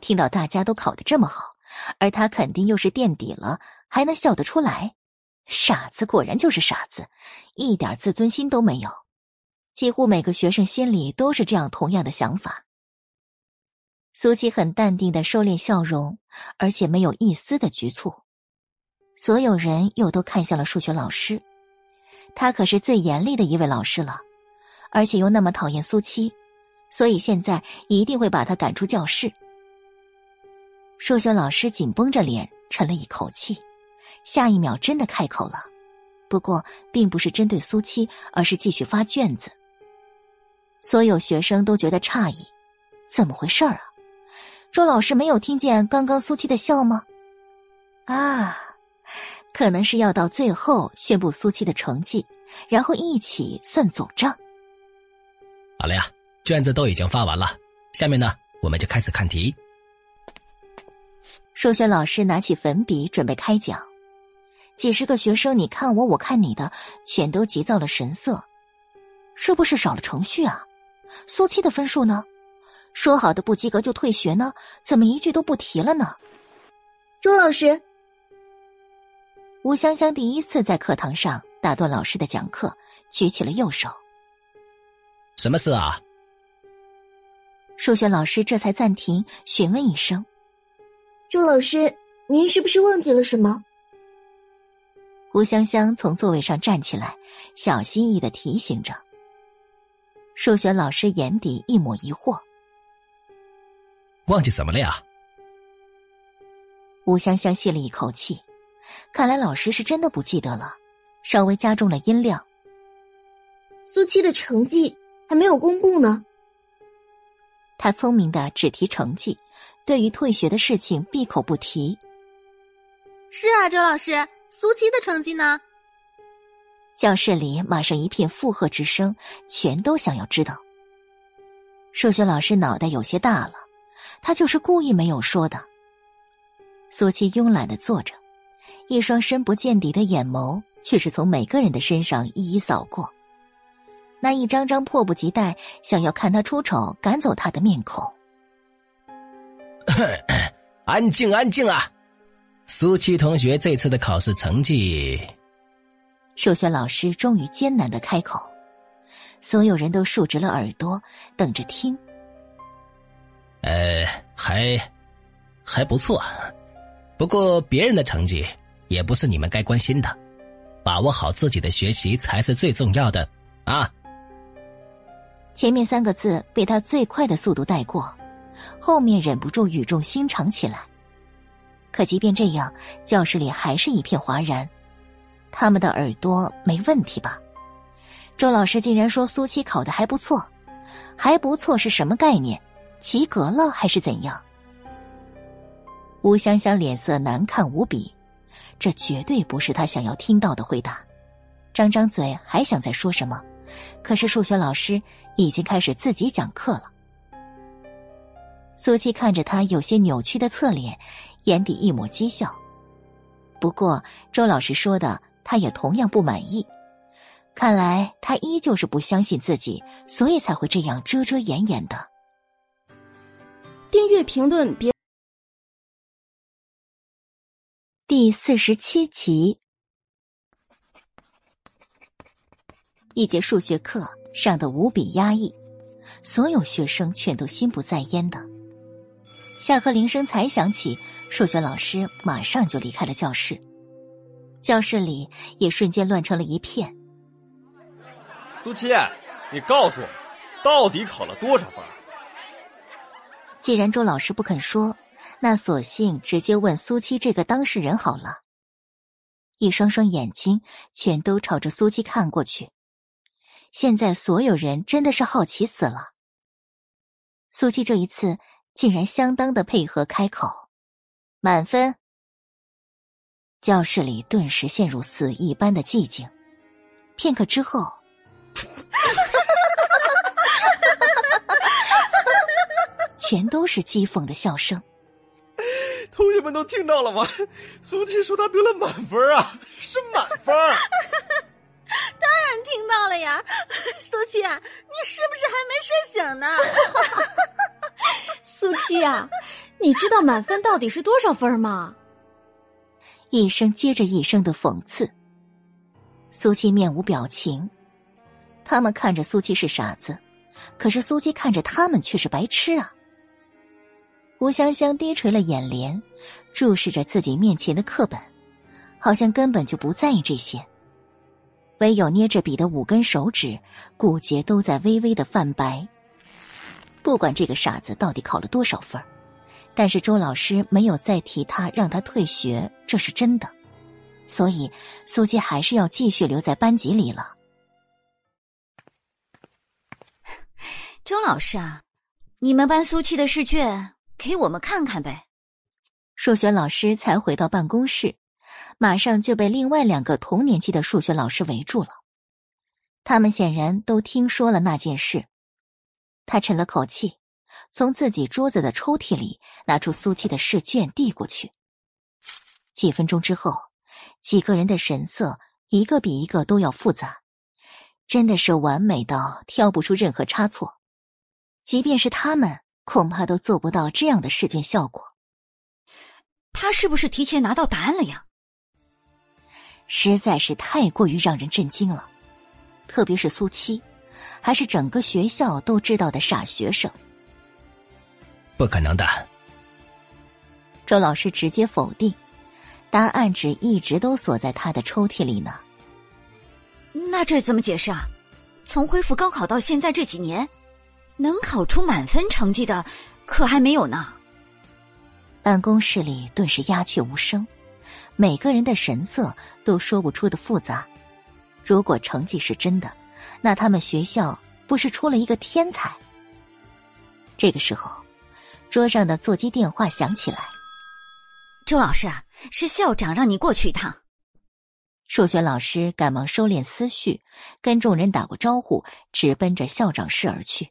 听到大家都考得这么好，而他肯定又是垫底了，还能笑得出来？傻子果然就是傻子，一点自尊心都没有。几乎每个学生心里都是这样同样的想法。苏七很淡定的收敛笑容，而且没有一丝的局促。所有人又都看向了数学老师，他可是最严厉的一位老师了，而且又那么讨厌苏七，所以现在一定会把他赶出教室。数学老师紧绷着脸，沉了一口气，下一秒真的开口了，不过并不是针对苏七，而是继续发卷子。所有学生都觉得诧异，怎么回事啊？周老师没有听见刚刚苏七的笑吗？啊！可能是要到最后宣布苏七的成绩，然后一起算总账。好了呀，卷子都已经发完了，下面呢，我们就开始看题。数学老师拿起粉笔准备开讲，几十个学生你看我我看你的，全都急躁了神色。是不是少了程序啊？苏七的分数呢？说好的不及格就退学呢？怎么一句都不提了呢？周老师，吴香香第一次在课堂上打断老师的讲课，举起了右手。什么事啊？数学老师这才暂停，询问一声。周老师，您是不是忘记了什么？吴香香从座位上站起来，小心翼翼的提醒着。数学老师眼底一抹疑惑：“忘记什么了呀？”吴香香吸了一口气，看来老师是真的不记得了，稍微加重了音量：“苏七的成绩还没有公布呢。”他聪明的只提成绩。对于退学的事情闭口不提。是啊，周老师，苏七的成绩呢？教室里马上一片附和之声，全都想要知道。数学老师脑袋有些大了，他就是故意没有说的。苏七慵懒的坐着，一双深不见底的眼眸却是从每个人的身上一一扫过，那一张张迫不及待想要看他出丑、赶走他的面孔。安静，安静啊！苏七同学这次的考试成绩，数学老师终于艰难的开口，所有人都竖直了耳朵，等着听。呃，还还不错，不过别人的成绩也不是你们该关心的，把握好自己的学习才是最重要的啊！前面三个字被他最快的速度带过。后面忍不住语重心长起来，可即便这样，教室里还是一片哗然。他们的耳朵没问题吧？周老师竟然说苏七考的还不错，还不错是什么概念？及格了还是怎样？吴香香脸色难看无比，这绝对不是他想要听到的回答。张张嘴还想再说什么，可是数学老师已经开始自己讲课了。苏七看着他有些扭曲的侧脸，眼底一抹讥笑。不过周老师说的，他也同样不满意。看来他依旧是不相信自己，所以才会这样遮遮掩掩的。订阅评论别。第四十七集，一节数学课上的无比压抑，所有学生全都心不在焉的。下课铃声才响起，数学老师马上就离开了教室，教室里也瞬间乱成了一片。苏七，你告诉我，到底考了多少分？既然周老师不肯说，那索性直接问苏七这个当事人好了。一双双眼睛全都朝着苏七看过去，现在所有人真的是好奇死了。苏七这一次。竟然相当的配合开口，满分。教室里顿时陷入死一般的寂静。片刻之后，全都是讥讽的笑声。同学们都听到了吗？苏七说他得了满分啊，是满分。当然听到了呀，苏七，你是不是还没睡醒呢？苏七啊，你知道满分到底是多少分吗？一声接着一声的讽刺。苏七面无表情，他们看着苏七是傻子，可是苏七看着他们却是白痴啊。吴香香低垂了眼帘，注视着自己面前的课本，好像根本就不在意这些。唯有捏着笔的五根手指，骨节都在微微的泛白。不管这个傻子到底考了多少分但是周老师没有再提他，让他退学，这是真的。所以苏七还是要继续留在班级里了。周老师啊，你们班苏七的试卷给我们看看呗。数学老师才回到办公室，马上就被另外两个同年级的数学老师围住了。他们显然都听说了那件事。他沉了口气，从自己桌子的抽屉里拿出苏七的试卷递过去。几分钟之后，几个人的神色一个比一个都要复杂，真的是完美到挑不出任何差错。即便是他们，恐怕都做不到这样的试卷效果。他是不是提前拿到答案了呀？实在是太过于让人震惊了，特别是苏七，还是整个学校都知道的傻学生。不可能的，周老师直接否定。答案纸一直都锁在他的抽屉里呢。那这怎么解释啊？从恢复高考到现在这几年，能考出满分成绩的可还没有呢。办公室里顿时鸦雀无声，每个人的神色都说不出的复杂。如果成绩是真的，那他们学校不是出了一个天才？这个时候，桌上的座机电话响起来。周老师啊，是校长让你过去一趟。数学老师赶忙收敛思绪，跟众人打过招呼，直奔着校长室而去。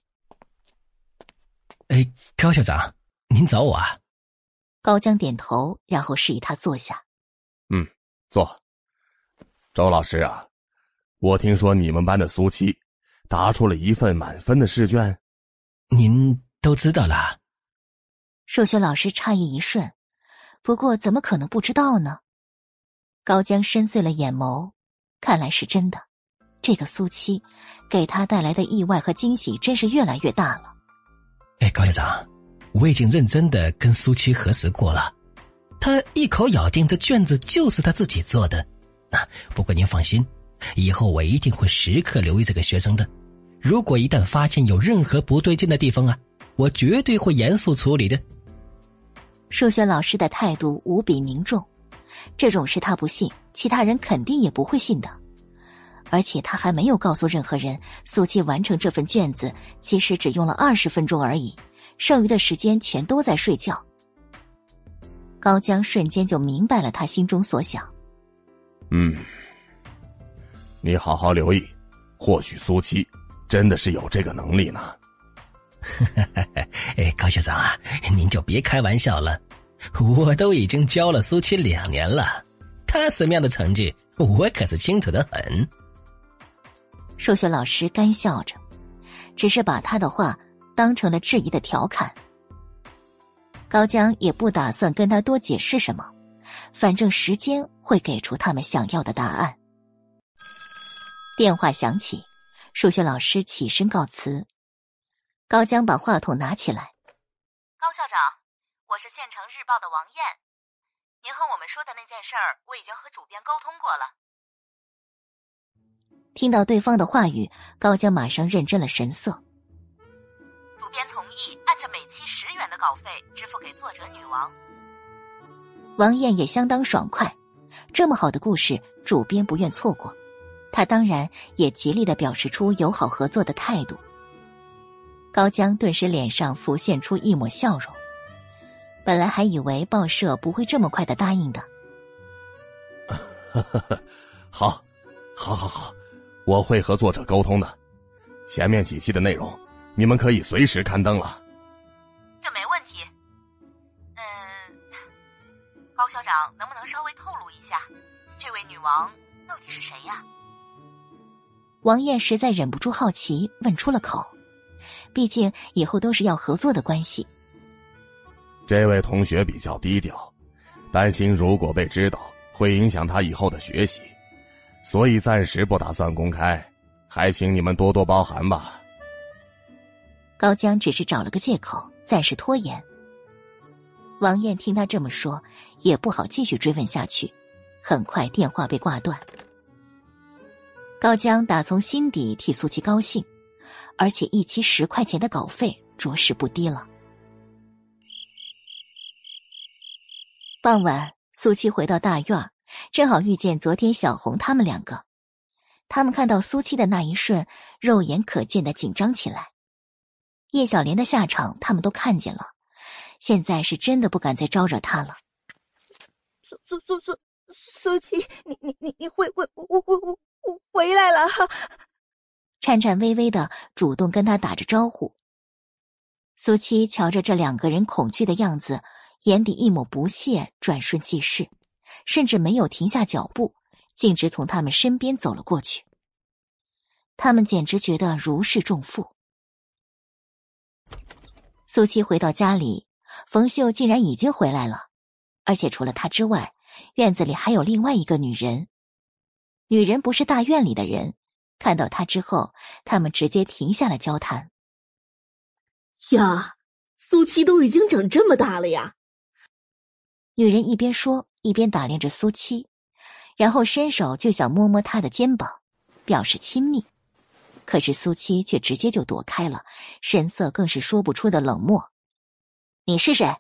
哎，高校长，您找我啊？高江点头，然后示意他坐下。嗯，坐。周老师啊，我听说你们班的苏七答出了一份满分的试卷，您都知道了。数学老师诧异一瞬。不过，怎么可能不知道呢？高江深邃了眼眸，看来是真的。这个苏七给他带来的意外和惊喜，真是越来越大了。哎，高校长，我已经认真的跟苏七核实过了，他一口咬定这卷子就是他自己做的。啊，不过您放心，以后我一定会时刻留意这个学生的。如果一旦发现有任何不对劲的地方啊，我绝对会严肃处理的。数学老师的态度无比凝重，这种事他不信，其他人肯定也不会信的。而且他还没有告诉任何人，苏七完成这份卷子其实只用了二十分钟而已，剩余的时间全都在睡觉。高江瞬间就明白了他心中所想。嗯，你好好留意，或许苏七真的是有这个能力呢。哎，高校长啊，您就别开玩笑了。我都已经教了苏七两年了，他什么样的成绩，我可是清楚的很。数学老师干笑着，只是把他的话当成了质疑的调侃。高江也不打算跟他多解释什么，反正时间会给出他们想要的答案。电话响起，数学老师起身告辞。高江把话筒拿起来，高校长。我是县城日报的王艳，您和我们说的那件事儿，我已经和主编沟通过了。听到对方的话语，高江马上认真了神色。主编同意按照每期十元的稿费支付给作者女王。王艳也相当爽快，这么好的故事，主编不愿错过，他当然也极力的表示出友好合作的态度。高江顿时脸上浮现出一抹笑容。本来还以为报社不会这么快的答应的。好，好，好，好，我会和作者沟通的。前面几期的内容，你们可以随时刊登了。这没问题。嗯，高校长能不能稍微透露一下，这位女王到底是谁呀？王艳实在忍不住好奇，问出了口。毕竟以后都是要合作的关系。这位同学比较低调，担心如果被知道会影响他以后的学习，所以暂时不打算公开，还请你们多多包涵吧。高江只是找了个借口，暂时拖延。王艳听他这么说，也不好继续追问下去，很快电话被挂断。高江打从心底替苏琪高兴，而且一期十块钱的稿费着实不低了。傍晚，苏七回到大院正好遇见昨天小红他们两个。他们看到苏七的那一瞬，肉眼可见的紧张起来。叶小莲的下场，他们都看见了，现在是真的不敢再招惹他了。苏苏苏苏苏七，你你你你回回我我我我回来了！颤颤巍巍的主动跟他打着招呼，苏七瞧着这两个人恐惧的样子，眼底一抹不屑转瞬即逝，甚至没有停下脚步，径直从他们身边走了过去。他们简直觉得如释重负。苏七回到家里，冯秀竟然已经回来了，而且除了他之外，院子里还有另外一个女人。女人不是大院里的人，看到他之后，他们直接停下了交谈。呀，苏七都已经长这么大了呀！女人一边说，一边打量着苏七，然后伸手就想摸摸他的肩膀，表示亲密。可是苏七却直接就躲开了，神色更是说不出的冷漠。你是谁？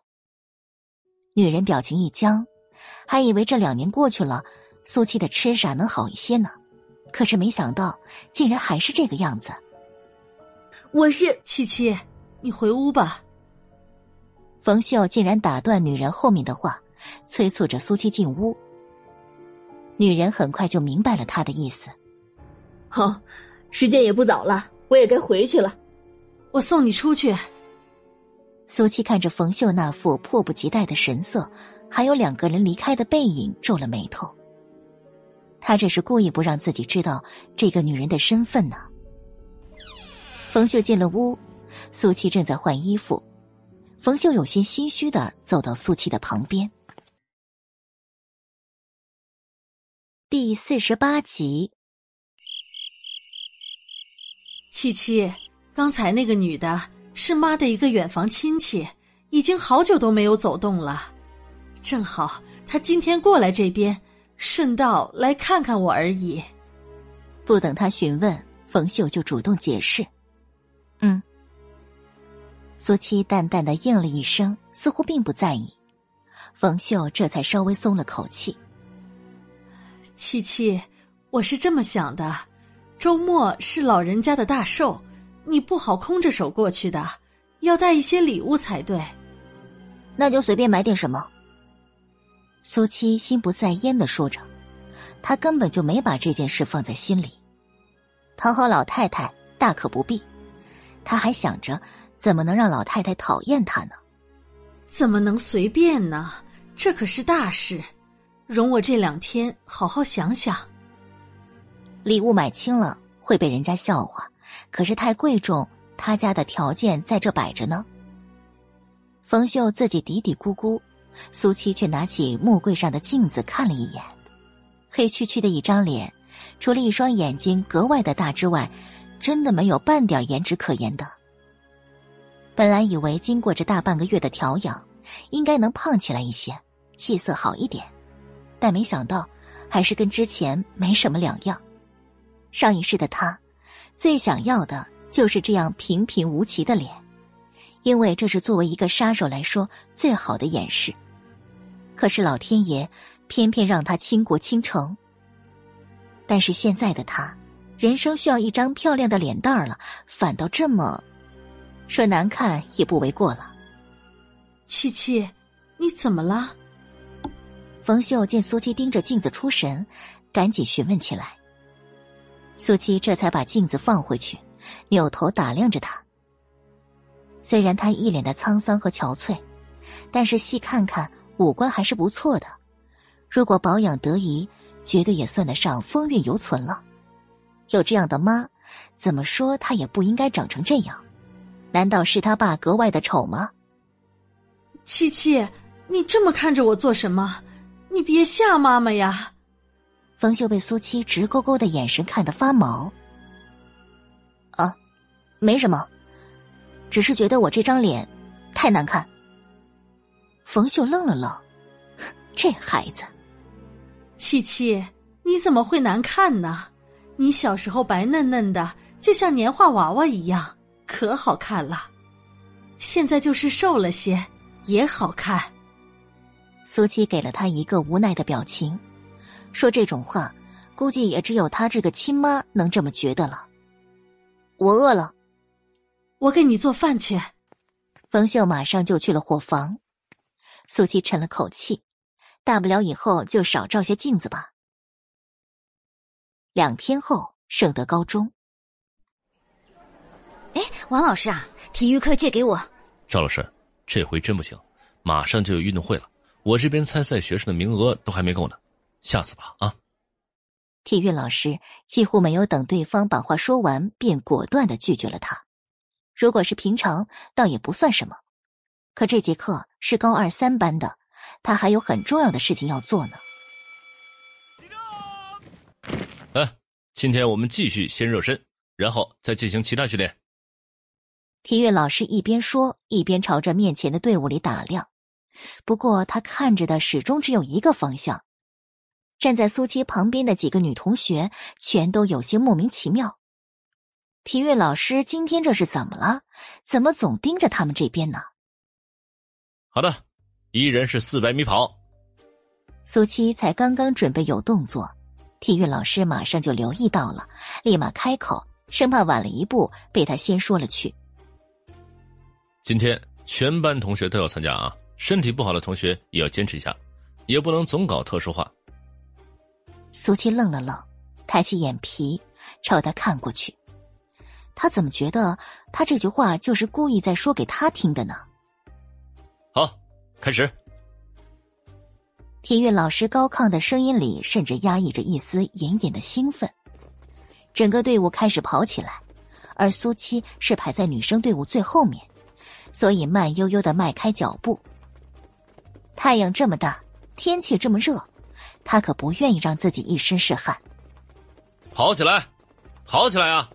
女人表情一僵，还以为这两年过去了，苏七的痴傻能好一些呢，可是没想到竟然还是这个样子。我是七七，你回屋吧。冯秀竟然打断女人后面的话，催促着苏七进屋。女人很快就明白了他的意思。好。时间也不早了，我也该回去了。我送你出去。苏七看着冯秀那副迫不及待的神色，还有两个人离开的背影，皱了眉头。他这是故意不让自己知道这个女人的身份呢。冯秀进了屋，苏七正在换衣服。冯秀有些心虚的走到苏七的旁边。第四十八集。七七，刚才那个女的是妈的一个远房亲戚，已经好久都没有走动了。正好她今天过来这边，顺道来看看我而已。不等他询问，冯秀就主动解释：“嗯。”苏七淡淡的应了一声，似乎并不在意。冯秀这才稍微松了口气。七七，我是这么想的。周末是老人家的大寿，你不好空着手过去的，要带一些礼物才对。那就随便买点什么。苏七心不在焉的说着，他根本就没把这件事放在心里。讨好老太太大可不必，他还想着怎么能让老太太讨厌他呢？怎么能随便呢？这可是大事，容我这两天好好想想。礼物买轻了会被人家笑话，可是太贵重，他家的条件在这摆着呢。冯秀自己嘀嘀咕咕，苏七却拿起木柜上的镜子看了一眼，黑黢黢的一张脸，除了一双眼睛格外的大之外，真的没有半点颜值可言的。本来以为经过这大半个月的调养，应该能胖起来一些，气色好一点，但没想到还是跟之前没什么两样。上一世的他，最想要的就是这样平平无奇的脸，因为这是作为一个杀手来说最好的掩饰。可是老天爷偏偏让他倾国倾城。但是现在的他，人生需要一张漂亮的脸蛋儿了，反倒这么，说难看也不为过了。七七，你怎么了？冯秀见苏七盯着镜子出神，赶紧询问起来。苏七这才把镜子放回去，扭头打量着他。虽然他一脸的沧桑和憔悴，但是细看看五官还是不错的。如果保养得宜，绝对也算得上风韵犹存了。有这样的妈，怎么说他也不应该长成这样。难道是他爸格外的丑吗？七七，你这么看着我做什么？你别吓妈妈呀！冯秀被苏七直勾勾的眼神看得发毛。啊，没什么，只是觉得我这张脸太难看。冯秀愣了愣，这孩子，七七，你怎么会难看呢？你小时候白嫩嫩的，就像年画娃娃一样，可好看了。现在就是瘦了些，也好看。苏七给了他一个无奈的表情。说这种话，估计也只有他这个亲妈能这么觉得了。我饿了，我给你做饭去。冯秀马上就去了伙房。苏七沉了口气，大不了以后就少照些镜子吧。两天后，圣德高中。哎，王老师啊，体育课借给我，赵老师，这回真不行，马上就有运动会了，我这边参赛学生的名额都还没够呢，下次吧啊！体育老师几乎没有等对方把话说完，便果断的拒绝了他。如果是平常，倒也不算什么，可这节课是高二三班的，他还有很重要的事情要做呢。哎，今天我们继续先热身，然后再进行其他训练。体育老师一边说，一边朝着面前的队伍里打量。不过他看着的始终只有一个方向。站在苏七旁边的几个女同学全都有些莫名其妙。体育老师今天这是怎么了？怎么总盯着他们这边呢？好的，依然是四百米跑。苏七才刚刚准备有动作，体育老师马上就留意到了，立马开口，生怕晚了一步被他先说了去。今天全班同学都要参加啊！身体不好的同学也要坚持一下，也不能总搞特殊化。苏七愣了愣，抬起眼皮朝他看过去。他怎么觉得他这句话就是故意在说给他听的呢？好，开始。体育老师高亢的声音里，甚至压抑着一丝隐隐的兴奋。整个队伍开始跑起来，而苏七是排在女生队伍最后面。所以慢悠悠的迈开脚步。太阳这么大，天气这么热，他可不愿意让自己一身是汗。跑起来，跑起来啊！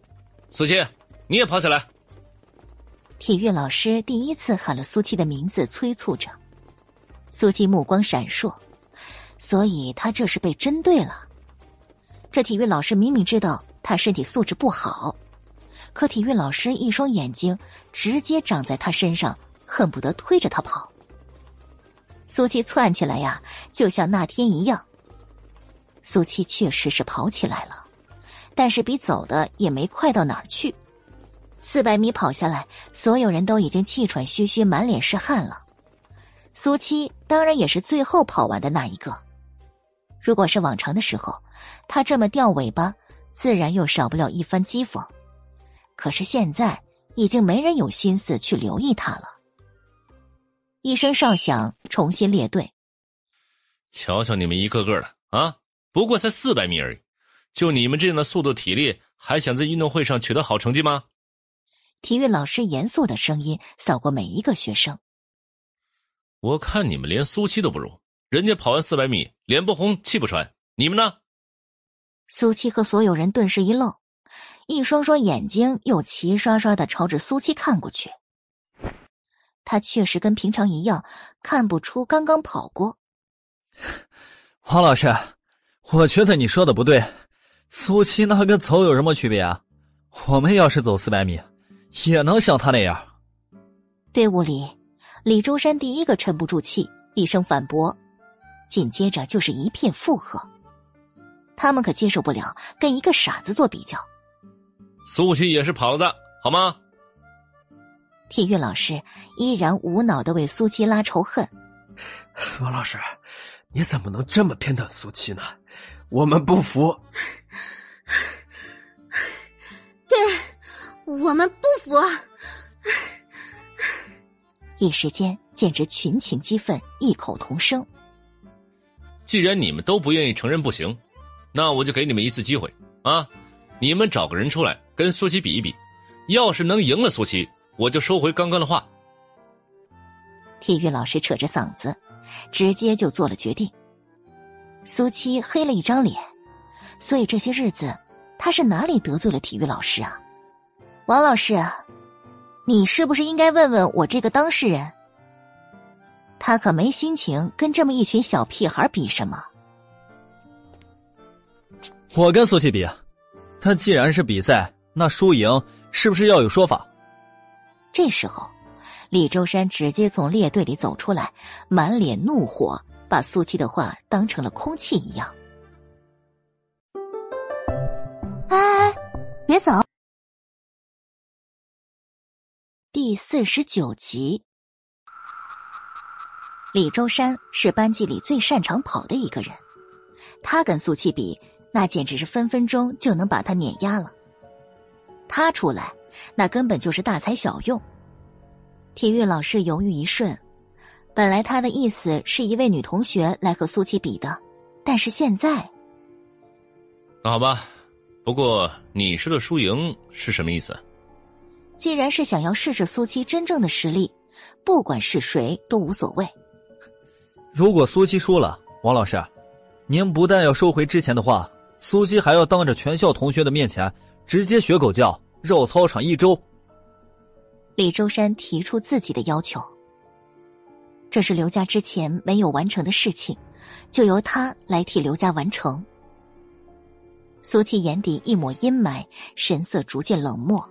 苏七，你也跑起来。体育老师第一次喊了苏七的名字，催促着。苏七目光闪烁，所以他这是被针对了。这体育老师明明知道他身体素质不好。可体育老师一双眼睛直接长在他身上，恨不得推着他跑。苏七窜起来呀，就像那天一样。苏七确实是跑起来了，但是比走的也没快到哪儿去。四百米跑下来，所有人都已经气喘吁吁、满脸是汗了。苏七当然也是最后跑完的那一个。如果是往常的时候，他这么掉尾巴，自然又少不了一番讥讽。可是现在已经没人有心思去留意他了。一声哨响，重新列队。瞧瞧你们一个个的啊，不过才四百米而已，就你们这样的速度体力，还想在运动会上取得好成绩吗？体育老师严肃的声音扫过每一个学生。我看你们连苏七都不如，人家跑完四百米，脸不红气不喘，你们呢？苏七和所有人顿时一愣。一双双眼睛又齐刷刷的朝着苏七看过去，他确实跟平常一样，看不出刚刚跑过。王老师，我觉得你说的不对，苏七那跟走有什么区别啊？我们要是走四百米，也能像他那样。队伍里，李周山第一个沉不住气，一声反驳，紧接着就是一片附和。他们可接受不了跟一个傻子做比较。苏七也是跑了的，好吗？体育老师依然无脑的为苏七拉仇恨。王老师，你怎么能这么偏袒苏七呢？我们不服。对，我们不服。一时间简直群情激愤，异口同声。既然你们都不愿意承认不行，那我就给你们一次机会啊！你们找个人出来。跟苏七比一比，要是能赢了苏七，我就收回刚刚的话。体育老师扯着嗓子，直接就做了决定。苏七黑了一张脸，所以这些日子他是哪里得罪了体育老师啊？王老师，你是不是应该问问我这个当事人？他可没心情跟这么一群小屁孩比什么。我跟苏七比，他既然是比赛。那输赢是不是要有说法？这时候，李周山直接从列队里走出来，满脸怒火，把苏七的话当成了空气一样。哎哎，别走！第四十九集，李周山是班级里最擅长跑的一个人，他跟苏七比，那简直是分分钟就能把他碾压了。他出来，那根本就是大材小用。体育老师犹豫一瞬，本来他的意思是一位女同学来和苏七比的，但是现在，那好吧，不过你说的输赢是什么意思？既然是想要试试苏七真正的实力，不管是谁都无所谓。如果苏七输了，王老师，您不但要收回之前的话，苏七还要当着全校同学的面前直接学狗叫，绕操场一周。李周山提出自己的要求，这是刘家之前没有完成的事情，就由他来替刘家完成。苏七眼底一抹阴霾，神色逐渐冷漠。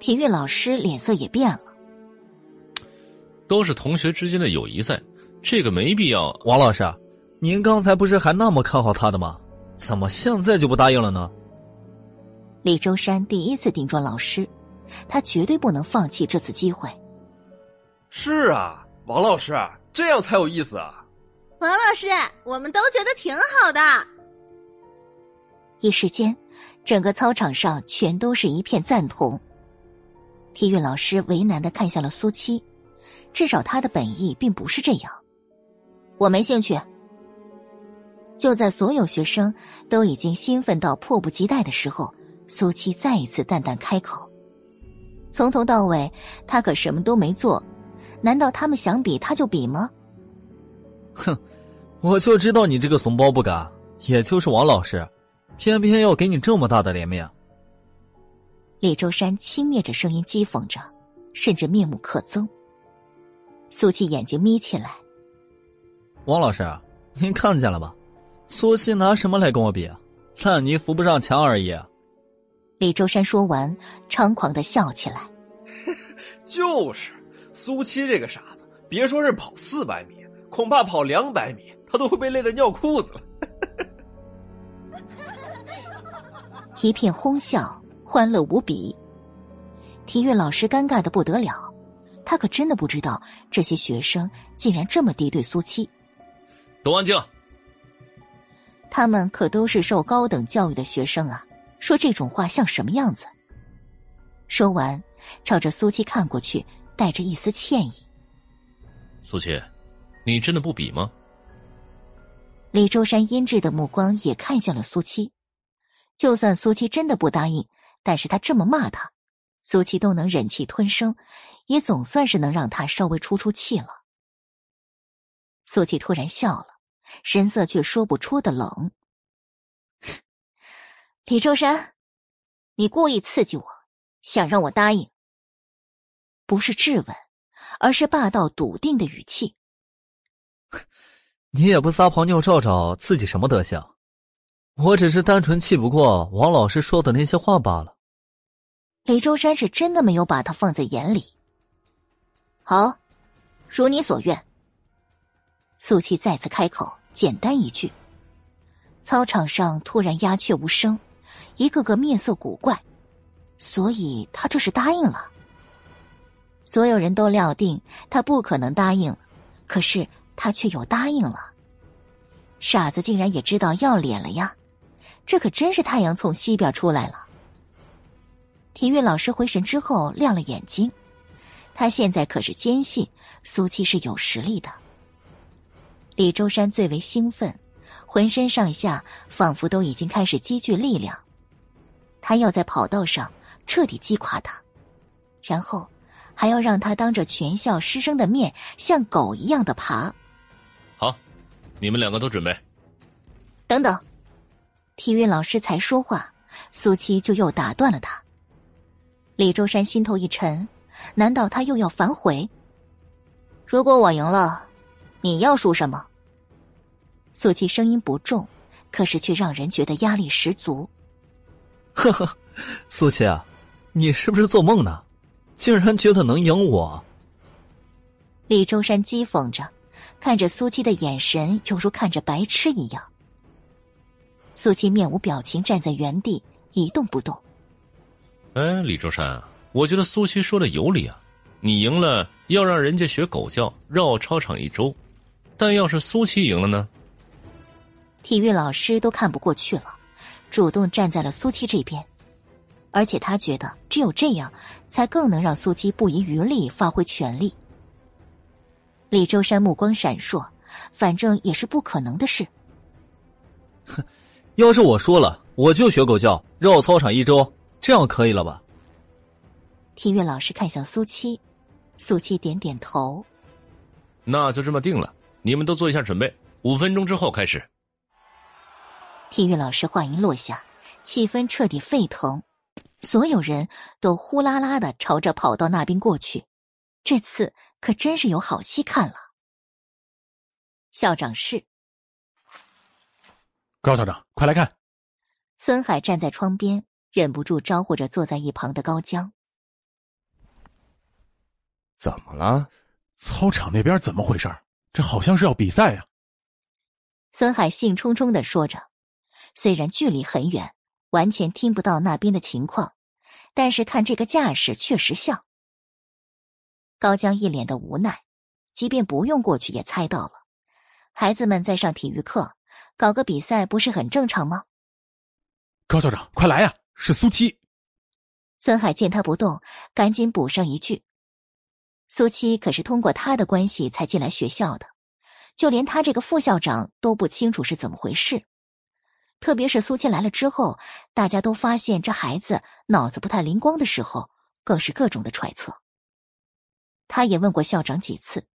体育老师脸色也变了。都是同学之间的友谊赛，这个没必要。王老师，您刚才不是还那么看好他的吗？怎么现在就不答应了呢？李周山第一次顶撞老师。他绝对不能放弃这次机会。是啊，王老师，这样才有意思啊！王老师，我们都觉得挺好的。一时间，整个操场上全都是一片赞同。体育老师为难的看向了苏七，至少他的本意并不是这样。我没兴趣。就在所有学生都已经兴奋到迫不及待的时候，苏七再一次淡淡开口。从头到尾，他可什么都没做，难道他们想比他就比吗？哼，我就知道你这个怂包不敢，也就是王老师，偏偏要给你这么大的脸面。李周山轻蔑着声音讥讽着，甚至面目可憎。苏七眼睛眯起来，王老师，您看见了吧？苏七拿什么来跟我比？烂泥扶不上墙而已。李周山说完，猖狂的笑起来。就是苏七这个傻子，别说是跑四百米，恐怕跑两百米，他都会被累得尿裤子了。一片哄笑，欢乐无比。体育老师尴尬的不得了，他可真的不知道这些学生竟然这么敌对苏七。都安静！他们可都是受高等教育的学生啊。说这种话像什么样子？说完，朝着苏七看过去，带着一丝歉意。苏七，你真的不比吗？李周山阴鸷的目光也看向了苏七。就算苏七真的不答应，但是他这么骂他，苏七都能忍气吞声，也总算是能让他稍微出出气了。苏七突然笑了，神色却说不出的冷。李周山，你故意刺激我，想让我答应。不是质问，而是霸道笃定的语气。你也不撒泡尿照照自己什么德行？我只是单纯气不过王老师说的那些话罢了。李周山是真的没有把他放在眼里。好，如你所愿。苏七再次开口，简单一句。操场上突然鸦雀无声。一个个面色古怪，所以他这是答应了。所有人都料定他不可能答应，可是他却又答应了。傻子竟然也知道要脸了呀！这可真是太阳从西边出来了。体育老师回神之后亮了眼睛，他现在可是坚信苏七是有实力的。李周山最为兴奋，浑身上下仿佛都已经开始积聚力量。他要在跑道上彻底击垮他，然后还要让他当着全校师生的面像狗一样的爬。好，你们两个都准备。等等，体育老师才说话，苏七就又打断了他。李周山心头一沉，难道他又要反悔？如果我赢了，你要输什么？苏七声音不重，可是却让人觉得压力十足。呵呵，苏七啊，你是不是做梦呢？竟然觉得能赢我？李周山讥讽着，看着苏七的眼神犹如看着白痴一样。苏七面无表情站在原地一动不动。哎，李周山，我觉得苏七说的有理啊。你赢了要让人家学狗叫，绕操场一周；但要是苏七赢了呢？体育老师都看不过去了。主动站在了苏七这边，而且他觉得只有这样，才更能让苏七不遗余力发挥全力。李周山目光闪烁，反正也是不可能的事。哼，要是我说了，我就学狗叫，绕操场一周，这样可以了吧？体育老师看向苏七，苏七点点头。那就这么定了，你们都做一下准备，五分钟之后开始。体育老师话音落下，气氛彻底沸腾，所有人都呼啦啦的朝着跑道那边过去。这次可真是有好戏看了。校长室，高校长，快来看！孙海站在窗边，忍不住招呼着坐在一旁的高江。怎么了？操场那边怎么回事？这好像是要比赛呀！孙海兴冲冲的说着，虽然距离很远，完全听不到那边的情况，但是看这个架势，确实像。高江一脸的无奈，即便不用过去，也猜到了。孩子们在上体育课，搞个比赛不是很正常吗？高校长，快来呀！是苏七。孙海见他不动，赶紧补上一句。苏七可是通过他的关系才进来学校的，就连他这个副校长都不清楚是怎么回事。特别是苏七来了之后，大家都发现这孩子脑子不太灵光的时候，更是各种的揣测。他也问过校长几次，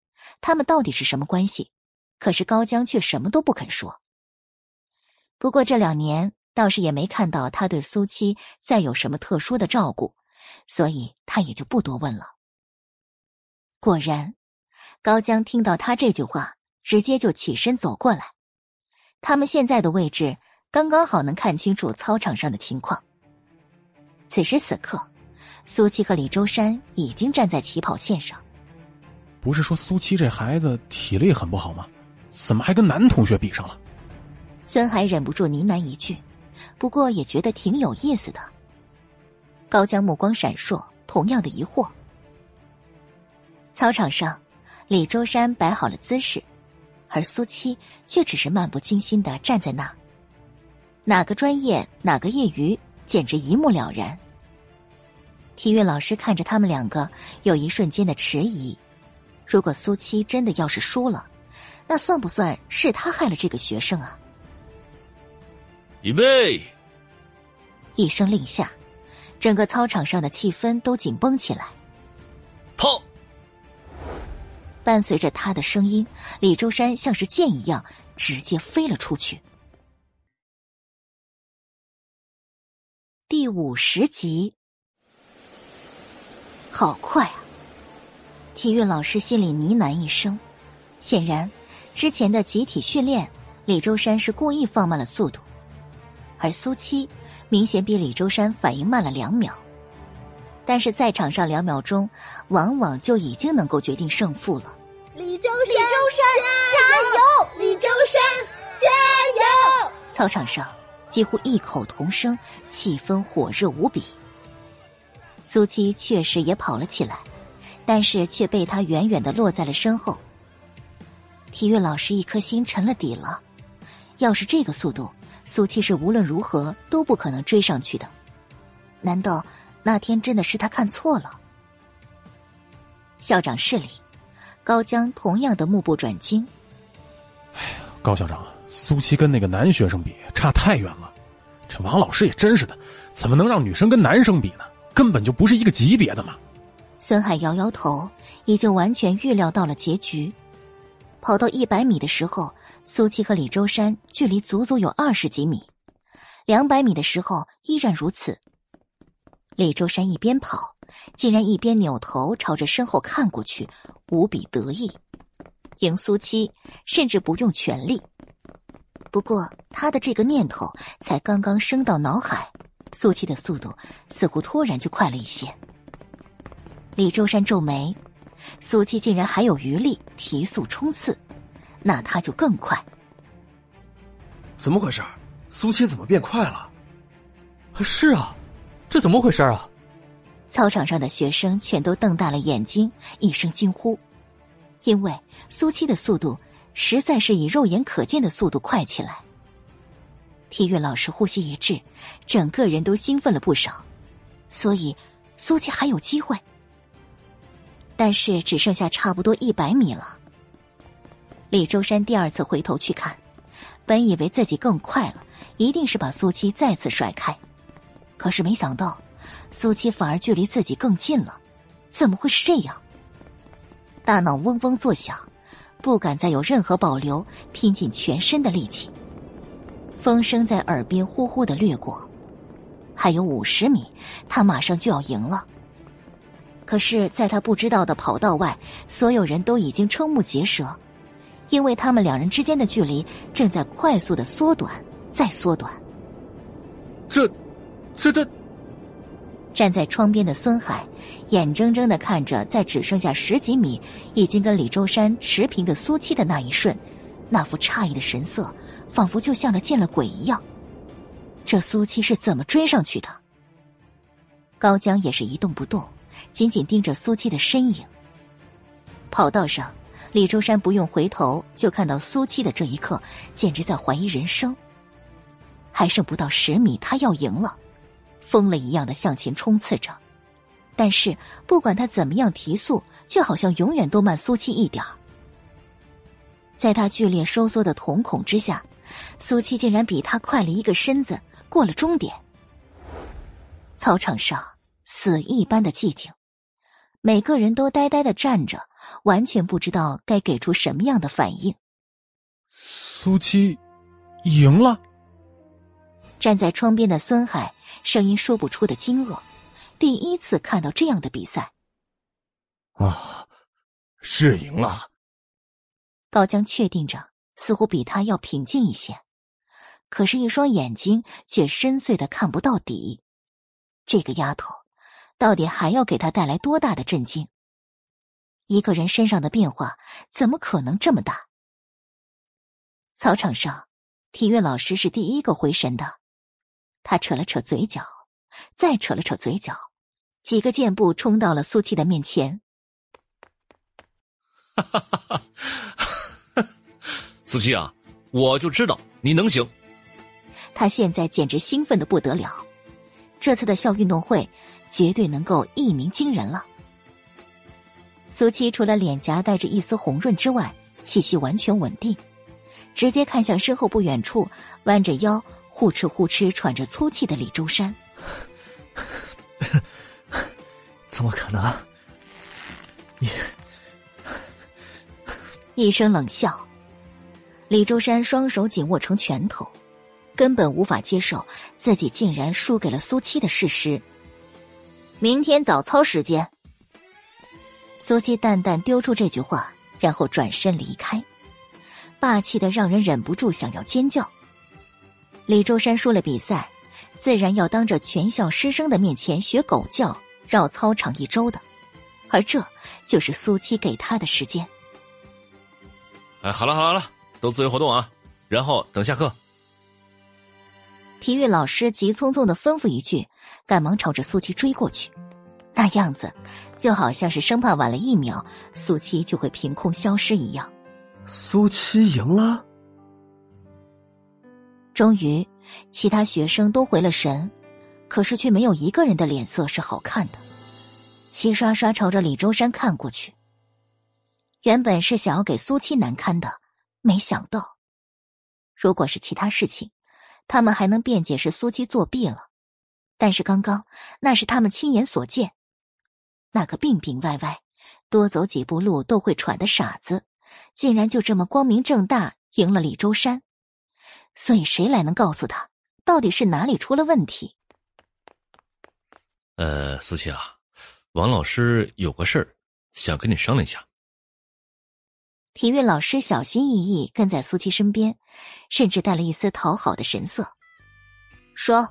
他们到底是什么关系？可是高江却什么都不肯说。不过这两年倒是也没看到他对苏七再有什么特殊的照顾，所以他也就不多问了。果然，高江听到他这句话，直接就起身走过来。他们现在的位置刚刚好能看清楚操场上的情况。此时此刻，苏七和李周山已经站在起跑线上。不是说苏七这孩子体力很不好吗？怎么还跟男同学比上了？孙海忍不住呢喃一句，不过也觉得挺有意思的。高江目光闪烁，同样的疑惑。操场上，李周山摆好了姿势，而苏七却只是漫不经心的站在那。哪个专业，哪个业余，简直一目了然。体育老师看着他们两个，有一瞬间的迟疑。如果苏七真的要是输了，那算不算是他害了这个学生啊？预备！一声令下，整个操场上的气氛都紧绷起来。跑！伴随着他的声音，李周山像是箭一样直接飞了出去。第五十集，好快啊！体育老师心里呢喃一声。显然，之前的集体训练，李周山是故意放慢了速度，而苏七明显比李周山反应慢了两秒。但是在场上两秒钟，往往就已经能够决定胜负了。李周山，李周山，加油！李周山，加油！操场上几乎异口同声，气氛火热无比。苏七确实也跑了起来，但是却被他远远的落在了身后。体育老师一颗心沉了底了，要是这个速度，苏七是无论如何都不可能追上去的。难道那天真的是他看错了？校长室里。高江同样的目不转睛。哎呀，高校长，苏七跟那个男学生比差太远了。这王老师也真是的，怎么能让女生跟男生比呢？根本就不是一个级别的嘛。孙海摇摇头，已经完全预料到了结局。跑到一百米的时候，苏七和李周山距离足足有二十几米；两百米的时候依然如此。李周山一边跑。竟然一边扭头朝着身后看过去，无比得意。赢苏七甚至不用全力。不过他的这个念头才刚刚升到脑海，苏七的速度似乎突然就快了一些。李周山皱眉，苏七竟然还有余力提速冲刺，那他就更快。怎么回事？苏七怎么变快了？是啊，这怎么回事啊？操场上的学生全都瞪大了眼睛，一声惊呼，因为苏七的速度实在是以肉眼可见的速度快起来。体育老师呼吸一滞，整个人都兴奋了不少，所以苏七还有机会。但是只剩下差不多一百米了。李周山第二次回头去看，本以为自己更快了，一定是把苏七再次甩开，可是没想到，苏七反而距离自己更近了。怎么会是这样？大脑嗡嗡作响，不敢再有任何保留，拼尽全身的力气。风声在耳边呼呼的掠过，还有五十米，他马上就要赢了。可是，在他不知道的跑道外，所有人都已经瞠目结舌，因为他们两人之间的距离正在快速的缩短，再缩短。这，这这！站在窗边的孙海眼睁睁的看着，在只剩下十几米，已经跟李周山持平的苏七的那一瞬，那副诧异的神色，仿佛就像是见了鬼一样。这苏七是怎么追上去的？高江也是一动不动。紧紧盯着苏七的身影。跑道上，李周山不用回头就看到苏七的这一刻，简直在怀疑人生。还剩不到十米，他要赢了，疯了一样的向前冲刺着。但是不管他怎么样提速，却好像永远都慢苏七一点儿。在他剧烈收缩的瞳孔之下，苏七竟然比他快了一个身子，过了终点。操场上死一般的寂静。每个人都呆呆的站着，完全不知道该给出什么样的反应。苏七赢了。站在窗边的孙海声音说不出的惊愕，第一次看到这样的比赛。啊，是赢了。高江确定着，似乎比他要平静一些，可是，一双眼睛却深邃的看不到底。这个丫头。到底还要给他带来多大的震惊？一个人身上的变化怎么可能这么大？操场上，体育老师是第一个回神的，他扯了扯嘴角，再扯了扯嘴角，几个箭步冲到了苏七的面前。哈哈哈哈哈！苏七啊，我就知道你能行。他现在简直兴奋的不得了，这次的校运动会。绝对能够一鸣惊人了。苏七除了脸颊带着一丝红润之外，气息完全稳定，直接看向身后不远处弯着腰呼哧呼哧喘着粗气的李周山。怎么可能？你一声冷笑，李周山双手紧握成拳头，根本无法接受自己竟然输给了苏七的事实。明天早操时间，苏七淡淡丢出这句话，然后转身离开，霸气的让人忍不住想要尖叫。李周山输了比赛，自然要当着全校师生的面前学狗叫，绕操场一周的，而这就是苏七给他的时间。哎，好了好了好了，都自由活动啊，然后等下课。体育老师急匆匆的吩咐一句，赶忙朝着苏七追过去，那样子就好像是生怕晚了一秒，苏七就会凭空消失一样。苏七赢了。终于，其他学生都回了神，可是却没有一个人的脸色是好看的，齐刷刷朝着李周山看过去。原本是想要给苏七难堪的，没想到，如果是其他事情。他们还能辩解是苏七作弊了，但是刚刚那是他们亲眼所见，那个病病歪歪、多走几步路都会喘的傻子，竟然就这么光明正大赢了李周山，所以谁来能告诉他到底是哪里出了问题？呃，苏琪啊，王老师有个事儿想跟你商量一下。体育老师小心翼翼跟在苏琪身边，甚至带了一丝讨好的神色，说：“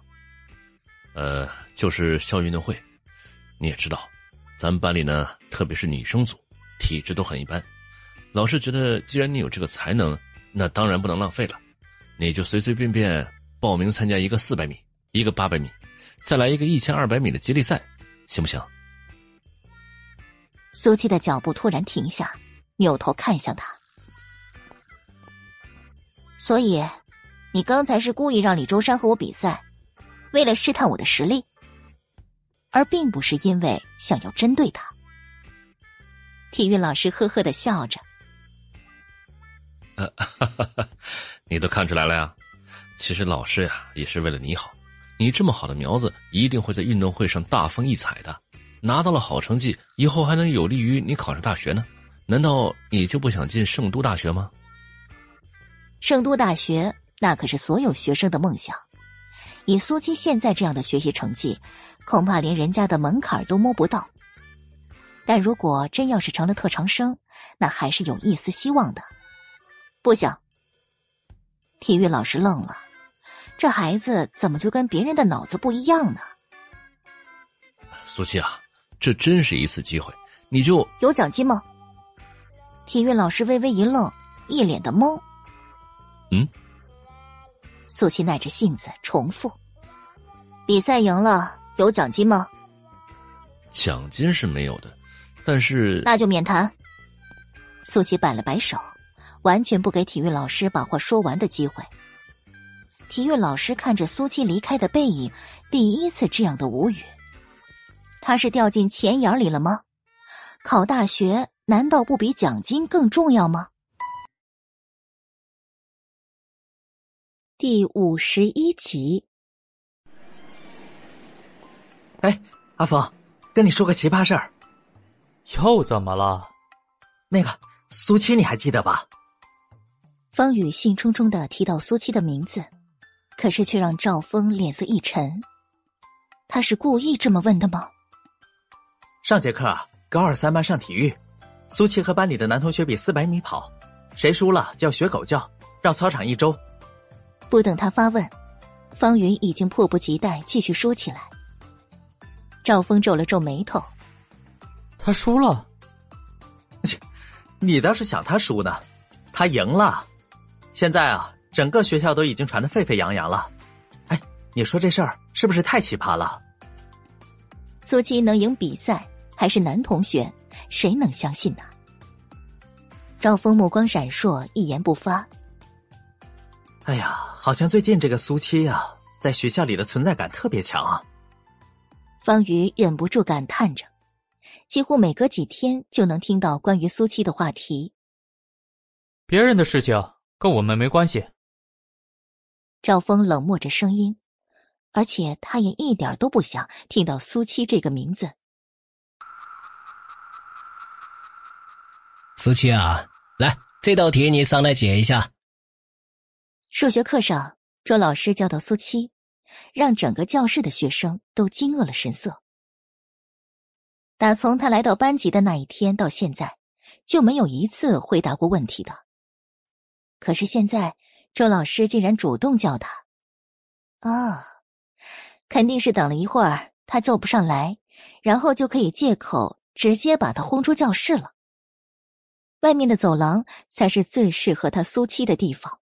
呃，就是校运动会，你也知道，咱们班里呢，特别是女生组，体质都很一般。老师觉得，既然你有这个才能，那当然不能浪费了，你就随随便便报名参加一个四百米，一个八百米，再来一个一千二百米的接力赛，行不行？”苏七的脚步突然停下。扭头看向他，所以，你刚才是故意让李周山和我比赛，为了试探我的实力。而并不是因为想要针对他。体育老师呵呵的笑着：“呃，你都看出来了呀？其实老师呀，也是为了你好。你这么好的苗子，一定会在运动会上大放异彩的。拿到了好成绩，以后还能有利于你考上大学呢。难道你就不想进圣都大学吗？”圣都大学那可是所有学生的梦想。以苏七现在这样的学习成绩，恐怕连人家的门槛都摸不到。但如果真要是成了特长生，那还是有一丝希望的。不行。体育老师愣了，这孩子怎么就跟别人的脑子不一样呢？苏七啊，这真是一次机会，你就有奖金吗？体育老师微微一愣，一脸的懵。嗯。苏七耐着性子重复：“比赛赢了有奖金吗？”奖金是没有的。但是那就免谈。苏琪摆了摆手，完全不给体育老师把话说完的机会。体育老师看着苏七离开的背影，第一次这样的无语。他是掉进钱眼里了吗？考大学难道不比奖金更重要吗？第五十一集。哎，阿峰，跟你说个奇葩事儿。又怎么了？那个苏七，你还记得吧？方宇兴冲冲的提到苏七的名字，可是却让赵峰脸色一沉。他是故意这么问的吗？上节课高二三班上体育，苏琪和班里的男同学比四百米跑，谁输了就要学狗叫，绕操场一周。不等他发问，方云已经迫不及待继续说起来。赵峰皱了皱眉头。他输了，切！你倒是想他输呢，他赢了。现在啊，整个学校都已经传的沸沸扬扬了。哎，你说这事儿是不是太奇葩了？苏七能赢比赛，还是男同学，谁能相信呢？赵峰目光闪烁，一言不发。哎呀，好像最近这个苏七呀，在学校里的存在感特别强啊。方瑜忍不住感叹着。几乎每隔几天就能听到关于苏七的话题。别人的事情跟我们没关系。赵峰冷漠着声音，而且他也一点都不想听到苏七这个名字。苏七啊，来，这道题你上来解一下。数学课上，周老师教到苏七，让整个教室的学生都惊愕了神色。打从他来到班级的那一天到现在，就没有一次回答过问题的。可是现在，周老师竟然主动叫他，啊，肯定是等了一会儿他叫不上来，然后就可以借口直接把他轰出教室了。外面的走廊才是最适合他苏七的地方。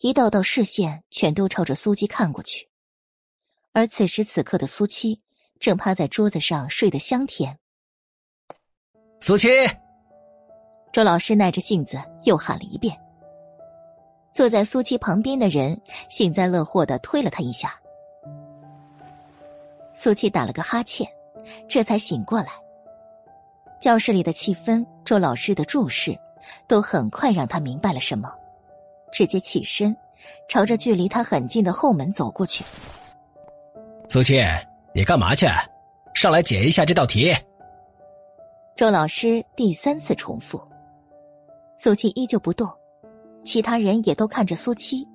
一道道视线全都朝着苏七看过去，而此时此刻的苏七。正趴在桌子上睡得香甜。苏七，周老师耐着性子又喊了一遍。坐在苏七旁边的人幸灾乐祸的推了他一下。苏七打了个哈欠，这才醒过来。教室里的气氛，周老师的注视，都很快让他明白了什么，直接起身，朝着距离他很近的后门走过去。苏七。你干嘛去？上来解一下这道题。周老师第三次重复。苏七依旧不动，其他人也都看着苏七。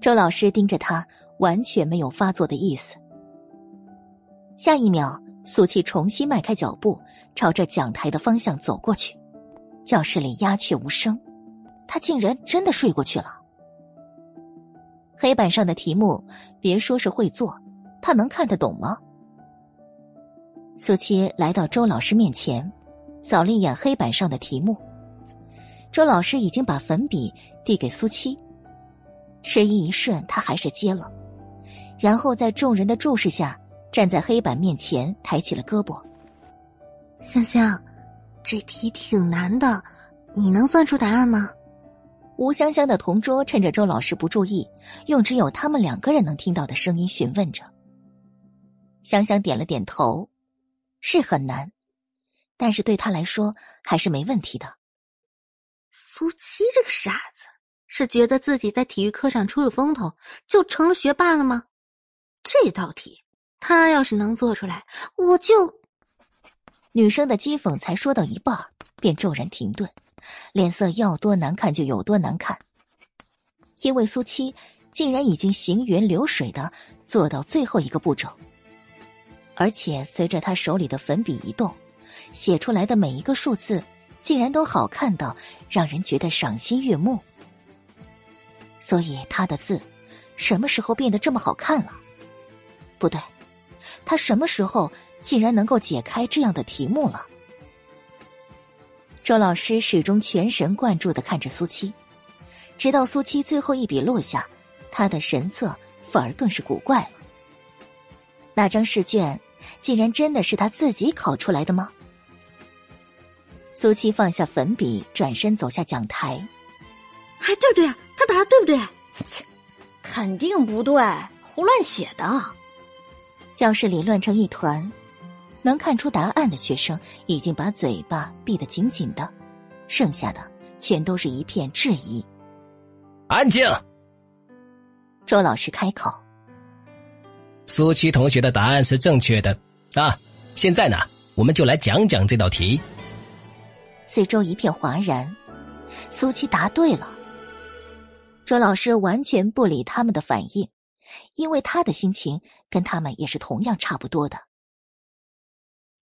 周老师盯着他，完全没有发作的意思。下一秒，苏七重新迈开脚步，朝着讲台的方向走过去。教室里鸦雀无声，他竟然真的睡过去了。黑板上的题目，别说是会做。他能看得懂吗？苏七来到周老师面前，扫了一眼黑板上的题目。周老师已经把粉笔递给苏七，迟疑一瞬，他还是接了，然后在众人的注视下，站在黑板面前，抬起了胳膊。香香，这题挺难的，你能算出答案吗？吴香香的同桌趁着周老师不注意，用只有他们两个人能听到的声音询问着。香香点了点头，是很难，但是对他来说还是没问题的。苏七这个傻子，是觉得自己在体育课上出了风头，就成了学霸了吗？这道题，他要是能做出来，我就……女生的讥讽才说到一半，便骤然停顿，脸色要多难看就有多难看，因为苏七竟然已经行云流水的做到最后一个步骤，而且随着他手里的粉笔移动，写出来的每一个数字。竟然都好看到让人觉得赏心悦目，所以他的字什么时候变得这么好看了？不对，他什么时候竟然能够解开这样的题目了？周老师始终全神贯注的看着苏七，直到苏七最后一笔落下，他的神色反而更是古怪了。那张试卷竟然真的是他自己考出来的吗？苏七放下粉笔，转身走下讲台。哎，对不对？他答的对不对？切，肯定不对，胡乱写的。教室里乱成一团，能看出答案的学生已经把嘴巴闭得紧紧的，剩下的全都是一片质疑。安静。周老师开口：“苏七同学的答案是正确的啊！现在呢，我们就来讲讲这道题。”四周一片哗然，苏七答对了。周老师完全不理他们的反应，因为他的心情跟他们也是同样差不多的。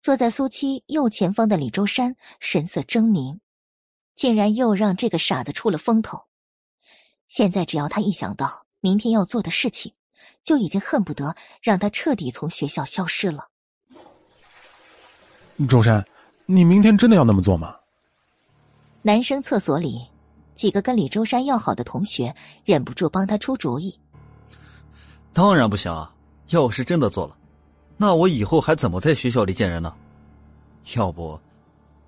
坐在苏七右前方的李周山神色狰狞，竟然又让这个傻子出了风头。现在只要他一想到明天要做的事情，就已经恨不得让他彻底从学校消失了。周山，你明天真的要那么做吗？男生厕所里，几个跟李周山要好的同学忍不住帮他出主意。当然不行啊！要是真的做了，那我以后还怎么在学校里见人呢？要不，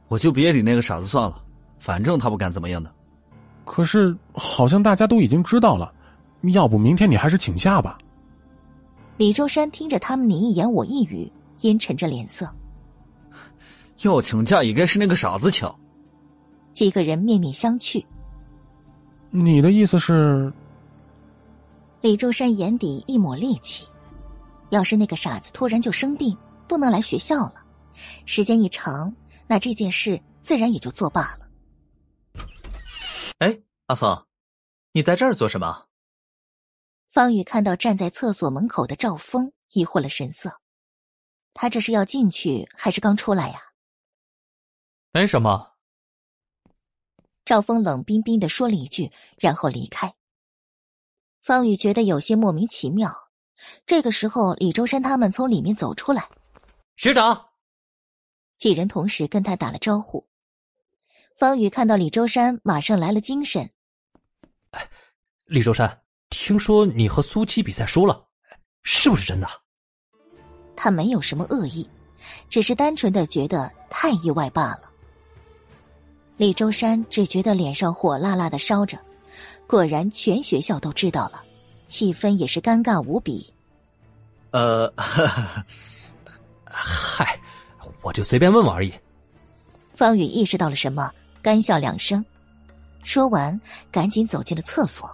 我就别理那个傻子算了，反正他不敢怎么样的。可是好像大家都已经知道了，要不明天你还是请假吧。李周山听着他们你一言我一语，阴沉着脸色。要请假也该是那个傻子请。几个人面面相觑。你的意思是？李周山眼底一抹戾气。要是那个傻子突然就生病，不能来学校了，时间一长，那这件事自然也就作罢了。哎，阿凤，你在这儿做什么？方宇看到站在厕所门口的赵峰，疑惑了神色。他这是要进去，还是刚出来呀？没什么。赵峰冷冰冰的说了一句，然后离开。方宇觉得有些莫名其妙。这个时候，李周山他们从里面走出来，学长几人同时跟他打了招呼。方宇看到李周山，马上来了精神。哎，李周山，听说你和苏七比赛输了，是不是真的？他没有什么恶意，只是单纯的觉得太意外罢了。李周山只觉得脸上火辣辣的烧着，果然全学校都知道了，气氛也是尴尬无比。呃，嗨，我就随便问问而已。方宇意识到了什么，干笑两声，说完赶紧走进了厕所。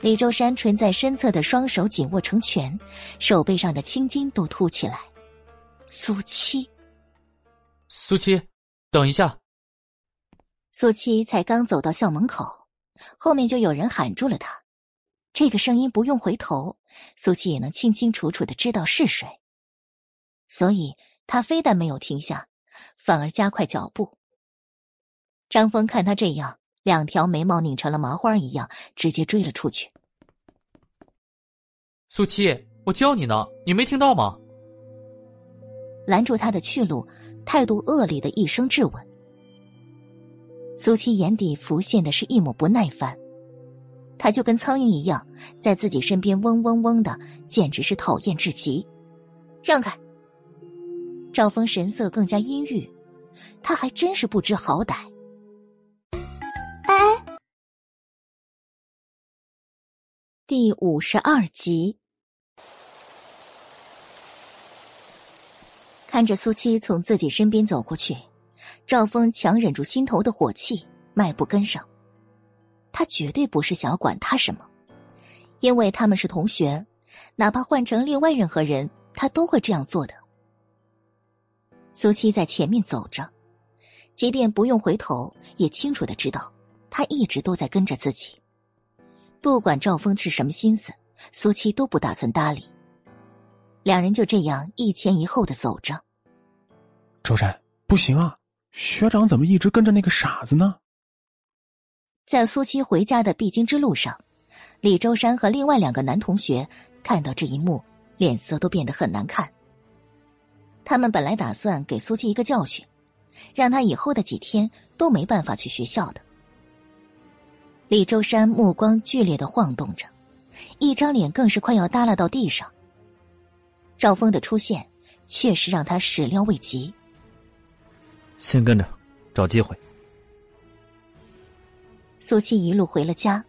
李周山垂在身侧的双手紧握成拳，手背上的青筋都凸起来。苏七，苏七，等一下。苏七才刚走到校门口，后面就有人喊住了他。这个声音不用回头，苏七也能清清楚楚的知道是谁。所以他非但没有停下，反而加快脚步。张峰看他这样，两条眉毛拧成了麻花一样，直接追了出去。苏七，我叫你呢，你没听到吗？拦住他的去路，态度恶劣的一声质问。苏七眼底浮现的是一抹不耐烦，他就跟苍蝇一样，在自己身边嗡嗡嗡的，简直是讨厌至极。让开！赵峰神色更加阴郁，他还真是不知好歹。哎，第五十二集，看着苏七从自己身边走过去，赵峰强忍住心头的火气，迈步跟上。他绝对不是想要管他什么，因为他们是同学，哪怕换成另外任何人，他都会这样做的。苏七在前面走着，即便不用回头，也清楚的知道，他一直都在跟着自己。不管赵峰是什么心思，苏七都不打算搭理。两人就这样一前一后的走着。周山，不行啊！学长怎么一直跟着那个傻子呢？在苏七回家的必经之路上，李周山和另外两个男同学看到这一幕，脸色都变得很难看。他们本来打算给苏七一个教训，让他以后的几天都没办法去学校的。李周山目光剧烈的晃动着，一张脸更是快要耷拉到地上。赵峰的出现确实让他始料未及。先跟着，找机会。苏七一路回了家，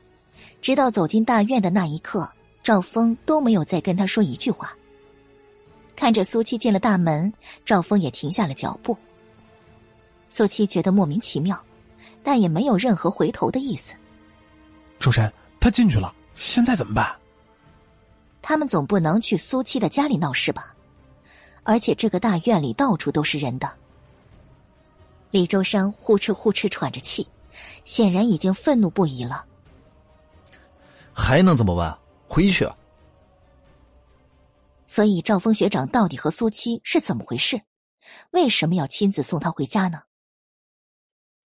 直到走进大院的那一刻，赵峰都没有再跟他说一句话。看着苏七进了大门，赵峰也停下了脚步。苏七觉得莫名其妙，但也没有任何回头的意思。周山，他进去了，现在怎么办？他们总不能去苏七的家里闹事吧？而且这个大院里到处都是人的。李周山呼哧呼哧喘着气，显然已经愤怒不已了。还能怎么办？回去。所以赵峰学长到底和苏七是怎么回事？为什么要亲自送他回家呢？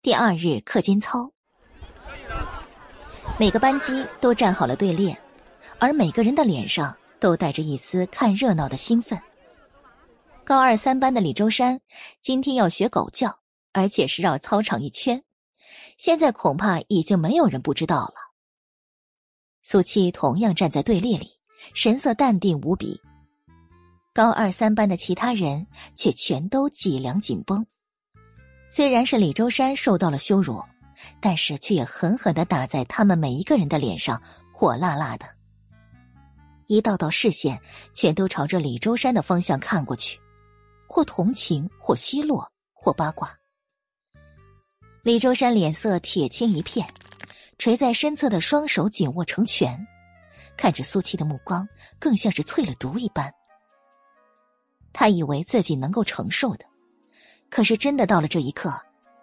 第二日课间操，每个班级都站好了队列。而每个人的脸上都带着一丝看热闹的兴奋。高二三班的李周山今天要学狗叫，而且是绕操场一圈，现在恐怕已经没有人不知道了。苏七同样站在队列里，神色淡定无比。高二三班的其他人却全都脊梁紧绷。虽然是李周山受到了羞辱，但是却也狠狠的打在他们每一个人的脸上，火辣辣的。一道道视线全都朝着李周山的方向看过去，或同情，或奚落，或八卦。李周山脸色铁青一片，垂在身侧的双手紧握成拳，看着苏七的目光更像是淬了毒一般。他以为自己能够承受的，可是真的到了这一刻，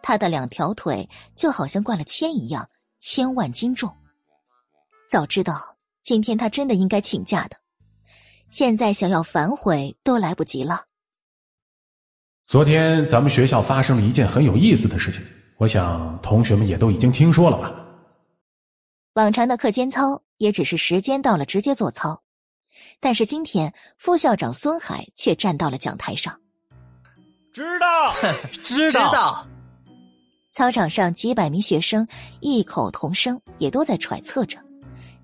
他的两条腿就好像灌了铅一样，千万斤重。早知道。今天他真的应该请假的，现在想要反悔都来不及了。昨天咱们学校发生了一件很有意思的事情，我想同学们也都已经听说了吧？往常的课间操也只是时间到了直接做操，但是今天副校长孙海却站到了讲台上。知道，知道。操场上几百名学生异口同声，也都在揣测着。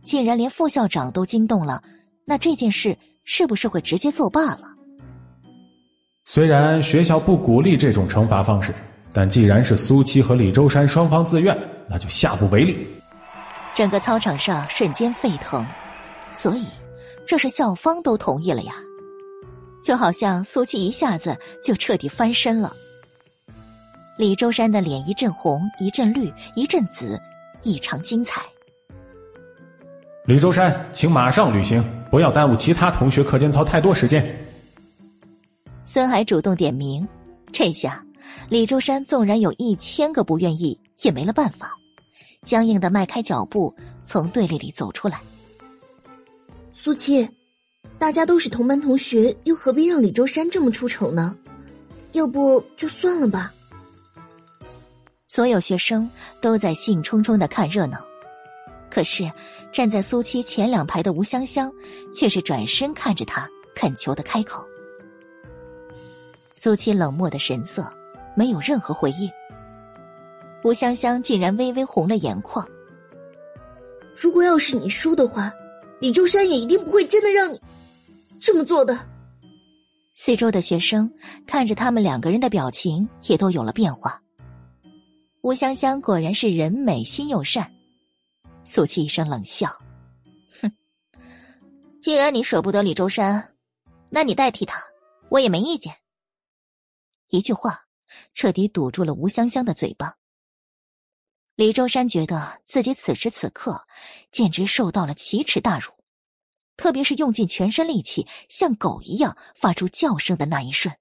竟然连副校长都惊动了，那这件事是不是会直接作罢了？虽然学校不鼓励这种惩罚方式，但既然是苏七和李周山双方自愿，那就下不为例。整个操场上瞬间沸腾，所以这是校方都同意了呀，就好像苏七一下子就彻底翻身了。李周山的脸一阵红，一阵绿，一阵紫，异常精彩。李周山，请马上履行，不要耽误其他同学课间操太多时间。孙海主动点名，这下李周山纵然有一千个不愿意，也没了办法，僵硬的迈开脚步从队列里走出来。苏七，大家都是同班同学，又何必让李周山这么出丑呢？要不就算了吧。所有学生都在兴冲冲的看热闹。可是，站在苏七前两排的吴香香，却是转身看着他，恳求的开口。苏七冷漠的神色，没有任何回应。吴香香竟然微微红了眼眶。如果要是你输的话，李周山也一定不会真的让你这么做的。四周的学生看着他们两个人的表情，也都有了变化。吴香香果然是人美心又善。苏七一声冷笑：“哼，既然你舍不得李周山，那你代替他，我也没意见。一句话，彻底堵住了吴香香的嘴巴。李周山觉得自己此时此刻简直受到了奇耻大辱，特别是用尽全身力气像狗一样发出叫声的那一瞬，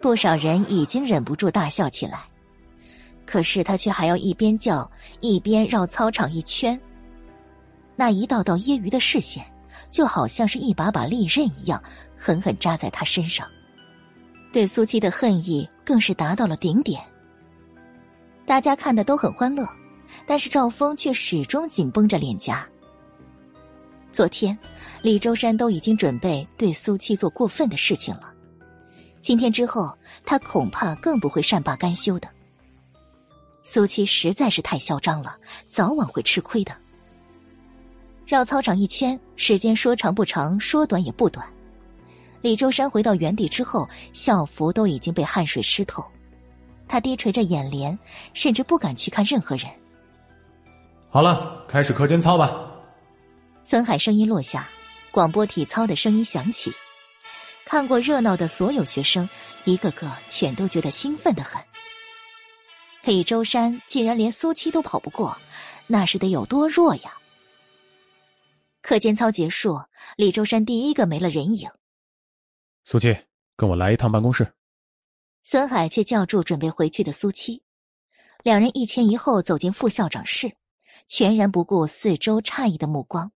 不少人已经忍不住大笑起来。可是他却还要一边叫一边绕操场一圈。那一道道揶揄的视线，就好像是一把把利刃一样，狠狠扎在他身上。对苏七的恨意更是达到了顶点。大家看的都很欢乐，但是赵峰却始终紧绷着脸颊。昨天，李周山都已经准备对苏七做过分的事情了，今天之后，他恐怕更不会善罢甘休的。苏七实在是太嚣张了，早晚会吃亏的。绕操场一圈，时间说长不长，说短也不短。李周山回到原地之后，校服都已经被汗水湿透，他低垂着眼帘，甚至不敢去看任何人。好了，开始课间操吧。孙海声音落下，广播体操的声音响起。看过热闹的所有学生，一个个全都觉得兴奋的很。李周山竟然连苏七都跑不过，那是得有多弱呀！课间操结束，李周山第一个没了人影。苏七，跟我来一趟办公室。孙海却叫住准备回去的苏七，两人一前一后走进副校长室，全然不顾四周诧异的目光。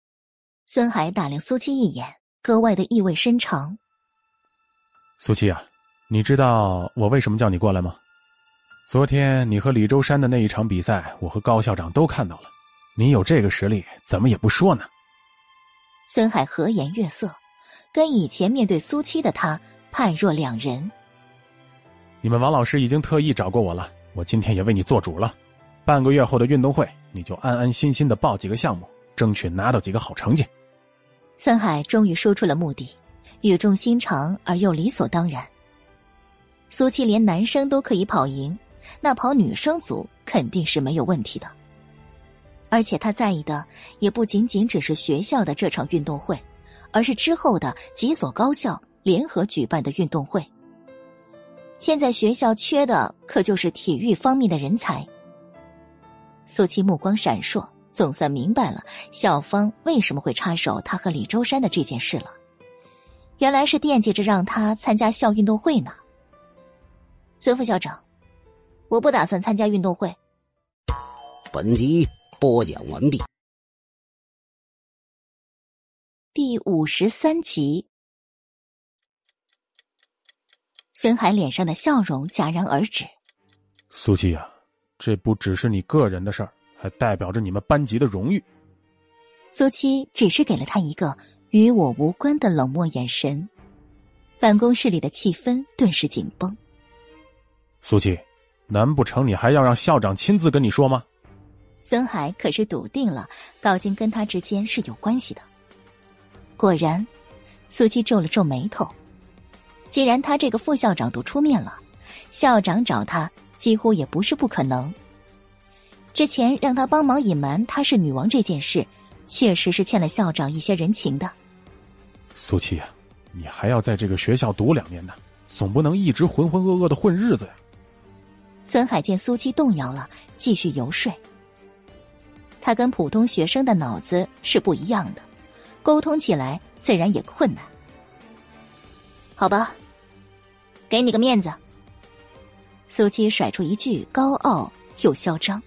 孙海打量苏七一眼，格外的意味深长。苏七啊，你知道我为什么叫你过来吗？昨天你和李周山的那一场比赛，我和高校长都看到了。你有这个实力，怎么也不说呢？孙海和颜悦色，跟以前面对苏七的他判若两人。你们王老师已经特意找过我了，我今天也为你做主了。半个月后的运动会，你就安安心心的报几个项目，争取拿到几个好成绩。孙海终于说出了目的，语重心长而又理所当然。苏七连男生都可以跑赢。那跑女生组肯定是没有问题的，而且他在意的也不仅仅只是学校的这场运动会，而是之后的几所高校联合举办的运动会。现在学校缺的可就是体育方面的人才。苏七目光闪烁，总算明白了校方为什么会插手他和李周山的这件事了，原来是惦记着让他参加校运动会呢。孙副校长。我不打算参加运动会。本集播讲完毕。第五十三集，孙海脸上的笑容戛然而止。苏七呀，这不只是你个人的事儿，还代表着你们班级的荣誉。苏七只是给了他一个与我无关的冷漠眼神，办公室里的气氛顿时紧绷。苏七。难不成你还要让校长亲自跟你说吗？孙海可是笃定了高金跟他之间是有关系的。果然，苏七皱了皱眉头。既然他这个副校长都出面了，校长找他几乎也不是不可能。之前让他帮忙隐瞒她是女王这件事，确实是欠了校长一些人情的。苏七啊，你还要在这个学校读两年呢，总不能一直浑浑噩噩的混日子呀。孙海见苏七动摇了，继续游说。他跟普通学生的脑子是不一样的，沟通起来自然也困难。好吧，给你个面子。苏七甩出一句高傲又嚣张。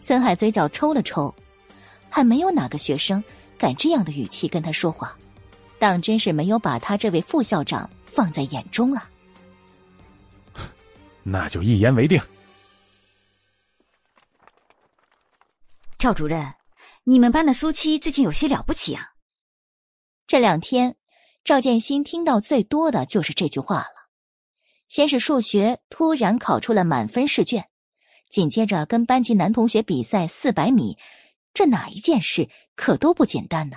孙海嘴角抽了抽，还没有哪个学生敢这样的语气跟他说话，当真是没有把他这位副校长放在眼中啊。那就一言为定。赵主任，你们班的苏七最近有些了不起啊！这两天，赵建新听到最多的就是这句话了。先是数学突然考出了满分试卷，紧接着跟班级男同学比赛四百米，这哪一件事可都不简单呢？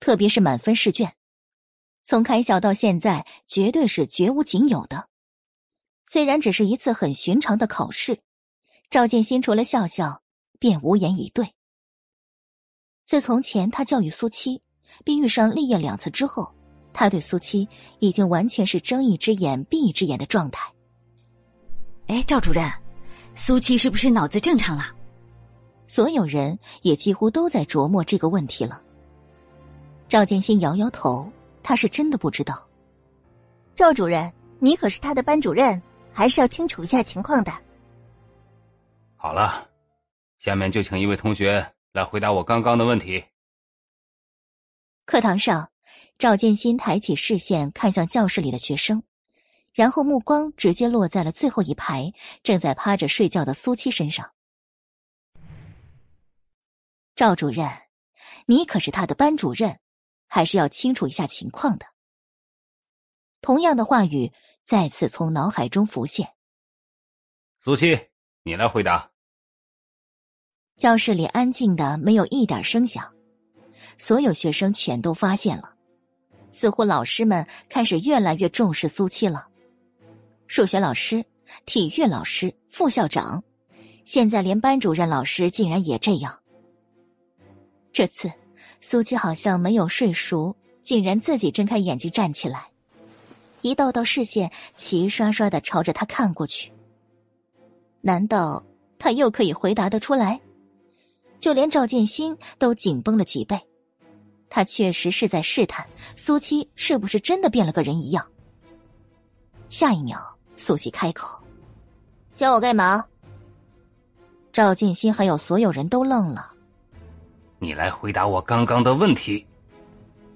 特别是满分试卷，从开校到现在，绝对是绝无仅有的。虽然只是一次很寻常的考试，赵建新除了笑笑，便无言以对。自从前他教育苏七，并遇上立业两次之后，他对苏七已经完全是睁一只眼闭一只眼的状态。哎，赵主任，苏七是不是脑子正常了？所有人也几乎都在琢磨这个问题了。赵建新摇摇头，他是真的不知道。赵主任，你可是他的班主任，还是要清楚一下情况的。好了，下面就请一位同学来回答我刚刚的问题。课堂上，赵建新抬起视线看向教室里的学生，然后目光直接落在了最后一排正在趴着睡觉的苏七身上。赵主任，你可是他的班主任，还是要清楚一下情况的。同样的话语再次从脑海中浮现。苏七，你来回答。教室里安静的没有一点声响，所有学生全都发现了，似乎老师们开始越来越重视苏七了。数学老师、体育老师、副校长，现在连班主任老师竟然也这样。这次，苏七好像没有睡熟，竟然自己睁开眼睛站起来，一道道视线齐刷刷的朝着他看过去。难道他又可以回答得出来？就连赵建新都紧绷了几倍，他确实是在试探苏七是不是真的变了个人一样。下一秒，苏七开口：“叫我干嘛？”赵建新还有所有人都愣了。你来回答我刚刚的问题。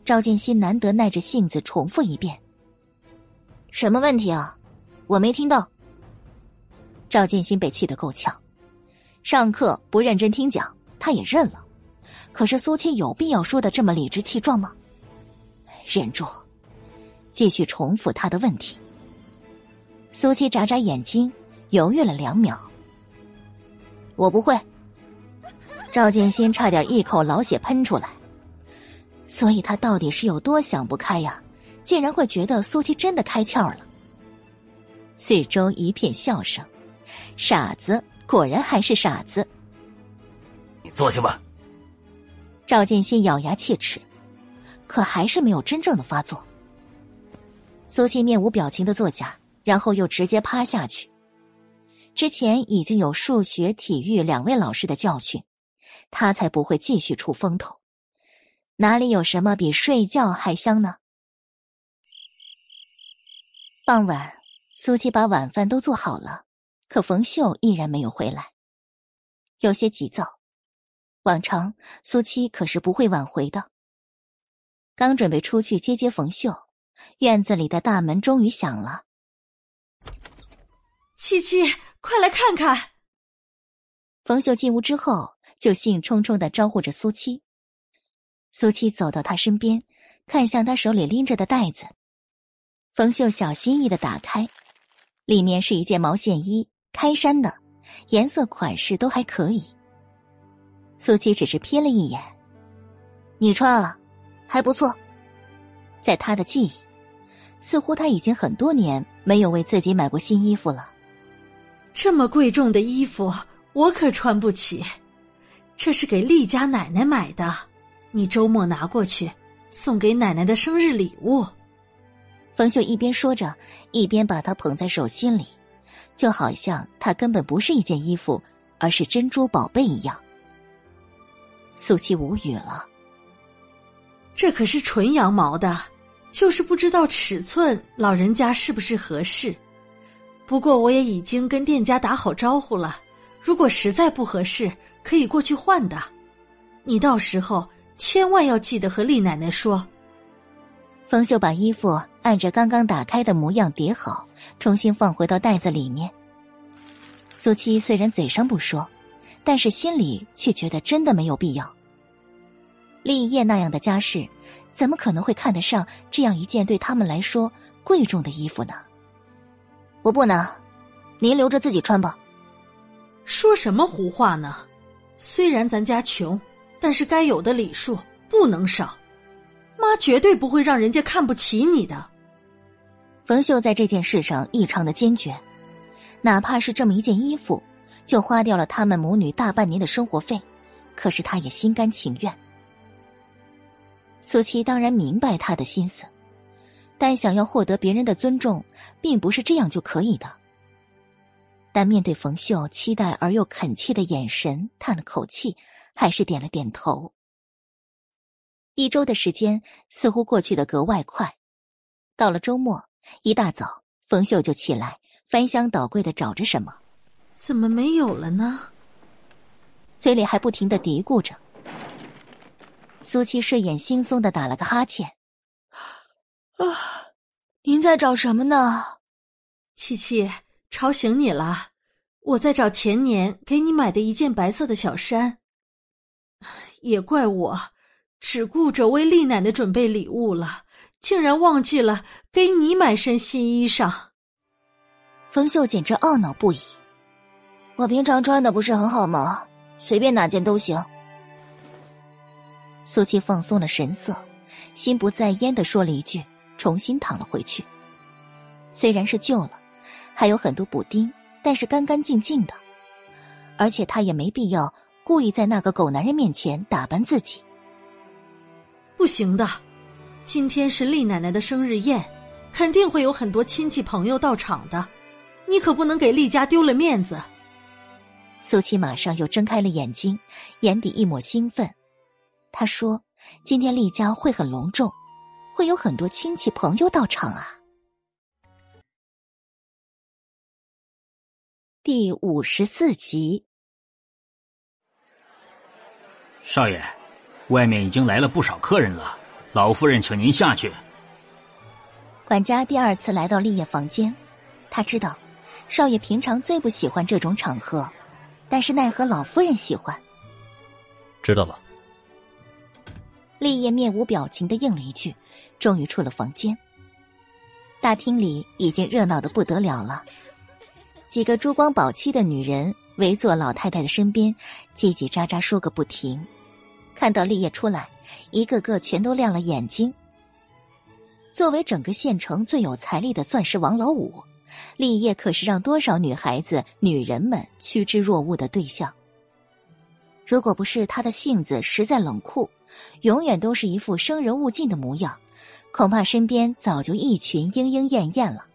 赵建新难得耐着性子重复一遍：“什么问题啊？我没听到。”赵建新被气得够呛，上课不认真听讲。他也认了，可是苏七有必要说的这么理直气壮吗？忍住，继续重复他的问题。苏七眨眨眼睛，犹豫了两秒。我不会。赵建新差点一口老血喷出来。所以他到底是有多想不开呀？竟然会觉得苏七真的开窍了。四周一片笑声，傻子果然还是傻子。坐下吧。赵建新咬牙切齿，可还是没有真正的发作。苏七面无表情的坐下，然后又直接趴下去。之前已经有数学、体育两位老师的教训，他才不会继续出风头。哪里有什么比睡觉还香呢？傍晚，苏七把晚饭都做好了，可冯秀依然没有回来，有些急躁。往常苏七可是不会晚回的。刚准备出去接接冯秀，院子里的大门终于响了。七七，快来看看！冯秀进屋之后，就兴冲冲的招呼着苏七。苏七走到他身边，看向他手里拎着的袋子。冯秀小心翼翼的打开，里面是一件毛线衣，开衫的，颜色款式都还可以。苏七只是瞥了一眼，你穿啊，还不错。在他的记忆，似乎他已经很多年没有为自己买过新衣服了。这么贵重的衣服，我可穿不起。这是给厉家奶奶买的，你周末拿过去，送给奶奶的生日礼物。冯秀一边说着，一边把它捧在手心里，就好像它根本不是一件衣服，而是珍珠宝贝一样。苏七无语了。这可是纯羊毛的，就是不知道尺寸，老人家是不是合适？不过我也已经跟店家打好招呼了，如果实在不合适，可以过去换的。你到时候千万要记得和丽奶奶说。冯秀把衣服按着刚刚打开的模样叠好，重新放回到袋子里面。苏七虽然嘴上不说。但是心里却觉得真的没有必要。立业那样的家世，怎么可能会看得上这样一件对他们来说贵重的衣服呢？我不拿，您留着自己穿吧。说什么胡话呢？虽然咱家穷，但是该有的礼数不能少。妈绝对不会让人家看不起你的。冯秀在这件事上异常的坚决，哪怕是这么一件衣服。就花掉了他们母女大半年的生活费，可是他也心甘情愿。苏七当然明白他的心思，但想要获得别人的尊重，并不是这样就可以的。但面对冯秀期待而又恳切的眼神，叹了口气，还是点了点头。一周的时间似乎过去的格外快，到了周末，一大早，冯秀就起来，翻箱倒柜的找着什么，怎么没有了呢？嘴里还不停的嘀咕着。苏七睡眼惺忪的打了个哈欠，啊，您在找什么呢？七七，吵醒你了，我在找前年给你买的一件白色的小衫。也怪我，只顾着为丽奶奶准备礼物了，竟然忘记了给你买身新衣裳。冯秀简直懊恼不已。我平常穿的不是很好吗？随便哪件都行。苏七放松了神色，心不在焉的说了一句，重新躺了回去。虽然是旧了，还有很多补丁，但是干干净净的，而且他也没必要故意在那个狗男人面前打扮自己。不行的，今天是厉奶奶的生日宴，肯定会有很多亲戚朋友到场的，你可不能给厉家丢了面子。苏七马上又睁开了眼睛，眼底一抹兴奋。他说：“今天厉家会很隆重，会有很多亲戚朋友到场啊。”第五十四集，少爷，外面已经来了不少客人了，老夫人请您下去。管家第二次来到立业房间，他知道少爷平常最不喜欢这种场合，但是奈何老夫人喜欢。知道了。立业面无表情的应了一句，终于出了房间。大厅里已经热闹的不得了了，几个珠光宝气的女人围坐老太太的身边，叽叽喳喳说个不停。看到立业出来，一个个全都亮了眼睛。作为整个县城最有财力的钻石王老五，立业可是让多少女孩子、女人们趋之若鹜的对象。如果不是他的性子实在冷酷，永远都是一副生人勿近的模样，恐怕身边早就一群莺莺燕燕了。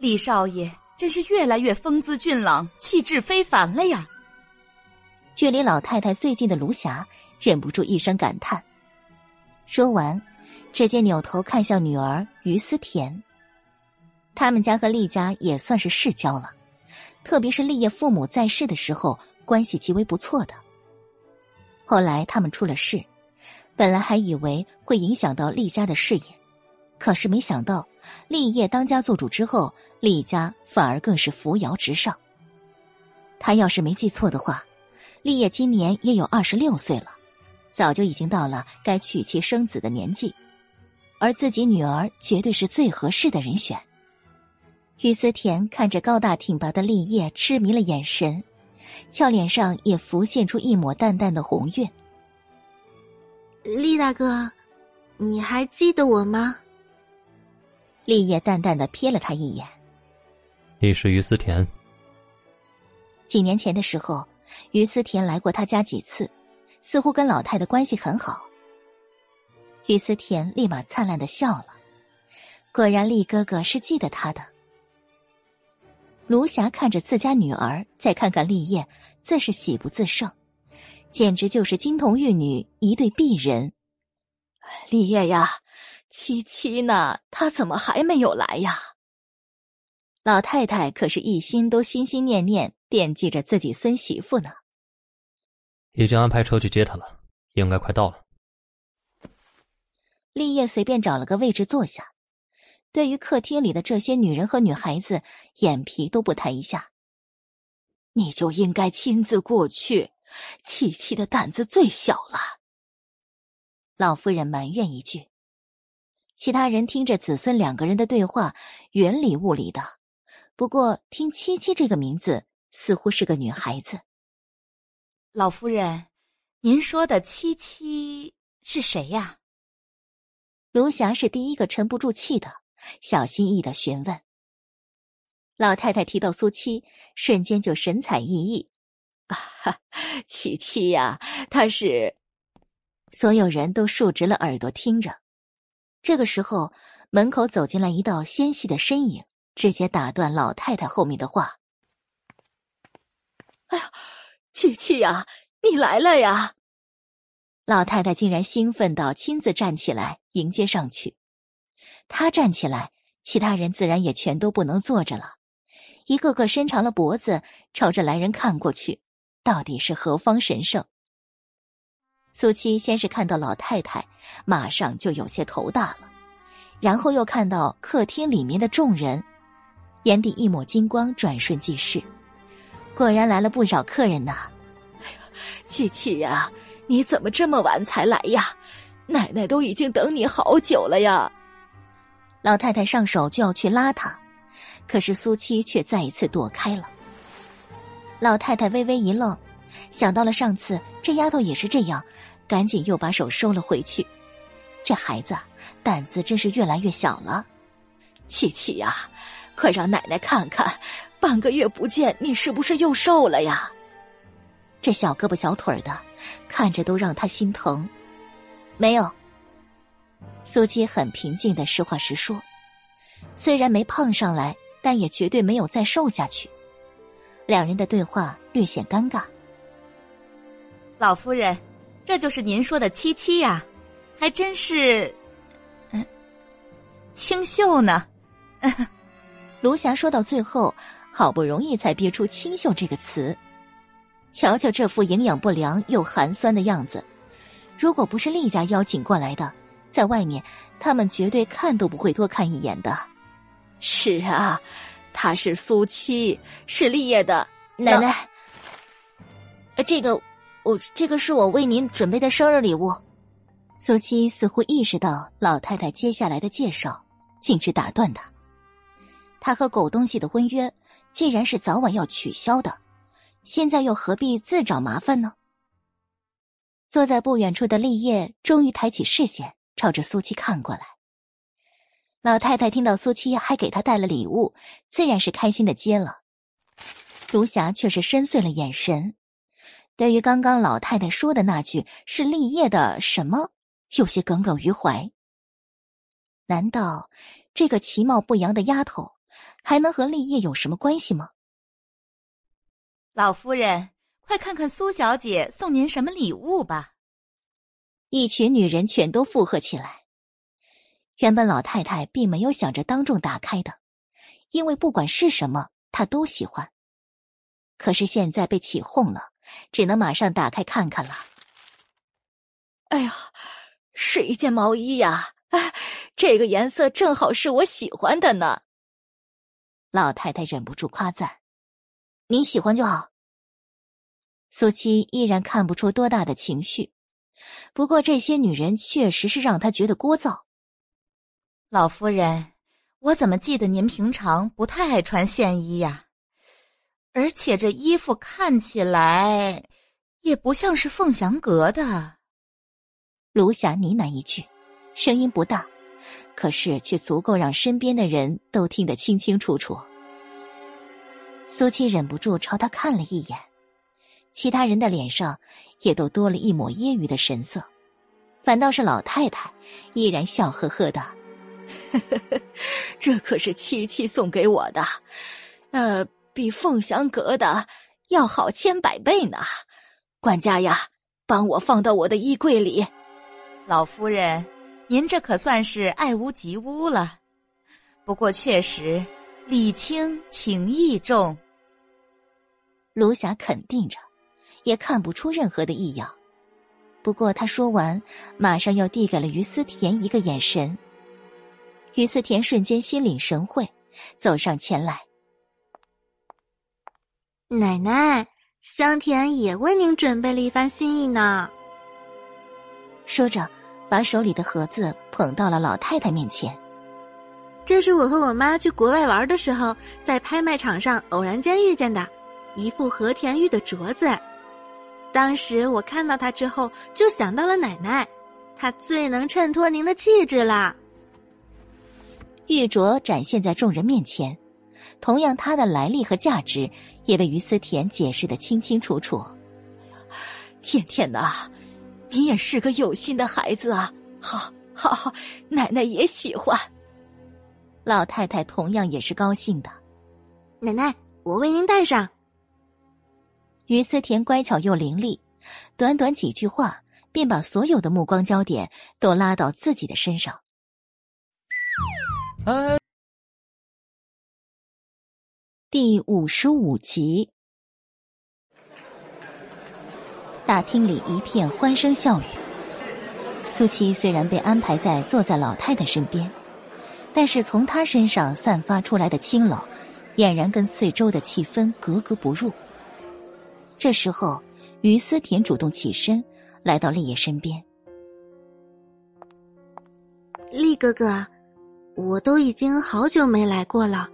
李少爷真是越来越风姿俊朗、气质非凡了呀！距离老太太最近的卢霞忍不住一声感叹。说完，直接扭头看向女儿于思甜。他们家和厉家也算是世交了，特别是厉业父母在世的时候，关系极为不错的。后来他们出了事，本来还以为会影响到厉家的事业，可是没想到厉业当家做主之后，厉家反而更是扶摇直上。他要是没记错的话，厉业今年也有二十六岁了，早就已经到了该娶妻生子的年纪，而自己女儿绝对是最合适的人选。于思甜看着高大挺拔的立业，痴迷了眼神。俏脸上也浮现出一抹淡淡的红晕。厉大哥，你还记得我吗？立业淡淡的瞥了他一眼。你是于思甜。几年前的时候，于思甜来过他家几次，似乎跟老太太关系很好。于思甜立马灿烂的笑了，果然厉哥哥是记得他的。卢霞看着自家女儿，再看看立叶，自是喜不自胜，简直就是金童玉女一对璧人。立叶呀，七七呢？她怎么还没有来呀？老太太可是一心都心心念念惦记着自己孙媳妇呢。已经安排车去接她了，应该快到了。立叶随便找了个位置坐下。对于客厅里的这些女人和女孩子，眼皮都不抬一下。你就应该亲自过去，七七的胆子最小了。老夫人埋怨一句。其他人听着子孙两个人的对话，云里雾里的。不过听七七这个名字，似乎是个女孩子。老夫人，您说的七七是谁呀？卢霞是第一个沉不住气的。小心翼翼的询问。老太太提到苏七，瞬间就神采奕奕。啊哈，七七呀，她是……所有人都竖直了耳朵听着。这个时候，门口走进来一道纤细的身影，直接打断老太太后面的话：“哎呀，七七呀，你来了呀！”老太太竟然兴奋到亲自站起来迎接上去。他站起来，其他人自然也全都不能坐着了，一个个伸长了脖子朝着来人看过去，到底是何方神圣？苏七先是看到老太太，马上就有些头大了，然后又看到客厅里面的众人，眼底一抹金光，转瞬即逝，果然来了不少客人呐！哎呀，七七呀！你怎么这么晚才来呀？奶奶都已经等你好久了呀！老太太上手就要去拉他，可是苏七却再一次躲开了。老太太微微一愣，想到了上次这丫头也是这样，赶紧又把手收了回去。这孩子胆子真是越来越小了。七七呀，快让奶奶看看，半个月不见你是不是又瘦了呀？这小胳膊小腿的，看着都让他心疼。没有，苏七很平静的实话实说。虽然没胖上来，但也绝对没有再瘦下去。两人的对话略显尴尬。老夫人，这就是您说的七七呀，还真是，嗯，清秀呢。卢霞说到最后，好不容易才憋出“清秀”这个词。瞧瞧这副营养不良又寒酸的样子，如果不是厉家邀请过来的，在外面他们绝对看都不会多看一眼的。是啊，他是苏七，是立业的奶奶。这个，我这个是我为您准备的生日礼物。苏七似乎意识到老太太接下来的介绍，径直打断他。他和狗东西的婚约，既然是早晚要取消的。现在又何必自找麻烦呢？坐在不远处的立业终于抬起视线，朝着苏七看过来。老太太听到苏七还给她带了礼物，自然是开心的接了。卢霞却是深邃了眼神，对于刚刚老太太说的那句是立业的什么，有些耿耿于怀。难道这个其貌不扬的丫头还能和立业有什么关系吗？老夫人，快看看苏小姐送您什么礼物吧！一群女人全都附和起来。原本老太太并没有想着当众打开的，因为不管是什么，她都喜欢。可是现在被起哄了，只能马上打开看看了。哎呀，是一件毛衣呀！这个颜色正好是我喜欢的呢。老太太忍不住夸赞。你喜欢就好。苏七依然看不出多大的情绪，不过这些女人确实是让他觉得聒噪。老夫人，我怎么记得您平常不太爱穿线衣呀？而且这衣服看起来也不像是凤翔阁的。卢霞呢喃一句，声音不大，可是却足够让身边的人都听得清清楚楚。苏七忍不住朝他看了一眼，其他人的脸上也都多了一抹揶揄的神色，反倒是老太太依然笑呵呵的：“ 这可是七七送给我的，呃，比凤翔阁的要好千百倍呢。管家呀，帮我放到我的衣柜里。老夫人，您这可算是爱屋及乌了。不过确实。”礼轻情意重，卢霞肯定着，也看不出任何的异样。不过他说完，马上又递给了于思甜一个眼神。于思甜瞬间心领神会，走上前来：“奶奶，香甜也为您准备了一番心意呢。”说着，把手里的盒子捧到了老太太面前。这是我和我妈去国外玩的时候，在拍卖场上偶然间遇见的，一副和田玉的镯子。当时我看到它之后，就想到了奶奶，它最能衬托您的气质啦。玉镯展现在众人面前，同样它的来历和价值也被于思甜解释的清清楚楚。甜甜呐，你也是个有心的孩子啊！好好，好，奶奶也喜欢。老太太同样也是高兴的。奶奶，我为您戴上。于思田乖巧又伶俐，短短几句话便把所有的目光焦点都拉到自己的身上。第五十五集，大厅里一片欢声笑语。苏七虽然被安排在坐在老太太身边，但是从她身上散发出来的清冷，俨然跟四周的气氛格格不入。这时候，于思甜主动起身，来到立业身边。立哥哥，我都已经好久没来过了，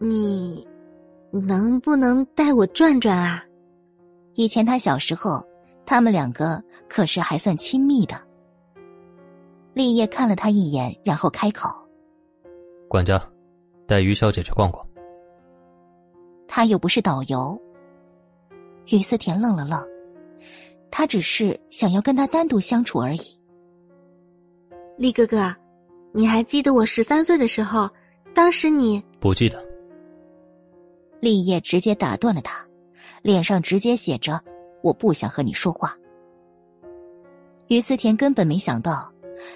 你能不能带我转转啊？以前他小时候，他们两个可是还算亲密的。立业看了他一眼，然后开口：“管家，带于小姐去逛逛。”他又不是导游。于思甜愣了愣，他只是想要跟他单独相处而已。厉哥哥，你还记得我十三岁的时候，当时你不记得？立业直接打断了他，脸上直接写着：“我不想和你说话。”于思甜根本没想到。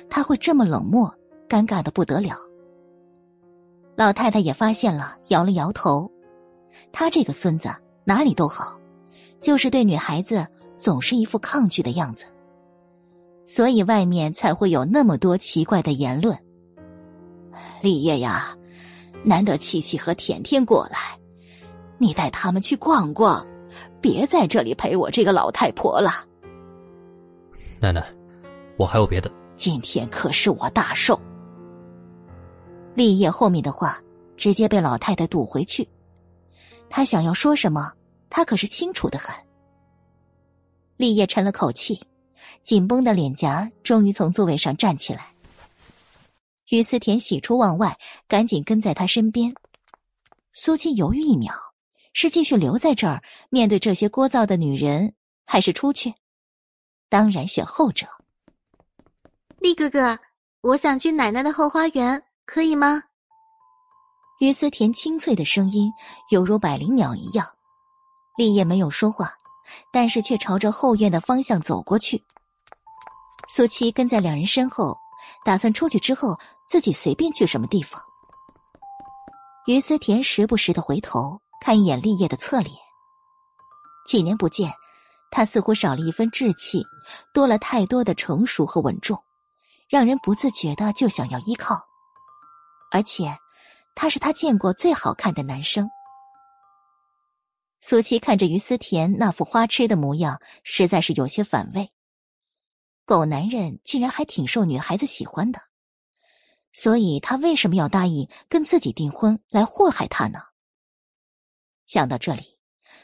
他会这么冷漠，尴尬的不得了。老太太也发现了，摇了摇头。他这个孙子哪里都好，就是对女孩子总是一副抗拒的样子，所以外面才会有那么多奇怪的言论。立业呀，难得七七和甜甜过来，你带他们去逛逛，别在这里陪我这个老太婆了。奶奶，我还有别的。今天可是我大寿。立业后面的话直接被老太太堵回去，他想要说什么，他可是清楚的很。立业沉了口气，紧绷的脸颊终于从座位上站起来。于思田喜出望外，赶紧跟在他身边。苏七犹豫一秒，是继续留在这儿面对这些聒噪的女人，还是出去？当然选后者。厉哥哥，我想去奶奶的后花园，可以吗？于思田清脆的声音犹如百灵鸟一样。立业没有说话，但是却朝着后院的方向走过去。苏七跟在两人身后，打算出去之后自己随便去什么地方。于思田时不时的回头看一眼立业的侧脸。几年不见，他似乎少了一分稚气，多了太多的成熟和稳重。让人不自觉的就想要依靠，而且他是他见过最好看的男生。苏七看着于思田那副花痴的模样，实在是有些反胃。狗男人竟然还挺受女孩子喜欢的，所以他为什么要答应跟自己订婚来祸害他呢？想到这里，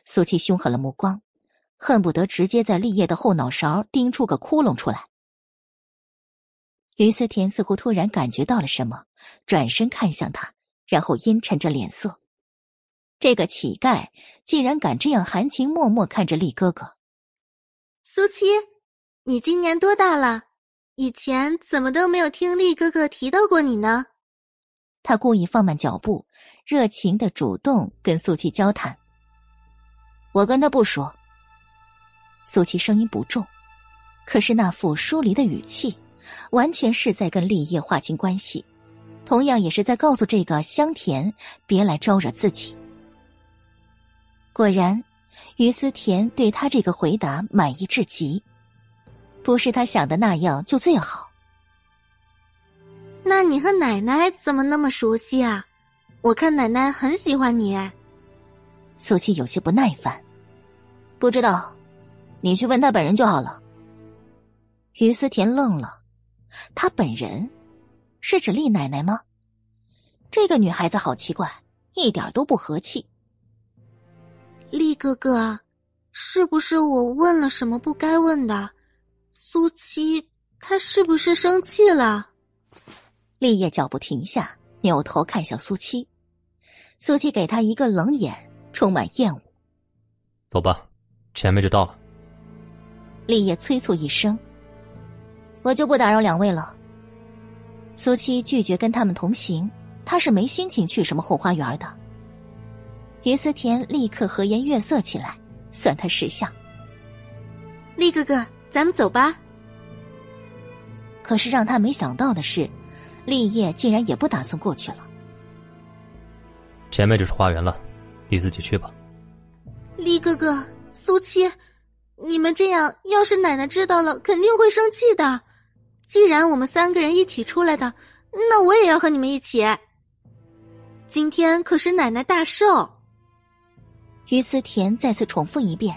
苏七凶狠了目光，恨不得直接在立业的后脑勺钉出个窟窿出来。于思田似乎突然感觉到了什么，转身看向他，然后阴沉着脸色。这个乞丐竟然敢这样含情脉脉看着厉哥哥。苏七，你今年多大了？以前怎么都没有听厉哥哥提到过你呢？他故意放慢脚步，热情的主动跟苏七交谈。我跟他不熟。苏七声音不重，可是那副疏离的语气。完全是在跟立业划清关系，同样也是在告诉这个香甜别来招惹自己。果然，于思甜对他这个回答满意至极，不是他想的那样就最好。那你和奶奶怎么那么熟悉啊？我看奶奶很喜欢你。苏七有些不耐烦，不知道，你去问他本人就好了。于思甜愣了。她本人，是指厉奶奶吗？这个女孩子好奇怪，一点都不和气。厉哥哥，是不是我问了什么不该问的？苏七，他是不是生气了？立业脚步停下，扭头看向苏七。苏七给他一个冷眼，充满厌恶。走吧，前面就到了。立业催促一声。我就不打扰两位了，苏七拒绝跟他们同行，他是没心情去什么后花园的。于思甜立刻和颜悦色起来，算他识相。厉哥哥，咱们走吧。可是让他没想到的是，立业竟然也不打算过去了。前面就是花园了，你自己去吧。厉哥哥，苏七，你们这样，要是奶奶知道了，肯定会生气的。既然我们三个人一起出来的，那我也要和你们一起。今天可是奶奶大寿。于思田再次重复一遍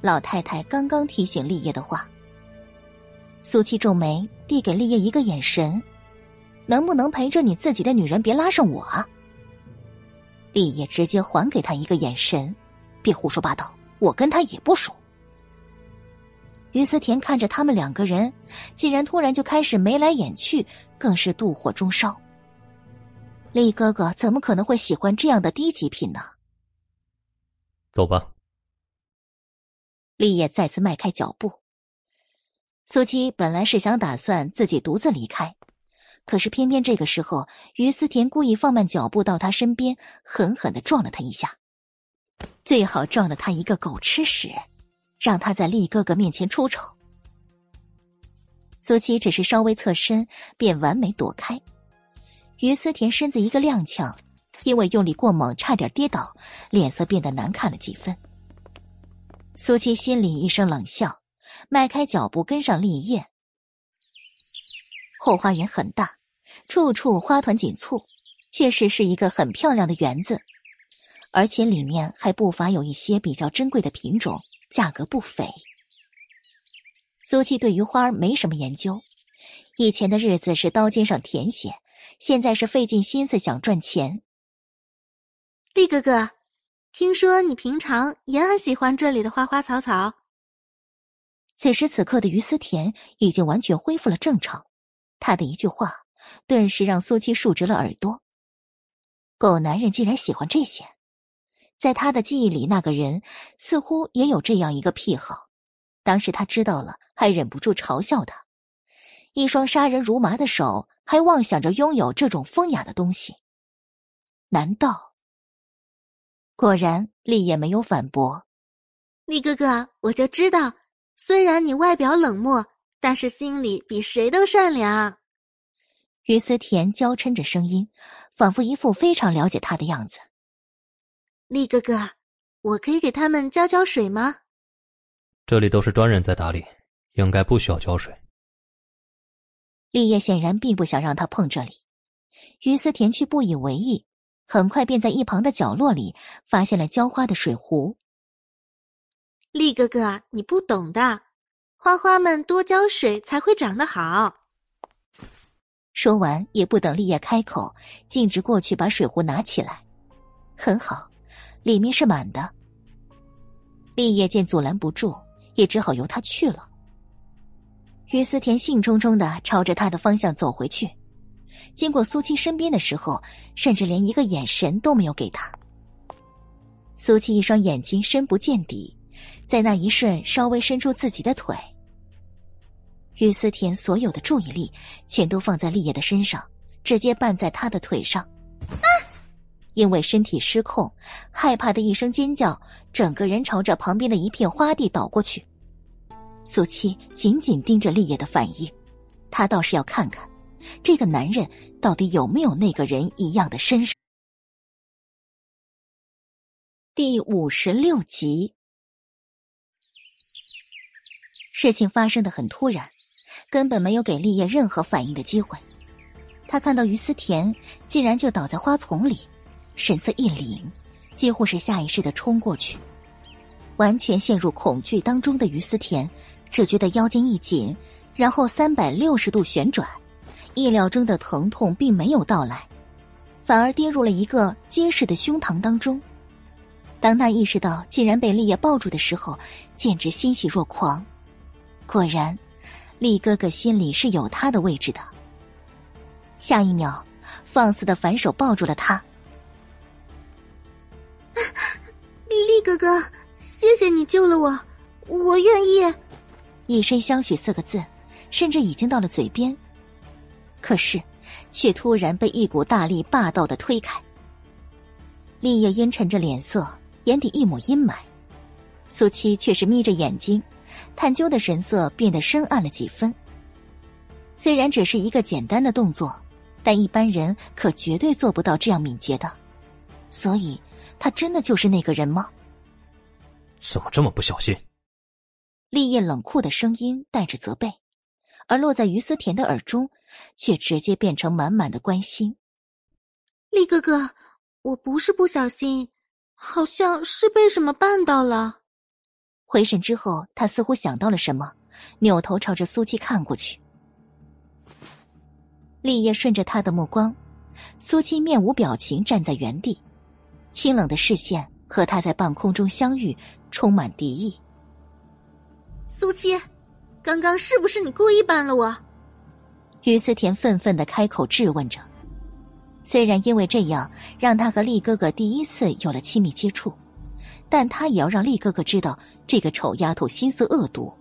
老太太刚刚提醒立业的话。苏七皱眉，递给立业一个眼神：“能不能陪着你自己的女人，别拉上我啊？”立业直接还给他一个眼神：“别胡说八道，我跟他也不熟。”于思田看着他们两个人，竟然突然就开始眉来眼去，更是妒火中烧。立哥哥怎么可能会喜欢这样的低级品呢？走吧。立业再次迈开脚步。苏七本来是想打算自己独自离开，可是偏偏这个时候，于思田故意放慢脚步到他身边，狠狠的撞了他一下，最好撞了他一个狗吃屎，让他在厉哥哥面前出丑。苏七只是稍微侧身，便完美躲开。于思田身子一个踉跄，因为用力过猛，差点跌倒，脸色变得难看了几分。苏七心里一声冷笑。迈开脚步跟上立业。后花园很大，处处花团锦簇，确实是一个很漂亮的园子，而且里面还不乏有一些比较珍贵的品种，价格不菲。苏七对于花儿没什么研究，以前的日子是刀尖上舔血，现在是费尽心思想赚钱。厉哥哥，听说你平常也很喜欢这里的花花草草。此时此刻的于思田已经完全恢复了正常，他的一句话顿时让苏七竖直了耳朵。狗男人竟然喜欢这些，在他的记忆里，那个人似乎也有这样一个癖好。当时他知道了，还忍不住嘲笑他：一双杀人如麻的手，还妄想着拥有这种风雅的东西。难道？果然，厉也没有反驳。厉哥哥，我就知道。虽然你外表冷漠，但是心里比谁都善良。于思甜娇嗔着声音，仿佛一副非常了解他的样子。厉哥哥，我可以给他们浇浇水吗？这里都是专人在打理，应该不需要浇水。立业显然并不想让他碰这里，于思甜却不以为意，很快便在一旁的角落里发现了浇花的水壶。厉哥哥，你不懂的，花花们多浇水才会长得好。说完，也不等立业开口，径直过去把水壶拿起来。很好，里面是满的。立业见阻拦不住，也只好由他去了。于思甜兴冲冲的朝着他的方向走回去，经过苏七身边的时候，甚至连一个眼神都没有给他。苏七一双眼睛深不见底。在那一瞬，稍微伸出自己的腿。于思田所有的注意力全都放在立业的身上，直接绊在他的腿上。啊！因为身体失控，害怕的一声尖叫，整个人朝着旁边的一片花地倒过去。苏七紧紧盯着立业的反应，他倒是要看看，这个男人到底有没有那个人一样的身手。第五十六集。事情发生的很突然，根本没有给立业任何反应的机会。他看到于思田竟然就倒在花丛里，神色一凛，几乎是下意识的冲过去。完全陷入恐惧当中的于思田，只觉得腰间一紧，然后三百六十度旋转，意料中的疼痛并没有到来，反而跌入了一个结实的胸膛当中。当他意识到竟然被立业抱住的时候，简直欣喜若狂。果然，厉哥哥心里是有他的位置的。下一秒，放肆的反手抱住了他。厉哥哥，谢谢你救了我，我愿意。一声相许四个字，甚至已经到了嘴边，可是，却突然被一股大力霸道的推开。立业阴沉着脸色，眼底一抹阴霾。苏七却是眯着眼睛，探究的神色变得深暗了几分。虽然只是一个简单的动作，但一般人可绝对做不到这样敏捷的。所以，他真的就是那个人吗？怎么这么不小心？立叶冷酷的声音带着责备，而落在于思甜的耳中，却直接变成满满的关心。厉哥哥，我不是不小心，好像是被什么绊到了。回神之后，他似乎想到了什么，扭头朝着苏七看过去。立业顺着他的目光，苏七面无表情站在原地，清冷的视线和他在半空中相遇，充满敌意。苏七，刚刚是不是你故意绊了我？于思甜愤愤的开口质问着。虽然因为这样让他和厉哥哥第一次有了亲密接触。但他也要让厉哥哥知道，这个丑丫头心思恶毒。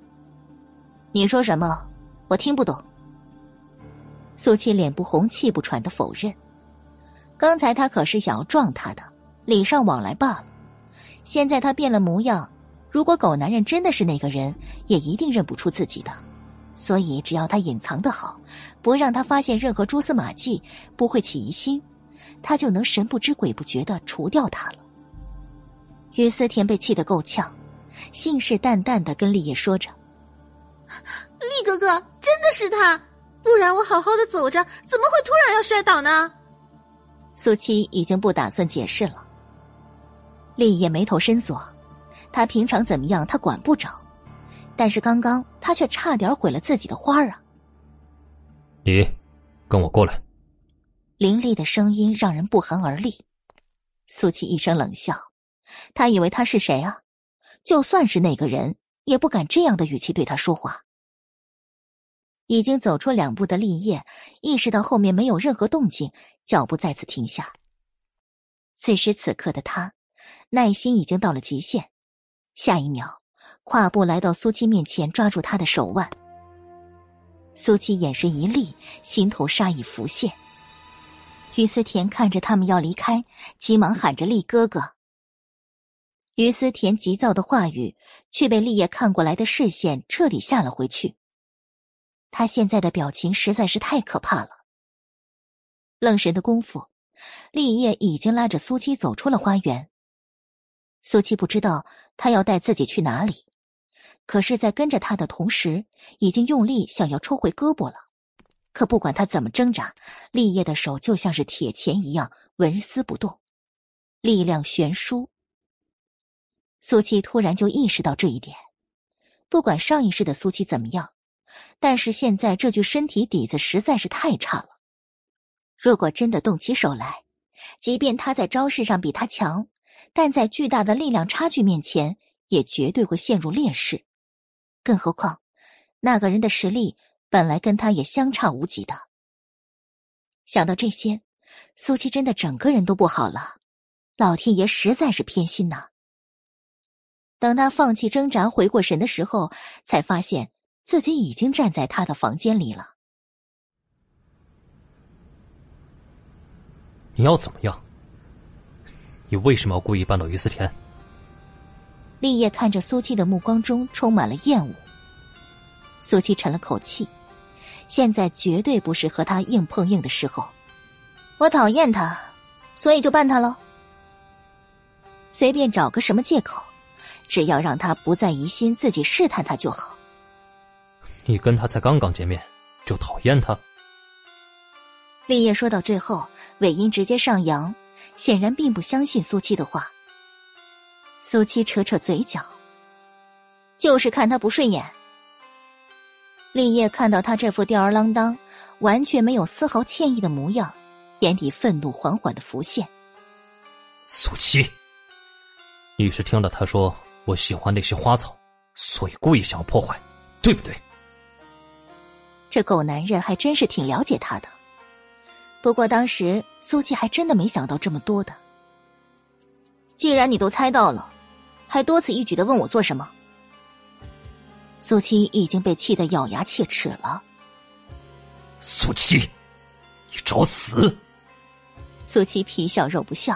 你说什么？我听不懂。苏七脸不红气不喘的否认。刚才他可是想要撞他的，礼尚往来罢了。现在他变了模样，如果狗男人真的是那个人，也一定认不出自己的。所以只要他隐藏的好，不让他发现任何蛛丝马迹，不会起疑心，他就能神不知鬼不觉的除掉他了。于思甜被气得够呛，信誓旦旦的跟立业说着：“立哥哥，真的是他，不然我好好的走着，怎么会突然要摔倒呢？”苏七已经不打算解释了。立业眉头深锁，他平常怎么样，他管不着，但是刚刚他却差点毁了自己的花儿啊！你，跟我过来。凌厉的声音让人不寒而栗。苏七一声冷笑。他以为他是谁啊？就算是那个人，也不敢这样的语气对他说话。已经走出两步的立业意识到后面没有任何动静，脚步再次停下。此时此刻的他，耐心已经到了极限。下一秒，跨步来到苏七面前，抓住他的手腕。苏七眼神一厉，心头杀意浮现。于思甜看着他们要离开，急忙喊着：“厉哥哥！”于思甜急躁的话语，却被立业看过来的视线彻底吓了回去。他现在的表情实在是太可怕了。愣神的功夫，立业已经拉着苏七走出了花园。苏七不知道他要带自己去哪里，可是，在跟着他的同时，已经用力想要抽回胳膊了。可不管他怎么挣扎，立业的手就像是铁钳一样纹丝不动，力量悬殊。苏七突然就意识到这一点，不管上一世的苏七怎么样，但是现在这具身体底子实在是太差了。如果真的动起手来，即便他在招式上比他强，但在巨大的力量差距面前，也绝对会陷入劣势。更何况，那个人的实力本来跟他也相差无几的。想到这些，苏七真的整个人都不好了。老天爷实在是偏心呐！等他放弃挣扎、回过神的时候，才发现自己已经站在他的房间里了。你要怎么样？你为什么要故意绊倒于思甜？立业看着苏七的目光中充满了厌恶。苏七沉了口气，现在绝对不是和他硬碰硬的时候。我讨厌他，所以就绊他喽。随便找个什么借口。只要让他不再疑心自己试探他就好。你跟他才刚刚见面，就讨厌他？立业说到最后，尾音直接上扬，显然并不相信苏七的话。苏七扯扯嘴角，就是看他不顺眼。立业看到他这副吊儿郎当、完全没有丝毫歉意的模样，眼底愤怒缓缓的浮现。苏七，你是听了他说？我喜欢那些花草，所以故意想要破坏，对不对？这狗男人还真是挺了解他的。不过当时苏七还真的没想到这么多的。既然你都猜到了，还多此一举的问我做什么？苏七已经被气得咬牙切齿了。苏七，你找死！苏七皮笑肉不笑，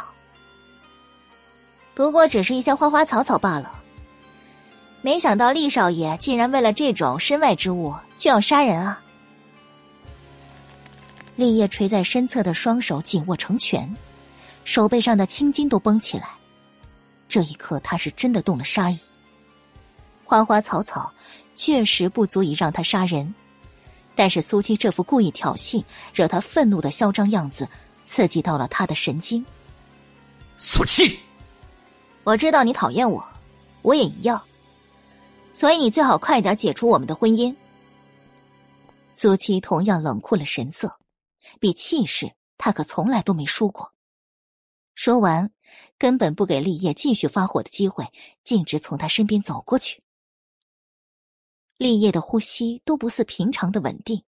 不过只是一些花花草草罢了。没想到厉少爷竟然为了这种身外之物就要杀人啊！厉叶垂在身侧的双手紧握成拳，手背上的青筋都绷起来。这一刻，他是真的动了杀意。花花草草确实不足以让他杀人，但是苏七这副故意挑衅、惹他愤怒的嚣张样子，刺激到了他的神经。苏七，我知道你讨厌我，我也一样。所以你最好快点解除我们的婚姻。苏七同样冷酷了神色，比气势他可从来都没输过。说完，根本不给立业继续发火的机会，径直从他身边走过去。立业的呼吸都不似平常的稳定，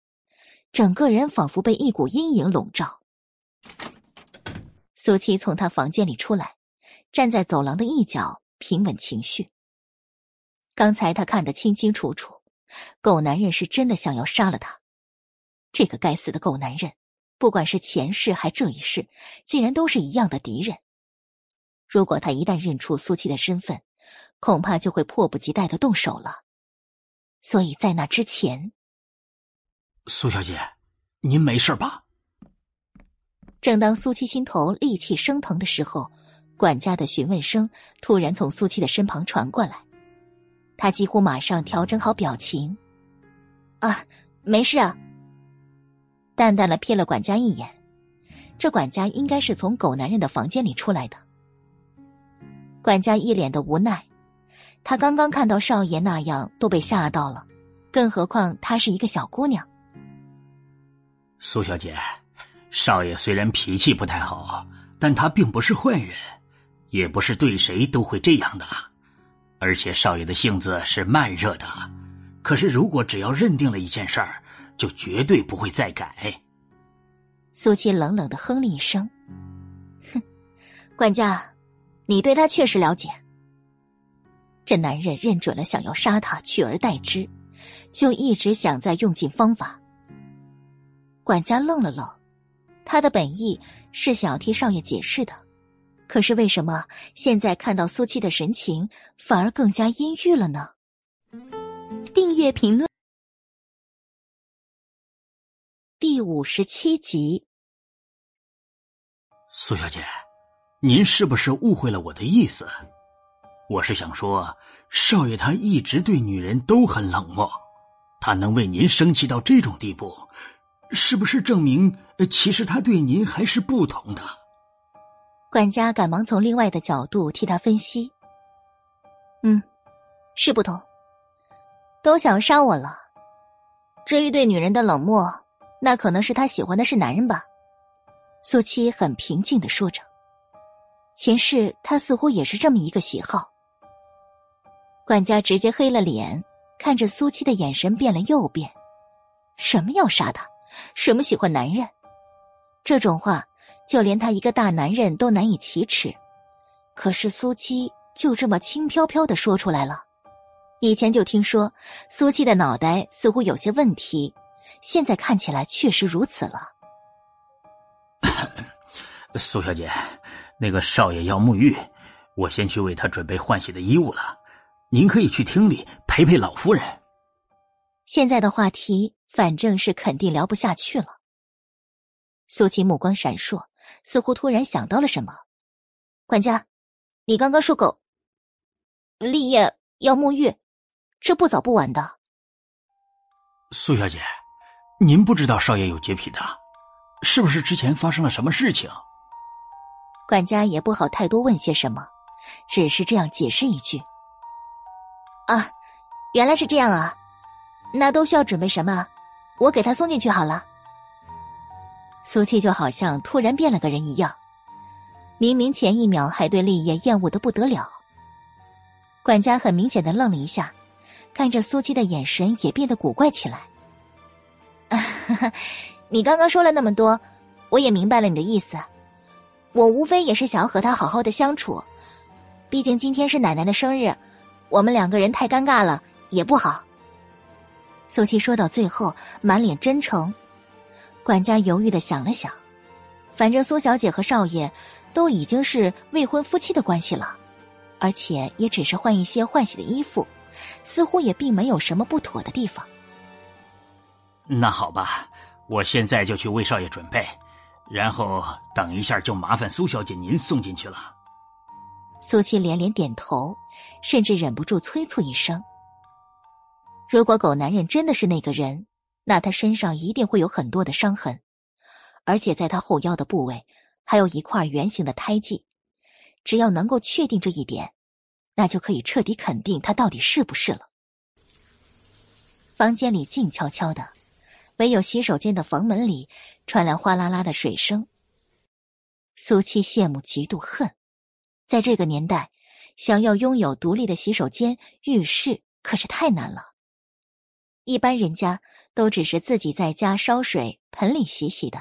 整个人仿佛被一股阴影笼罩。苏七从他房间里出来，站在走廊的一角，平稳情绪。刚才他看得清清楚楚，狗男人是真的想要杀了他。这个该死的狗男人，不管是前世还这一世，竟然都是一样的敌人。如果他一旦认出苏七的身份，恐怕就会迫不及待的动手了。所以在那之前，苏小姐，您没事吧？正当苏七心头戾气升腾的时候，管家的询问声突然从苏七的身旁传过来。他几乎马上调整好表情，啊，没事啊。淡淡的瞥了管家一眼，这管家应该是从狗男人的房间里出来的。管家一脸的无奈，他刚刚看到少爷那样都被吓到了，更何况她是一个小姑娘。苏小姐，少爷虽然脾气不太好，但他并不是坏人，也不是对谁都会这样的。而且少爷的性子是慢热的，可是如果只要认定了一件事儿，就绝对不会再改。苏七冷冷的哼了一声：“哼，管家，你对他确实了解。这男人认准了想要杀他，取而代之，就一直想再用尽方法。”管家愣了愣，他的本意是想要替少爷解释的。可是为什么现在看到苏七的神情反而更加阴郁了呢？订阅评论第五十七集。苏小姐，您是不是误会了我的意思？我是想说，少爷他一直对女人都很冷漠，他能为您生气到这种地步，是不是证明其实他对您还是不同的？管家赶忙从另外的角度替他分析。嗯，是不同，都想杀我了。至于对女人的冷漠，那可能是他喜欢的是男人吧。苏七很平静的说着，前世他似乎也是这么一个喜好。管家直接黑了脸，看着苏七的眼神变了又变。什么要杀他？什么喜欢男人？这种话。就连他一个大男人都难以启齿，可是苏七就这么轻飘飘的说出来了。以前就听说苏七的脑袋似乎有些问题，现在看起来确实如此了。苏小姐，那个少爷要沐浴，我先去为他准备换洗的衣物了。您可以去厅里陪陪老夫人。现在的话题反正是肯定聊不下去了。苏七目光闪烁。似乎突然想到了什么，管家，你刚刚说狗立业要沐浴，这不早不晚的。苏小姐，您不知道少爷有洁癖的，是不是之前发生了什么事情？管家也不好太多问些什么，只是这样解释一句：“啊，原来是这样啊，那都需要准备什么？我给他送进去好了。”苏七就好像突然变了个人一样，明明前一秒还对立业厌恶的不得了。管家很明显的愣了一下，看着苏七的眼神也变得古怪起来。你刚刚说了那么多，我也明白了你的意思。我无非也是想要和他好好的相处，毕竟今天是奶奶的生日，我们两个人太尴尬了也不好。苏七说到最后，满脸真诚。管家犹豫的想了想，反正苏小姐和少爷都已经是未婚夫妻的关系了，而且也只是换一些换洗的衣服，似乎也并没有什么不妥的地方。那好吧，我现在就去为少爷准备，然后等一下就麻烦苏小姐您送进去了。苏七连连点头，甚至忍不住催促一声：“如果狗男人真的是那个人，那他身上一定会有很多的伤痕，而且在他后腰的部位还有一块圆形的胎记。只要能够确定这一点，那就可以彻底肯定他到底是不是了。”房间里静悄悄的。唯有洗手间的房门里传来哗啦啦的水声。苏七羡慕、嫉妒、恨，在这个年代，想要拥有独立的洗手间、浴室可是太难了。一般人家都只是自己在家烧水、盆里洗洗的，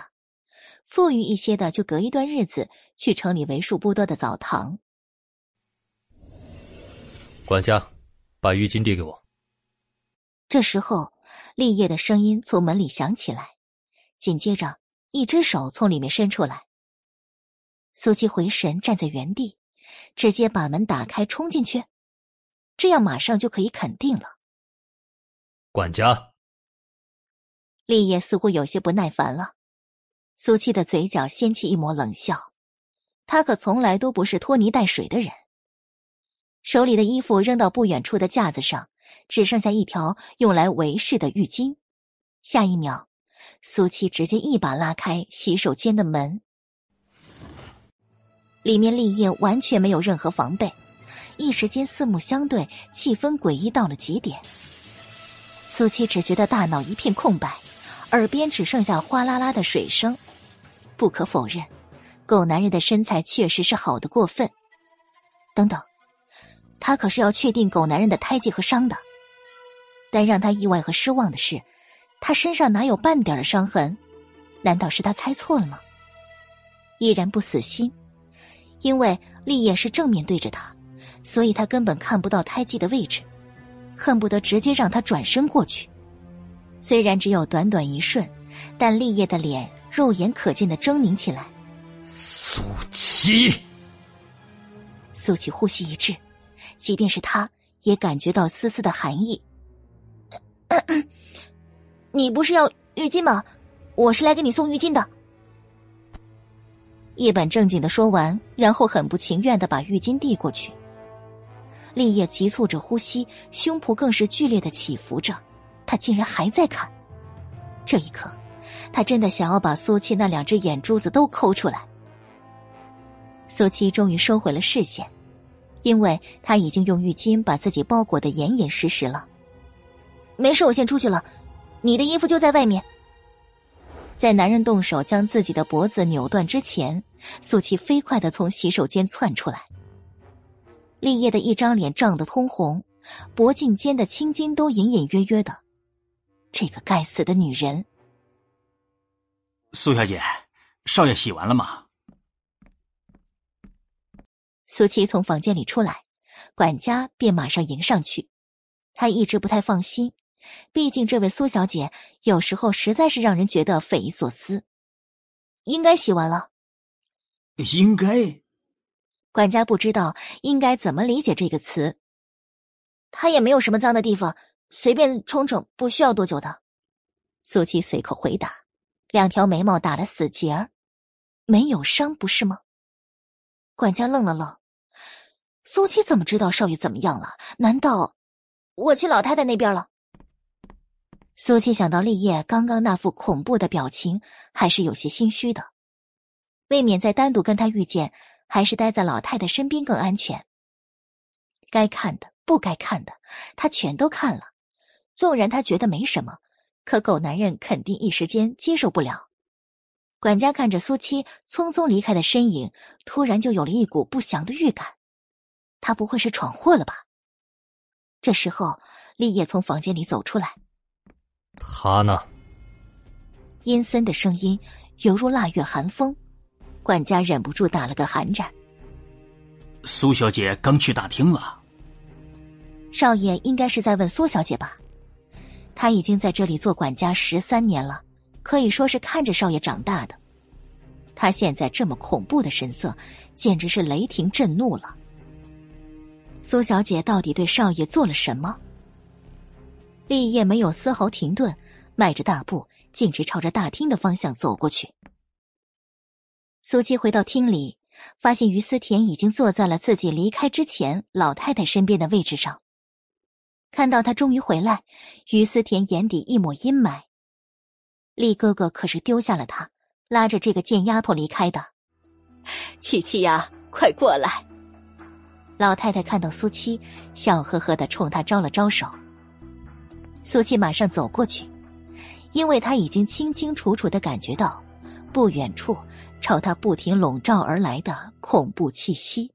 富裕一些的就隔一段日子去城里为数不多的澡堂。管家，把浴巾递给我。这时候。立业的声音从门里响起来，紧接着一只手从里面伸出来。苏七回神，站在原地，直接把门打开，冲进去，这样马上就可以肯定了。管家，立业似乎有些不耐烦了。苏七的嘴角掀起一抹冷笑，他可从来都不是拖泥带水的人。手里的衣服扔到不远处的架子上。只剩下一条用来围视的浴巾，下一秒，苏七直接一把拉开洗手间的门，里面立业完全没有任何防备，一时间四目相对，气氛诡异到了极点。苏七只觉得大脑一片空白，耳边只剩下哗啦啦的水声。不可否认，狗男人的身材确实是好的过分。等等，他可是要确定狗男人的胎记和伤的。但让他意外和失望的是，他身上哪有半点的伤痕？难道是他猜错了吗？依然不死心，因为立业是正面对着他，所以他根本看不到胎记的位置，恨不得直接让他转身过去。虽然只有短短一瞬，但立业的脸肉眼可见的狰狞起来。苏七，苏七呼吸一滞，即便是他也感觉到丝丝的寒意。你不是要浴巾吗？我是来给你送浴巾的。一本正经的说完，然后很不情愿的把浴巾递过去。立业急促着呼吸，胸脯更是剧烈的起伏着。他竟然还在看。这一刻，他真的想要把苏七那两只眼珠子都抠出来。苏七终于收回了视线，因为他已经用浴巾把自己包裹的严严实实了。没事，我先出去了。你的衣服就在外面。在男人动手将自己的脖子扭断之前，苏琪飞快的从洗手间窜出来。立业的一张脸涨得通红，脖颈间的青筋都隐隐约约的。这个该死的女人！苏小姐，少爷洗完了吗？苏琪从房间里出来，管家便马上迎上去。他一直不太放心。毕竟，这位苏小姐有时候实在是让人觉得匪夷所思。应该洗完了。应该。管家不知道应该怎么理解这个词。他也没有什么脏的地方，随便冲冲，不需要多久的。苏七随口回答，两条眉毛打了死结儿，没有伤，不是吗？管家愣了愣。苏七怎么知道少爷怎么样了？难道我去老太太那边了？苏七想到立业刚刚那副恐怖的表情，还是有些心虚的。未免再单独跟他遇见，还是待在老太太身边更安全。该看的、不该看的，他全都看了。纵然他觉得没什么，可狗男人肯定一时间接受不了。管家看着苏七匆匆离开的身影，突然就有了一股不祥的预感。他不会是闯祸了吧？这时候，立业从房间里走出来。他呢？阴森的声音犹如腊月寒风，管家忍不住打了个寒颤。苏小姐刚去大厅了。少爷应该是在问苏小姐吧？他已经在这里做管家十三年了，可以说是看着少爷长大的。他现在这么恐怖的神色，简直是雷霆震怒了。苏小姐到底对少爷做了什么？立业没有丝毫停顿，迈着大步，径直朝着大厅的方向走过去。苏七回到厅里，发现于思田已经坐在了自己离开之前老太太身边的位置上。看到他终于回来，于思田眼底一抹阴霾。厉哥哥可是丢下了他，拉着这个贱丫头离开的。七七呀，快过来！老太太看到苏七，笑呵呵的冲他招了招手。苏七马上走过去，因为他已经清清楚楚的感觉到，不远处朝他不停笼罩而来的恐怖气息。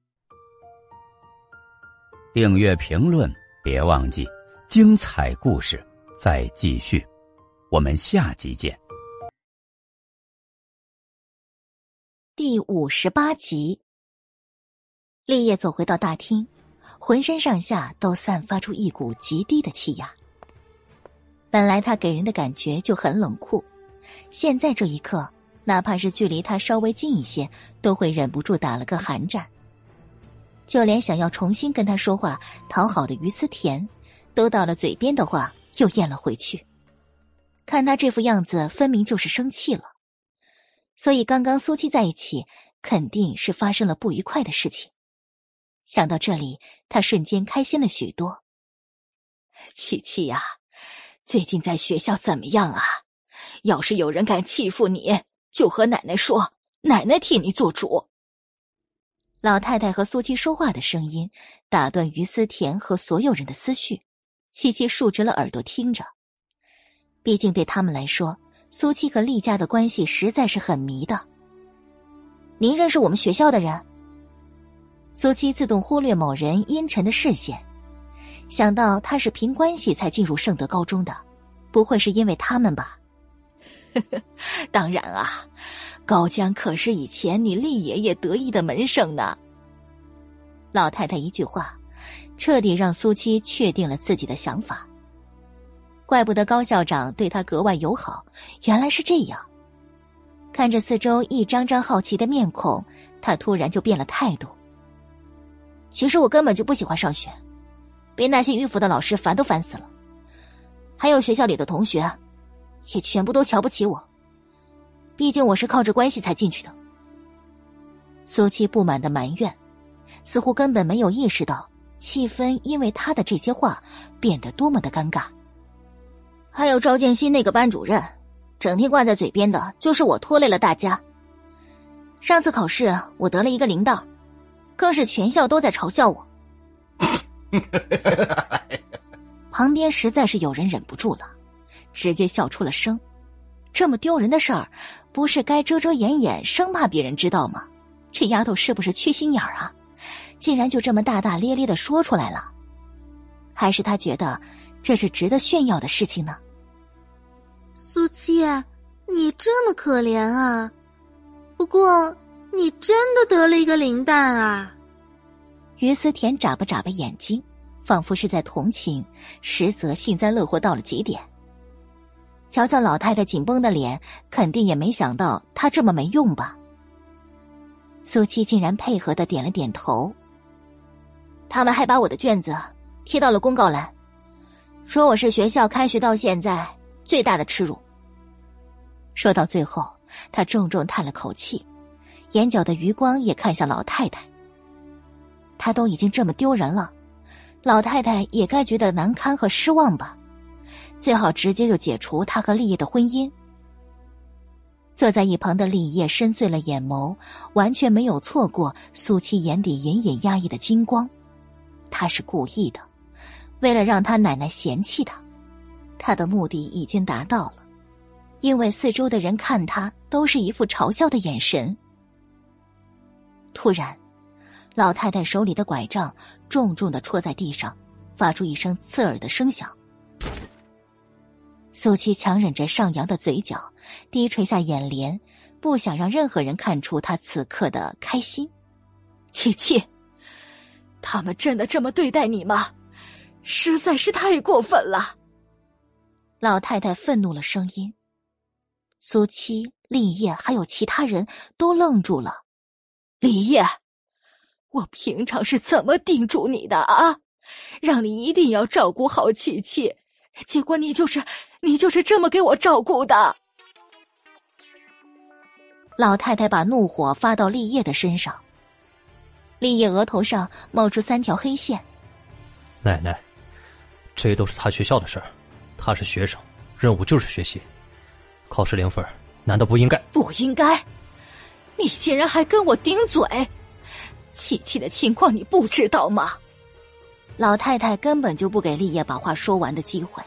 订阅评论别忘记，精彩故事再继续，我们下集见。第五十八集。立业走回到大厅，浑身上下都散发出一股极低的气压。本来他给人的感觉就很冷酷，现在这一刻，哪怕是距离他稍微近一些，都会忍不住打了个寒战。就连想要重新跟他说话讨好的于思甜，都到了嘴边的话又咽了回去。看他这副样子，分明就是生气了。所以刚刚苏七在一起，肯定是发生了不愉快的事情。想到这里，他瞬间开心了许多。七七呀，最近在学校怎么样啊？要是有人敢欺负你，就和奶奶说，奶奶替你做主。老太太和苏七说话的声音打断于思甜和所有人的思绪。七七竖直了耳朵听着，毕竟对他们来说，苏七和厉家的关系实在是很迷的。您认识我们学校的人？苏七自动忽略某人阴沉的视线，想到他是凭关系才进入圣德高中的，不会是因为他们吧？当然啊，高江可是以前你厉爷爷得意的门生呢。老太太一句话，彻底让苏七确定了自己的想法。怪不得高校长对他格外友好，原来是这样。看着四周一张张好奇的面孔，他突然就变了态度。其实我根本就不喜欢上学，被那些迂腐的老师烦都烦死了。还有学校里的同学，也全部都瞧不起我。毕竟我是靠着关系才进去的。苏七不满的埋怨，似乎根本没有意识到气氛因为他的这些话变得多么的尴尬。还有赵建新那个班主任，整天挂在嘴边的就是我拖累了大家。上次考试我得了一个零蛋。更是全校都在嘲笑我，旁边实在是有人忍不住了，直接笑出了声。这么丢人的事儿，不是该遮遮掩掩，生怕别人知道吗？这丫头是不是缺心眼儿啊？竟然就这么大大咧咧的说出来了，还是他觉得这是值得炫耀的事情呢？苏七，你这么可怜啊！不过。你真的得了一个零蛋啊！于思甜眨巴眨巴眼睛，仿佛是在同情，实则幸灾乐祸到了极点。瞧瞧老太太紧绷的脸，肯定也没想到她这么没用吧？苏七竟然配合的点了点头。他们还把我的卷子贴到了公告栏，说我是学校开学到现在最大的耻辱。说到最后，他重重叹了口气。眼角的余光也看向老太太，他都已经这么丢人了，老太太也该觉得难堪和失望吧？最好直接就解除他和立业的婚姻。坐在一旁的立业深邃了眼眸，完全没有错过苏七眼底隐隐压抑的金光。他是故意的，为了让他奶奶嫌弃他，他的目的已经达到了，因为四周的人看他都是一副嘲笑的眼神。突然，老太太手里的拐杖重重的戳在地上，发出一声刺耳的声响。苏七强忍着上扬的嘴角，低垂下眼帘，不想让任何人看出他此刻的开心。七七，他们真的这么对待你吗？实在是太过分了！老太太愤怒了声音。苏七、立业还有其他人都愣住了。立业，我平常是怎么叮嘱你的啊？让你一定要照顾好琪琪，结果你就是你就是这么给我照顾的。老太太把怒火发到立业的身上，立业额头上冒出三条黑线。奶奶，这都是他学校的事儿，他是学生，任务就是学习，考试零分，难道不应该？不应该！你竟然还跟我顶嘴！琪琪的情况你不知道吗？老太太根本就不给立业把话说完的机会。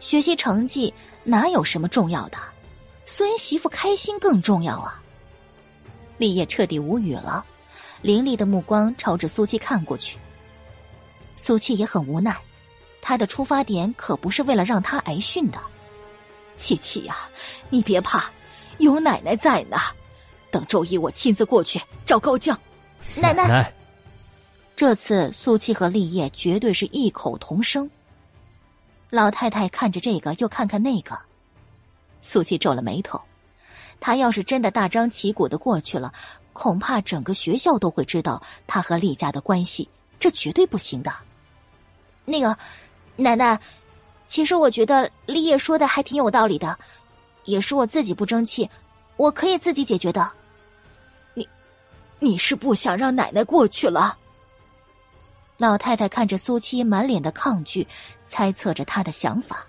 学习成绩哪有什么重要的？孙媳妇开心更重要啊！立业彻底无语了，凌厉的目光朝着苏七看过去。苏七也很无奈，他的出发点可不是为了让他挨训的。琪琪呀，你别怕，有奶奶在呢。等周一我亲自过去找高将。奶奶，这次苏七和立业绝对是异口同声。老太太看着这个，又看看那个。苏七皱了眉头，他要是真的大张旗鼓的过去了，恐怕整个学校都会知道他和厉家的关系，这绝对不行的。那个，奶奶，其实我觉得立业说的还挺有道理的，也是我自己不争气，我可以自己解决的。你，是不想让奶奶过去了？老太太看着苏七，满脸的抗拒，猜测着他的想法。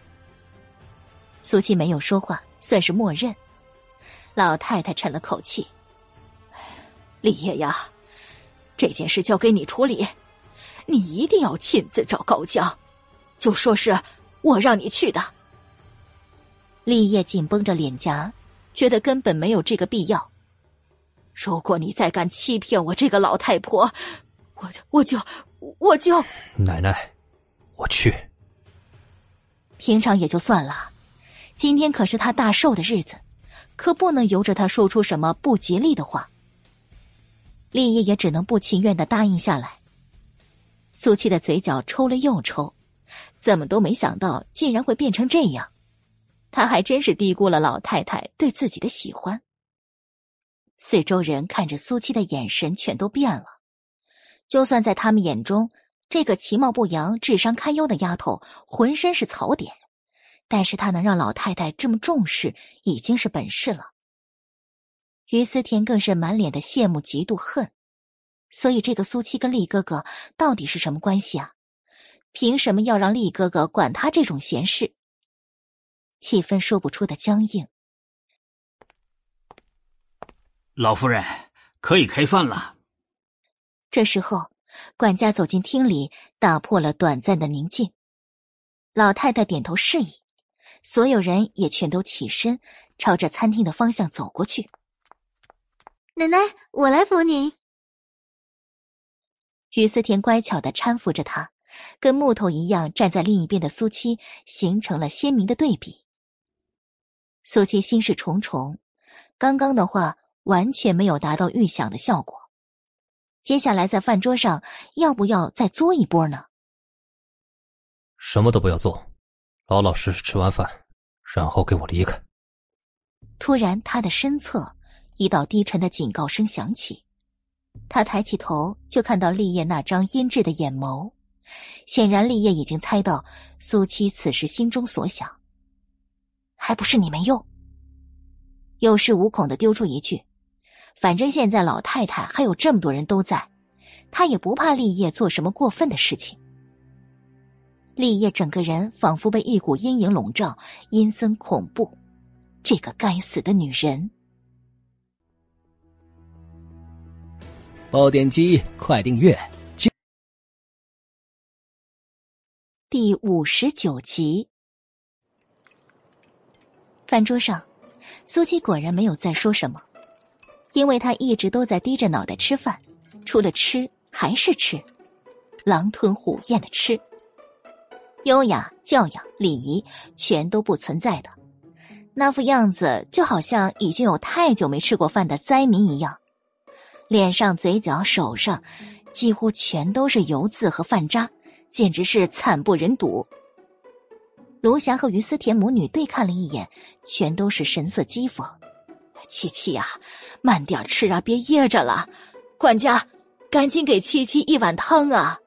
苏七没有说话，算是默认。老太太沉了口气：“李爷呀，这件事交给你处理，你一定要亲自找高江，就说是我让你去的。”立业紧绷着脸颊，觉得根本没有这个必要。如果你再敢欺骗我这个老太婆，我我就我就……奶奶，我去。平常也就算了。今天可是他大寿的日子，可不能由着他说出什么不吉利的话。立业也只能不情愿的答应下来。苏七的嘴角抽了又抽，怎么都没想到竟然会变成这样，他还真是低估了老太太对自己的喜欢。四周人看着苏七的眼神全都变了，就算在他们眼中，这个其貌不扬、智商堪忧的丫头浑身是槽点。但是她能让老太太这么重视，已经是本事了。于思甜更是满脸的羡慕、嫉妒、恨。所以这个苏七跟厉哥哥到底是什么关系啊？凭什么要让厉哥哥管他这种闲事？气氛说不出的僵硬。老夫人可以开饭了。这时候，管家走进厅里，打破了短暂的宁静。老太太点头示意。所有人也全都起身，朝着餐厅的方向走过去。奶奶，我来扶您。于思甜乖巧的搀扶着他，跟木头一样站在另一边的苏七形成了鲜明的对比。苏七心事重重，刚刚的话完全没有达到预想的效果。接下来在饭桌上要不要再作一波呢？什么都不要做。老老实实吃完饭，然后给我离开。突然，他的身侧一道低沉的警告声响起。他抬起头，就看到立业那张阴鸷的眼眸。显然，立业已经猜到苏七此时心中所想。还不是你没用。有恃无恐的丢出一句：“反正现在老太太还有这么多人都在，他也不怕立业做什么过分的事情。”立业整个人仿佛被一股阴影笼罩，阴森恐怖。这个该死的女人！爆点击，快订阅！第五十九集。饭桌上，苏七果然没有再说什么，因为他一直都在低着脑袋吃饭，除了吃还是吃，狼吞虎咽的吃。优雅、教养、礼仪全都不存在的，那副样子就好像已经有太久没吃过饭的灾民一样，脸上、嘴角、手上几乎全都是油渍和饭渣，简直是惨不忍睹。卢霞和于思甜母女对看了一眼，全都是神色讥讽。七七呀，慢点吃啊，别噎着了。管家，赶紧给七七一碗汤啊！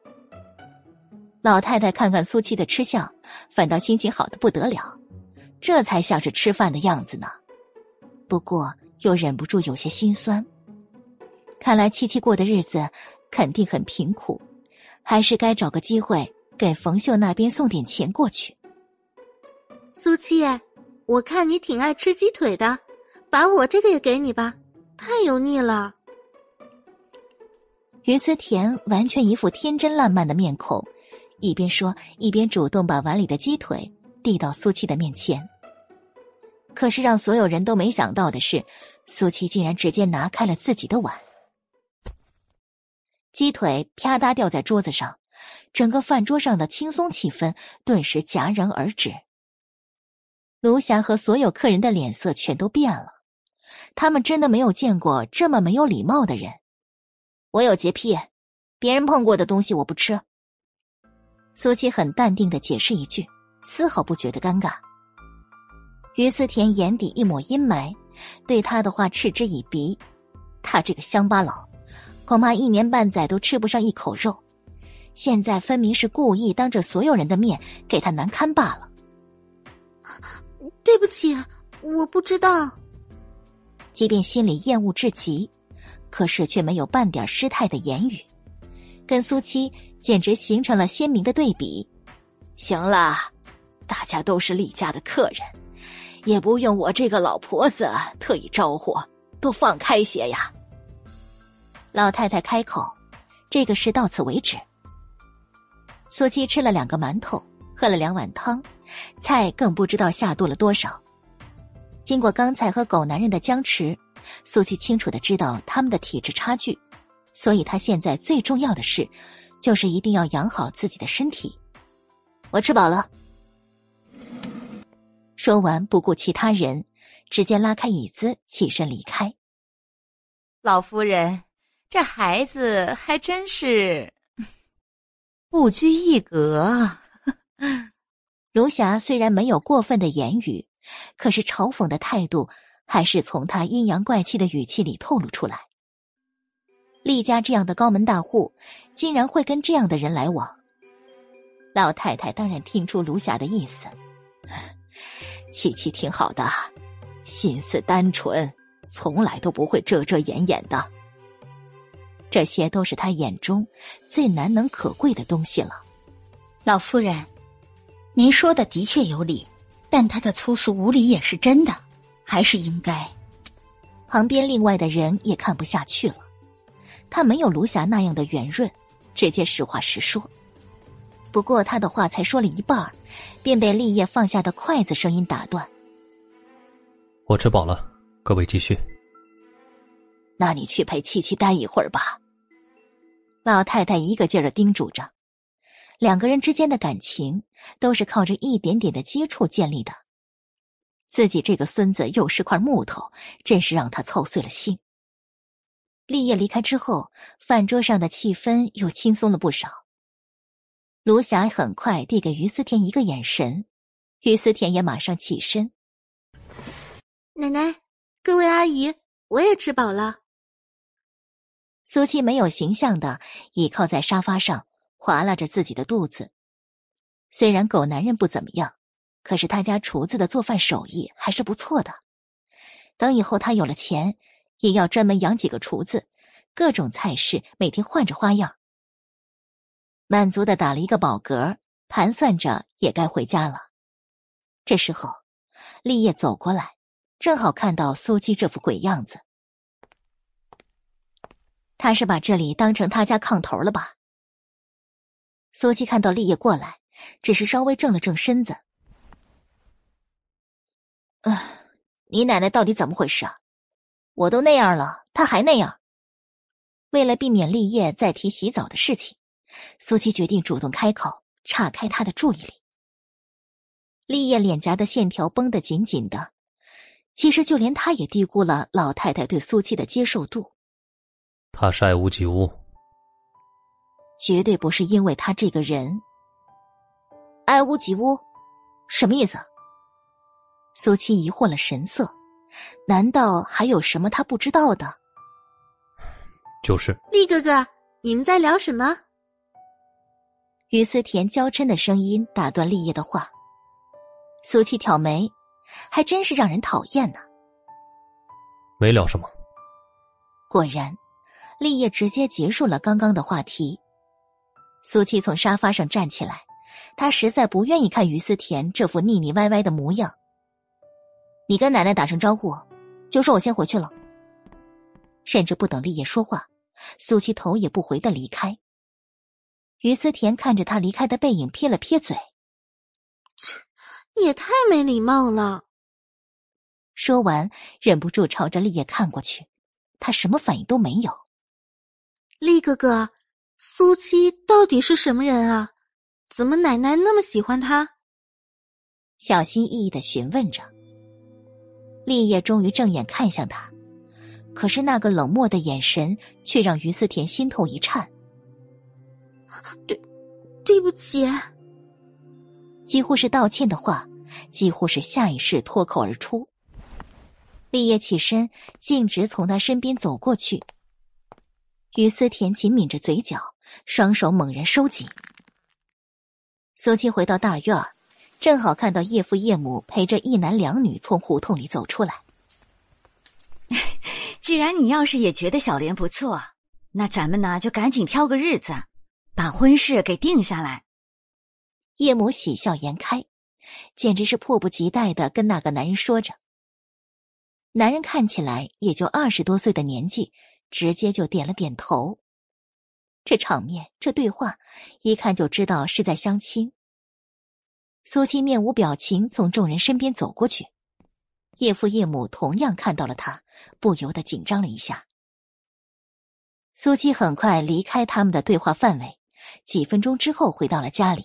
老太太看看苏七的吃相，反倒心情好的不得了，这才像是吃饭的样子呢。不过又忍不住有些心酸。看来七七过的日子肯定很贫苦，还是该找个机会给冯秀那边送点钱过去。苏七，我看你挺爱吃鸡腿的，把我这个也给你吧，太油腻了。于思甜完全一副天真烂漫的面孔，一边说一边主动把碗里的鸡腿递到苏七的面前。可是让所有人都没想到的是，苏七竟然直接拿开了自己的碗，鸡腿啪嗒掉在桌子上，整个饭桌上的轻松气氛顿时戛然而止。卢霞和所有客人的脸色全都变了，他们真的没有见过这么没有礼貌的人。我有洁癖，别人碰过的东西我不吃。苏七很淡定的解释一句，丝毫不觉得尴尬。于思甜眼底一抹阴霾，对他的话嗤之以鼻。他这个乡巴佬，恐怕一年半载都吃不上一口肉，现在分明是故意当着所有人的面给他难堪罢了。对不起，我不知道。即便心里厌恶至极，可是却没有半点失态的言语，跟苏七简直形成了鲜明的对比。行了，大家都是厉家的客人。也不用我这个老婆子特意招呼，都放开些呀。老太太开口，这个事到此为止。苏七吃了两个馒头，喝了两碗汤，菜更不知道下肚了多少。经过刚才和狗男人的僵持，苏琪清楚的知道他们的体质差距，所以他现在最重要的事，就是一定要养好自己的身体。我吃饱了。说完，不顾其他人，直接拉开椅子，起身离开。老夫人，这孩子还真是 不拘一格。卢霞虽然没有过分的言语，可是嘲讽的态度还是从他阴阳怪气的语气里透露出来。厉家这样的高门大户，竟然会跟这样的人来往。老太太当然听出卢霞的意思。琪琪挺好的，心思单纯，从来都不会遮遮掩掩的。这些都是他眼中最难能可贵的东西了。老夫人，您说的的确有理，但他的粗俗无礼也是真的，还是应该。旁边另外的人也看不下去了，他没有卢霞那样的圆润，直接实话实说。不过他的话才说了一半便被立业放下的筷子声音打断。我吃饱了，各位继续。那你去陪七七待一会儿吧。老太太一个劲儿的叮嘱着，两个人之间的感情都是靠着一点点的接触建立的。自己这个孙子又是块木头，真是让他操碎了心。立业离开之后，饭桌上的气氛又轻松了不少。卢霞很快递给于思甜一个眼神，于思甜也马上起身。奶奶，各位阿姨，我也吃饱了。苏七没有形象的倚靠在沙发上，划拉着自己的肚子。虽然狗男人不怎么样，可是他家厨子的做饭手艺还是不错的。等以后他有了钱，也要专门养几个厨子，各种菜式每天换着花样。满足的打了一个饱嗝，盘算着也该回家了。这时候，立业走过来，正好看到苏七这副鬼样子。他是把这里当成他家炕头了吧？苏七看到立业过来，只是稍微正了正身子。嗯，你奶奶到底怎么回事啊？我都那样了，她还那样。为了避免立业再提洗澡的事情。苏七决定主动开口，岔开他的注意力。立业脸颊的线条绷得紧紧的，其实就连他也低估了老太太对苏七的接受度。他是爱屋及乌，绝对不是因为他这个人。爱屋及乌，什么意思？苏七疑惑了神色，难道还有什么他不知道的？就是厉哥哥，你们在聊什么？于思甜娇嗔的声音打断立业的话。苏七挑眉，还真是让人讨厌呢。没聊什么。果然，立业直接结束了刚刚的话题。苏七从沙发上站起来，他实在不愿意看于思甜这副腻腻歪歪的模样。你跟奶奶打声招呼，就说我先回去了。甚至不等立业说话，苏七头也不回的离开。于思甜看着他离开的背影，撇了撇嘴：“切也太没礼貌了。”说完，忍不住朝着立业看过去，他什么反应都没有。厉哥哥，苏七到底是什么人啊？怎么奶奶那么喜欢他？小心翼翼的询问着。立业终于正眼看向他，可是那个冷漠的眼神却让于思甜心头一颤。对，对不起。几乎是道歉的话，几乎是下意识脱口而出。立业起身，径直从他身边走过去。于思甜紧抿着嘴角，双手猛然收紧。苏七回到大院。正好看到叶父叶母陪着一男两女从胡同里走出来。既然你要是也觉得小莲不错，那咱们呢就赶紧挑个日子，把婚事给定下来。叶母喜笑颜开，简直是迫不及待的跟那个男人说着。男人看起来也就二十多岁的年纪，直接就点了点头。这场面，这对话，一看就知道是在相亲。苏七面无表情从众人身边走过去，叶父叶母同样看到了他，不由得紧张了一下。苏七很快离开他们的对话范围，几分钟之后回到了家里。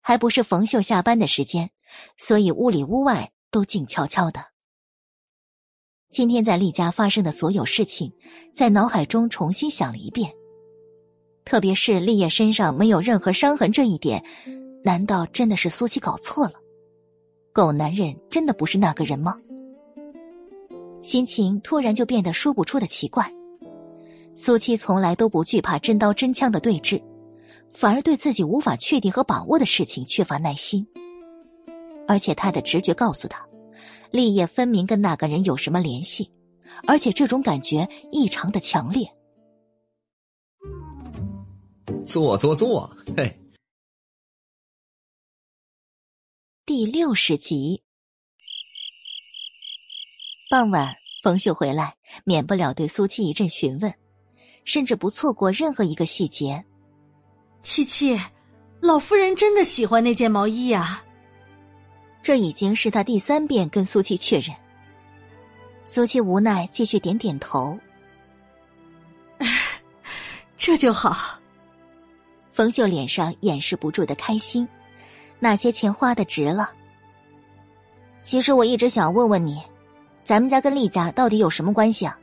还不是冯秀下班的时间，所以屋里屋外都静悄悄的。今天在厉家发生的所有事情，在脑海中重新想了一遍。特别是厉叶身上没有任何伤痕这一点，难道真的是苏七搞错了？狗男人真的不是那个人吗？心情突然就变得说不出的奇怪。苏七从来都不惧怕真刀真枪的对峙，反而对自己无法确定和把握的事情缺乏耐心。而且他的直觉告诉他，立业分明跟那个人有什么联系，而且这种感觉异常的强烈。坐坐坐，嘿。第六十集，傍晚，冯秀回来，免不了对苏七一阵询问，甚至不错过任何一个细节。七七，老夫人真的喜欢那件毛衣呀？这已经是他第三遍跟苏七确认。苏七无奈，继续点点头。这就好。冯秀脸上掩饰不住的开心，那些钱花的值了。其实我一直想问问你，咱们家跟厉家到底有什么关系啊？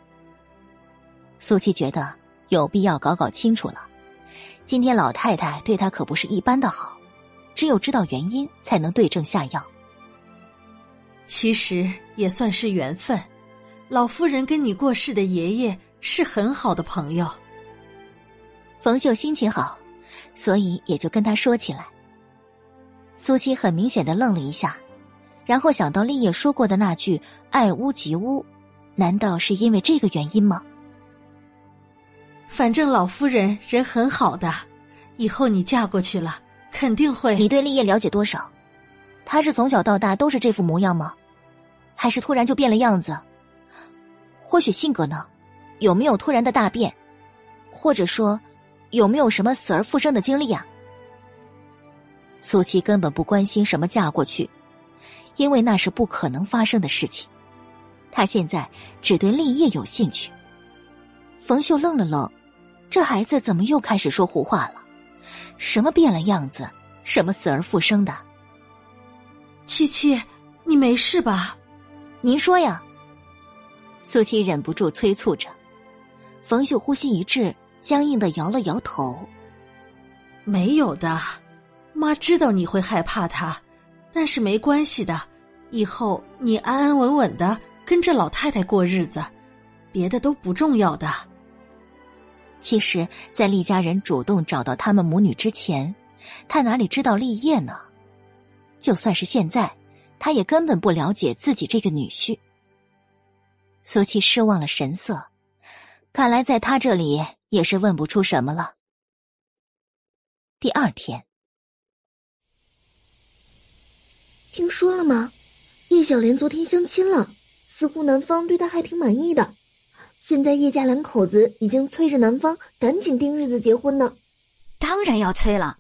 苏七觉得有必要搞搞清楚了。今天老太太对他可不是一般的好，只有知道原因，才能对症下药。其实也算是缘分，老夫人跟你过世的爷爷是很好的朋友。冯秀心情好。所以也就跟他说起来。苏七很明显的愣了一下，然后想到立业说过的那句“爱屋及乌”，难道是因为这个原因吗？反正老夫人人很好的，以后你嫁过去了，肯定会。你对立业了解多少？他是从小到大都是这副模样吗？还是突然就变了样子？或许性格呢？有没有突然的大变？或者说？有没有什么死而复生的经历呀？苏七根本不关心什么嫁过去，因为那是不可能发生的事情。他现在只对立业有兴趣。冯秀愣了愣，这孩子怎么又开始说胡话了？什么变了样子？什么死而复生的？七七，你没事吧？您说呀。苏七忍不住催促着。冯秀呼吸一滞。僵硬的摇了摇头，没有的。妈知道你会害怕他，但是没关系的，以后你安安稳稳的跟着老太太过日子，别的都不重要的。其实，在厉家人主动找到他们母女之前，他哪里知道立业呢？就算是现在，他也根本不了解自己这个女婿。苏七失望了神色，看来在他这里也是问不出什么了。第二天，听说了吗？叶小莲昨天相亲了，似乎男方对她还挺满意的。现在叶家两口子已经催着男方赶紧定日子结婚呢。当然要催了，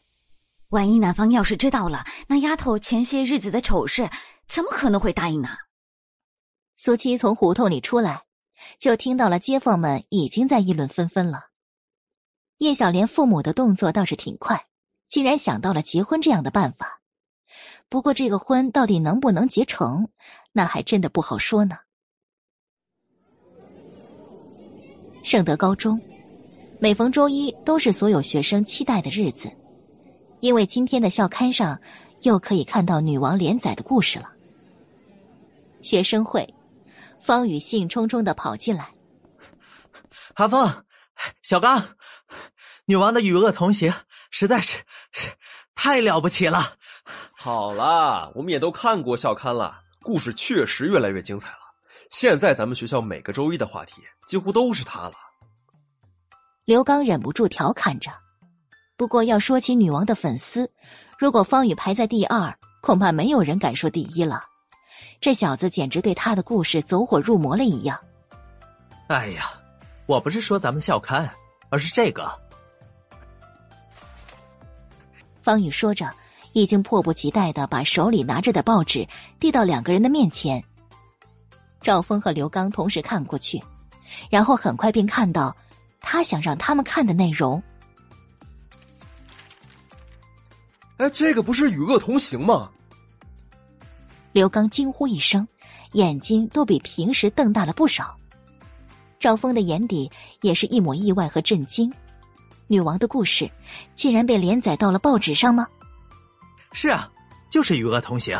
万一男方要是知道了那丫头前些日子的丑事，怎么可能会答应呢？苏七从胡同里出来，就听到了街坊们已经在议论纷纷了。叶小莲父母的动作倒是挺快，竟然想到了结婚这样的办法。不过这个婚到底能不能结成，那还真的不好说呢。圣德高中，每逢周一都是所有学生期待的日子，因为今天的校刊上又可以看到女王连载的故事了。学生会，方宇兴冲冲的跑进来。阿峰，小刚，女王的与恶同行实在是是太了不起了。好了，我们也都看过校刊了，故事确实越来越精彩了。现在咱们学校每个周一的话题几乎都是他了。刘刚忍不住调侃着。不过要说起女王的粉丝，如果方宇排在第二，恐怕没有人敢说第一了。这小子简直对他的故事走火入魔了一样。哎呀，我不是说咱们校刊，而是这个。方宇说着，已经迫不及待的把手里拿着的报纸递到两个人的面前。赵峰和刘刚同时看过去，然后很快便看到他想让他们看的内容。哎，这个不是与恶同行吗？刘刚惊呼一声，眼睛都比平时瞪大了不少。赵峰的眼底也是一抹意外和震惊：女王的故事竟然被连载到了报纸上吗？是啊，就是与恶同行。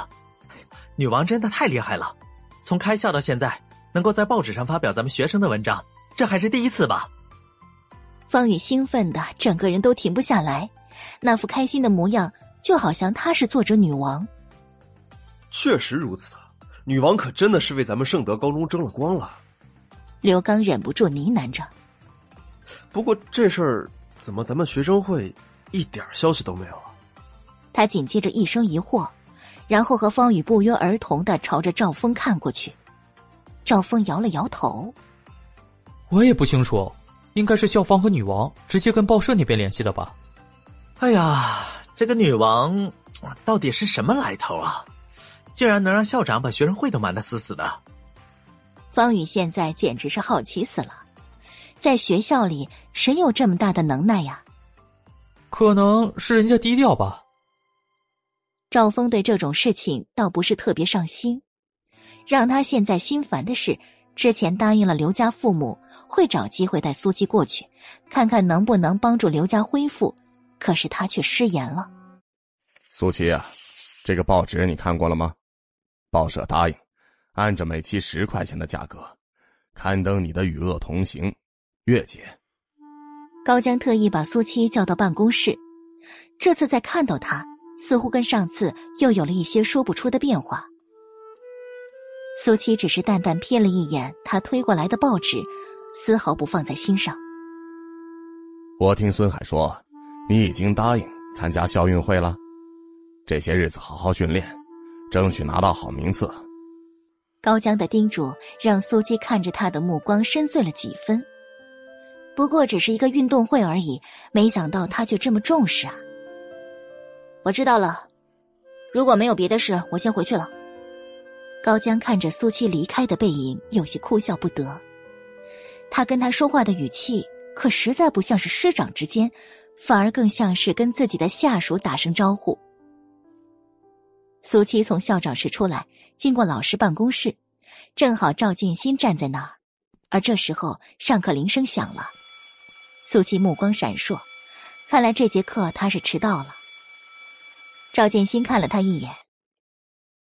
女王真的太厉害了。从开校到现在，能够在报纸上发表咱们学生的文章，这还是第一次吧？方宇兴奋的整个人都停不下来，那副开心的模样，就好像她是作者女王。确实如此，女王可真的是为咱们圣德高中争了光了。刘刚忍不住呢喃着。不过这事儿怎么咱们学生会一点消息都没有啊？他紧接着一声疑惑。然后和方宇不约而同的朝着赵峰看过去，赵峰摇了摇头：“我也不清楚，应该是校方和女王直接跟报社那边联系的吧。”哎呀，这个女王到底是什么来头啊？竟然能让校长把学生会都瞒得死死的！方宇现在简直是好奇死了，在学校里谁有这么大的能耐呀？可能是人家低调吧。赵峰对这种事情倒不是特别上心，让他现在心烦的是，之前答应了刘家父母会找机会带苏七过去，看看能不能帮助刘家恢复，可是他却失言了。苏七啊，这个报纸你看过了吗？报社答应按着每期十块钱的价格刊登你的《与恶同行》月结。高江特意把苏七叫到办公室，这次再看到他。似乎跟上次又有了一些说不出的变化。苏七只是淡淡瞥了一眼他推过来的报纸，丝毫不放在心上。我听孙海说，你已经答应参加校运会了，这些日子好好训练，争取拿到好名次。高江的叮嘱让苏七看着他的目光深邃了几分。不过只是一个运动会而已，没想到他就这么重视啊。我知道了，如果没有别的事，我先回去了。高江看着苏七离开的背影，有些哭笑不得。他跟他说话的语气，可实在不像是师长之间，反而更像是跟自己的下属打声招呼。苏七从校长室出来，经过老师办公室，正好赵静新站在那儿。而这时候，上课铃声响了。苏七目光闪烁，看来这节课他是迟到了。赵建新看了他一眼，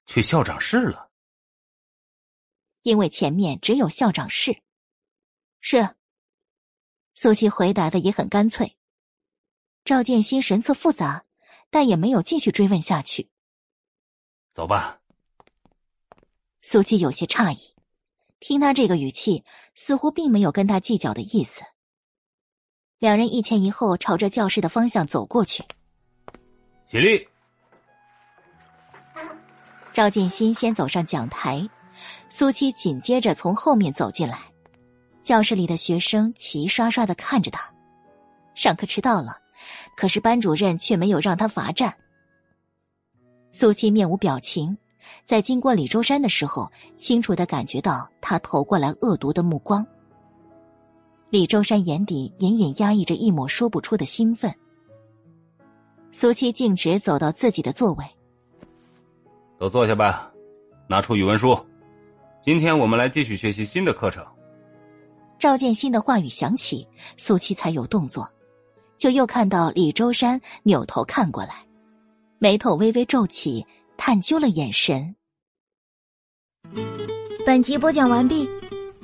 去校长室了。因为前面只有校长室。是。苏七回答的也很干脆。赵建新神色复杂，但也没有继续追问下去。走吧。苏七有些诧异，听他这个语气，似乎并没有跟他计较的意思。两人一前一后朝着教室的方向走过去。起立。赵建新先走上讲台，苏七紧接着从后面走进来。教室里的学生齐刷刷的看着他。上课迟到了，可是班主任却没有让他罚站。苏七面无表情，在经过李周山的时候，清楚的感觉到他投过来恶毒的目光。李周山眼底隐隐压抑着一抹说不出的兴奋。苏七径直走到自己的座位，都坐下吧，拿出语文书，今天我们来继续学习新的课程。赵建新的话语响起，苏七才有动作，就又看到李周山扭头看过来，眉头微微皱起，探究了眼神。本集播讲完毕。